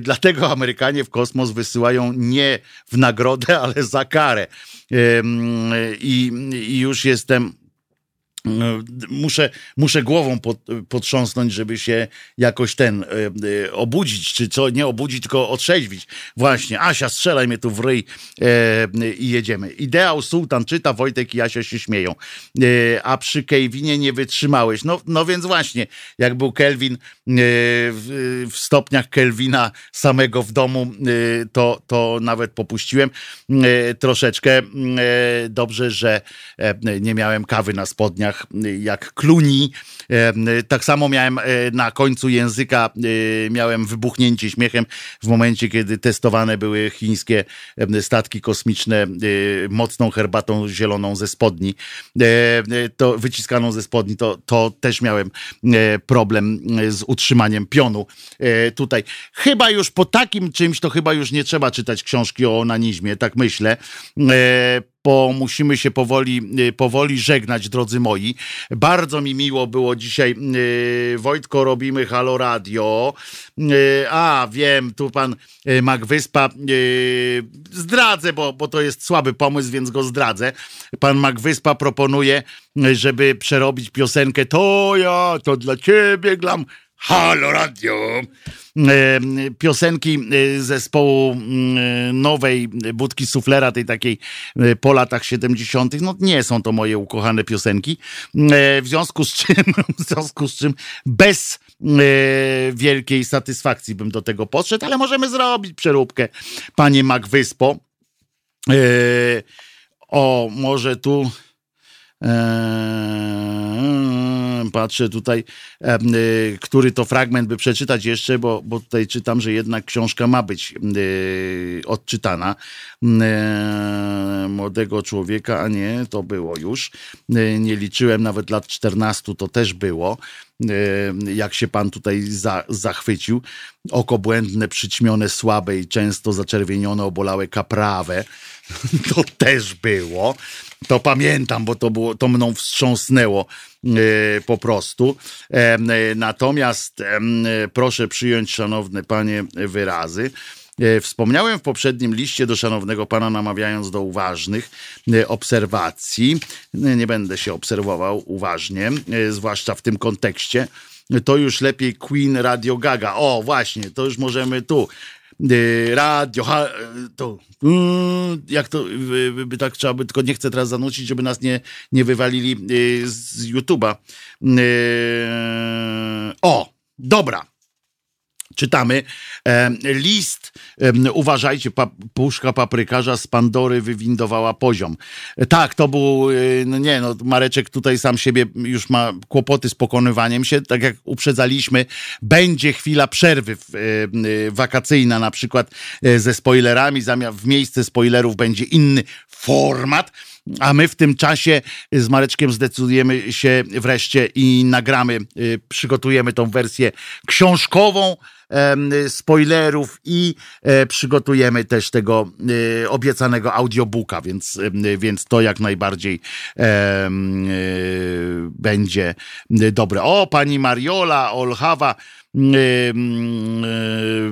Speaker 1: Dlatego Amerykanie w kosmos wysyłają nie w nagrodę, ale za karę. I, i już jestem muszę, muszę głową pod, potrząsnąć, żeby się jakoś ten e, e, obudzić, czy co, nie obudzić, tylko otrzeźwić. Właśnie, Asia, strzelaj mnie tu w ryj e, i jedziemy. Ideał Sultan czyta, Wojtek i Asia się śmieją. A przy Kelvinie nie wytrzymałeś. No, no więc właśnie, jak był Kelvin w, w, stopniach Kelvina samego w domu, to, to nawet popuściłem troszeczkę. dobrze, że nie miałem kawy na spodniach, jak kluni. Tak samo miałem e, na końcu języka, e, miałem wybuchnięcie śmiechem w momencie, kiedy testowane były chińskie statki kosmiczne e, mocną herbatą zieloną ze spodni, to wyciskaną ze spodni, to, to też miałem problem z utrzymaniem pionu tutaj. Chyba już po takim czymś, to chyba już nie trzeba czytać książki o onanizmie, tak myślę bo musimy się powoli, y, powoli żegnać, drodzy moi. Bardzo mi miło było dzisiaj. Y, Wojtko, robimy Halo Radio. Y, a, wiem, tu pan Magwyspa. Zdradzę, bo, bo to jest słaby pomysł, więc go zdradzę. Pan Magwyspa proponuje, żeby przerobić piosenkę To ja, to dla ciebie glam Halo Radio. E, piosenki e, zespołu e, nowej budki suflera, tej takiej po latach 70. No nie są to moje ukochane piosenki. W związku z czym, w związku z czym bez wielkiej satysfakcji bym do tego podszedł, ale możemy zrobić przeróbkę, panie Magwyspo. O, może tu Eee, patrzę tutaj, y, który to fragment by przeczytać jeszcze, bo, bo tutaj czytam, że jednak książka ma być y, odczytana. Eee, młodego człowieka, a nie, to było już. Y, nie liczyłem nawet lat 14, to też było jak się pan tutaj za, zachwycił. Oko błędne, przyćmione, słabe i często zaczerwienione, obolałe kaprawę. To też było. To pamiętam, bo to, było, to mną wstrząsnęło e, po prostu. E, natomiast e, proszę przyjąć, szanowne panie, wyrazy. Wspomniałem w poprzednim liście do szanownego pana, namawiając do uważnych obserwacji. Nie będę się obserwował uważnie, zwłaszcza w tym kontekście. To już lepiej Queen Radio Gaga. O, właśnie, to już możemy tu radio, ha, to, mm, jak to by tak trzeba by, tylko nie chcę teraz zanucić, żeby nas nie, nie wywalili y, z YouTube'a. Y, o, dobra. Czytamy list, uważajcie, puszka paprykarza z Pandory wywindowała poziom. Tak, to był, y, no nie, no Mareczek tutaj sam siebie już ma kłopoty z pokonywaniem się, tak jak uprzedzaliśmy, będzie chwila przerwy y, wakacyjna na przykład e, ze spoilerami, zamiast w miejsce spoilerów będzie inny format, a my w tym czasie z Mareczkiem zdecydujemy się wreszcie i nagramy, przygotujemy tą wersję książkową, spoilerów i e, przygotujemy też tego e, obiecanego audiobooka, więc, więc to jak najbardziej e, będzie dobre. O, pani Mariola Olchawa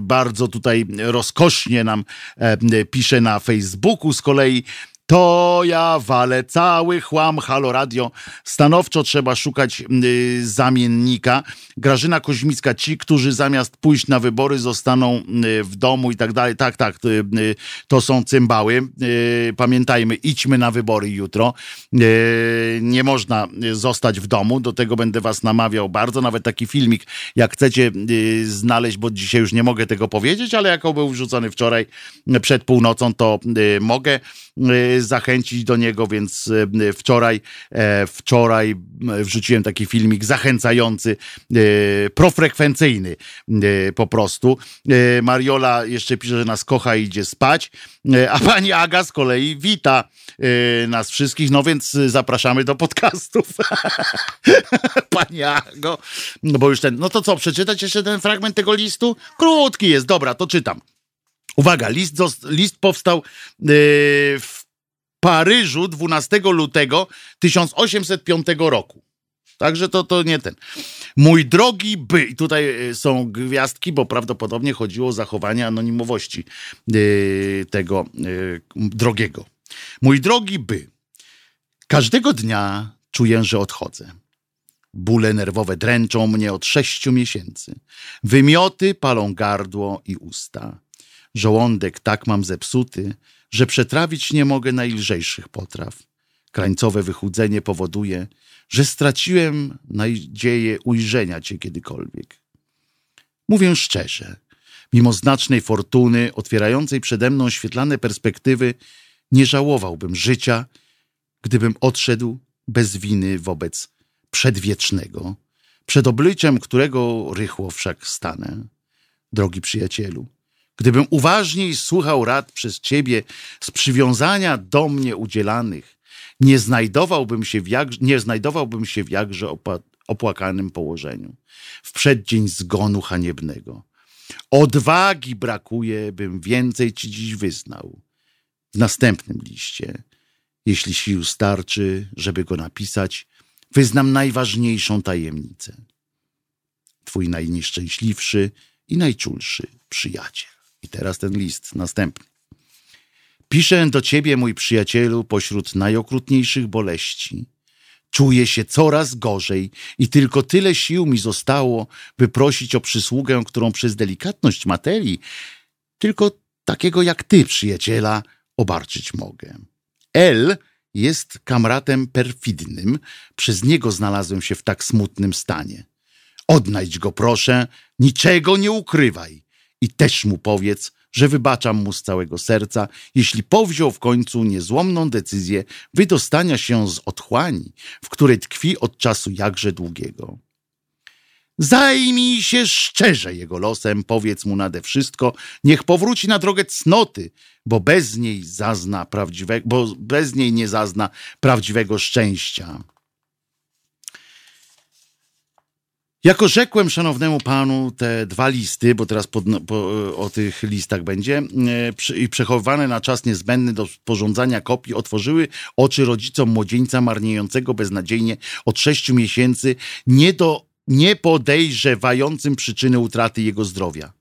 Speaker 1: bardzo tutaj rozkosznie nam pisze na Facebooku z kolei to ja walę cały chłam Halo Radio. Stanowczo trzeba szukać y, zamiennika. Grażyna Koźmicka, ci, którzy zamiast pójść na wybory zostaną y, w domu i tak dalej. Tak, tak, y, y to są cymbały. Y, pamiętajmy, idźmy na wybory jutro. Y, nie można zostać w domu. Do tego będę was namawiał bardzo. Nawet taki filmik, jak chcecie znaleźć, bo dzisiaj już nie mogę tego powiedzieć, ale jako był wrzucony wczoraj przed północą, to mogę zachęcić do niego, więc e, wczoraj, e, wczoraj wrzuciłem taki filmik zachęcający, e, profrekwencyjny po prostu. Mariola jeszcze pisze, że nas kocha i idzie spać, a pani Aga z kolei wita nas wszystkich, no więc zapraszamy do podcastów. pani Ago, no bo już ten, no to co, przeczytać jeszcze ten fragment tego listu? Krótki jest, dobra, to czytam. Uwaga, list, list powstał yy, w Paryżu 12 lutego 1805 roku. Także to, to nie ten. Mój drogi by, i tutaj yy, są gwiazdki, bo prawdopodobnie chodziło o zachowanie anonimowości yy, tego yy, drogiego. Mój drogi by, każdego dnia czuję, że odchodzę. Bóle nerwowe dręczą mnie od sześciu miesięcy. Wymioty palą gardło i usta. Żołądek tak mam zepsuty, że przetrawić nie mogę najlżejszych potraw. Krańcowe wychudzenie powoduje, że straciłem nadzieję ujrzenia cię kiedykolwiek. Mówię szczerze, mimo znacznej fortuny, otwierającej przede mną świetlane perspektywy, nie żałowałbym życia, gdybym odszedł bez winy wobec przedwiecznego, przed obliczem którego rychło wszak stanę. Drogi przyjacielu, Gdybym uważniej słuchał rad przez ciebie z przywiązania do mnie udzielanych, nie znajdowałbym się w, jak, nie znajdowałbym się w jakże opłakanym położeniu, w przeddzień zgonu haniebnego. Odwagi brakuje, bym więcej ci dziś wyznał. W następnym liście, jeśli sił starczy, żeby go napisać, wyznam najważniejszą tajemnicę. Twój najnieszczęśliwszy i najczulszy przyjaciel. I teraz ten list następny. Piszę do ciebie, mój przyjacielu, pośród najokrutniejszych boleści. Czuję się coraz gorzej i tylko tyle sił mi zostało, by prosić o przysługę, którą przez delikatność materii, tylko takiego jak ty, przyjaciela, obarczyć mogę. L jest kamratem perfidnym, przez niego znalazłem się w tak smutnym stanie. Odnajdź go, proszę, niczego nie ukrywaj i też mu powiedz, że wybaczam mu z całego serca, jeśli powziął w końcu niezłomną decyzję wydostania się z otchłani, w której tkwi od czasu jakże długiego. Zajmij się szczerze jego losem, powiedz mu nade wszystko, niech powróci na drogę cnoty, bo bez niej zazna bo bez niej nie zazna prawdziwego szczęścia. Jako rzekłem szanownemu panu te dwa listy, bo teraz pod, po, o tych listach będzie, e, i przechowywane na czas niezbędny do sporządzania kopii, otworzyły oczy rodzicom młodzieńca marniejącego beznadziejnie od sześciu miesięcy, nie, do, nie podejrzewającym przyczyny utraty jego zdrowia.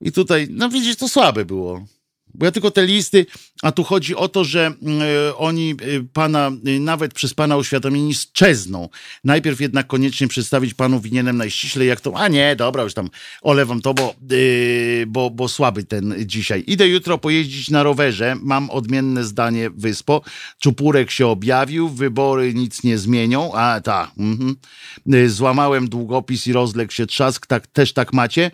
Speaker 1: I tutaj, no widzisz, to słabe było. Bo ja tylko te listy, a tu chodzi o to, że mm, e, oni e, pana, e, nawet przez pana uświadomieni sczezną. Najpierw jednak koniecznie przedstawić panu winienem najściślej, jak to, a nie, dobra, już tam olewam to, bo, bo, bo słaby ten dzisiaj. Idę jutro pojeździć na rowerze, mam odmienne zdanie Wyspo. Czupurek się objawił, wybory nic nie zmienią, a tak, mhm. Y, złamałem długopis i rozległ się trzask, tak, też tak macie.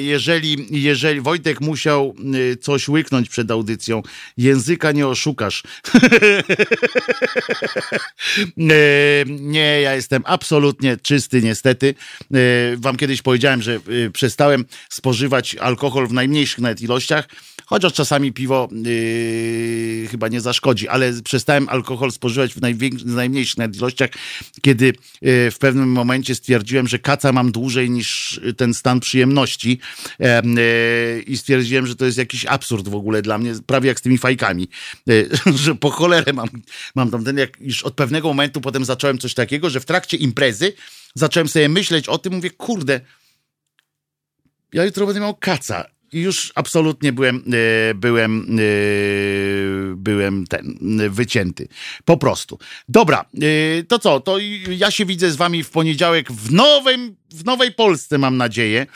Speaker 1: Jeżeli, jeżeli Wojtek musiał coś łyknąć przed audycją, języka nie oszukasz. E, nie, ja jestem absolutnie czysty, niestety. E, Wam kiedyś powiedziałem, że e, przestałem spożywać alkohol w najmniejszych nawet ilościach. Chociaż czasami piwo yy, chyba nie zaszkodzi, ale przestałem alkohol spożywać w największych, najmniejszych ilościach, kiedy yy, w pewnym momencie stwierdziłem, że kaca mam dłużej niż ten stan przyjemności Em, yy, i stwierdziłem, że to jest jakiś absurd w ogóle dla mnie, prawie jak z tymi fajkami, yy, że po cholerę mam, mam tam ten, jak już od pewnego momentu potem zacząłem coś takiego, że w trakcie imprezy zacząłem sobie myśleć o tym, mówię, kurde, ja jutro będę miał kaca. Już absolutnie byłem, e, byłem, e, byłem ten, wycięty. Po prostu. Dobra, e, to co? To ja się widzę z wami w poniedziałek w nowym, w Nowej Polsce, mam nadzieję.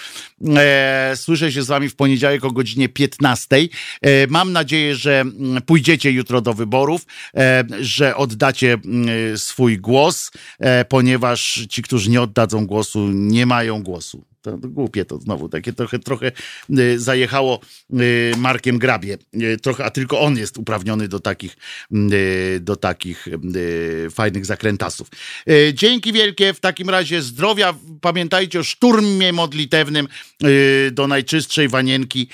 Speaker 1: Słyszę się z wami w poniedziałek o godzinie 15. E, Mam nadzieję, że mm, pójdziecie jutro do wyborów, że oddacie mm, swój głos, ponieważ ci, którzy nie oddadzą głosu, nie mają głosu. To, głupie to znowu, takie trochę, trochę y, zajechało y, Markiem Grabie. Y, trochę, a tylko on jest uprawniony do takich, do takich fajnych zakrętasów. Dzięki wielkie, w takim razie zdrowia. Pamiętajcie o szturmie modlitewnym do najczystszej wanienki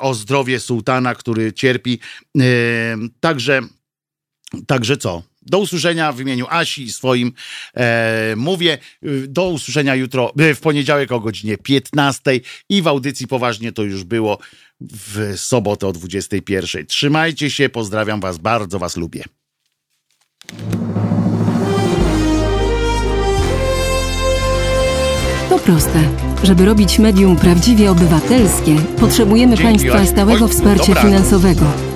Speaker 1: o zdrowie sułtana, który cierpi. Także, także co? Do usłyszenia w imieniu Asi i swoim e, mówię. Do usłyszenia jutro, y, w poniedziałek o godzinie 15 i w audycji poważnie to już było w sobotę o 21. Trzymajcie się, pozdrawiam Was, bardzo Was lubię.
Speaker 3: To proste. Żeby robić medium prawdziwie obywatelskie, potrzebujemy
Speaker 1: Dzięki,
Speaker 3: Państwa stałego wsparcia
Speaker 1: dobra.
Speaker 3: finansowego.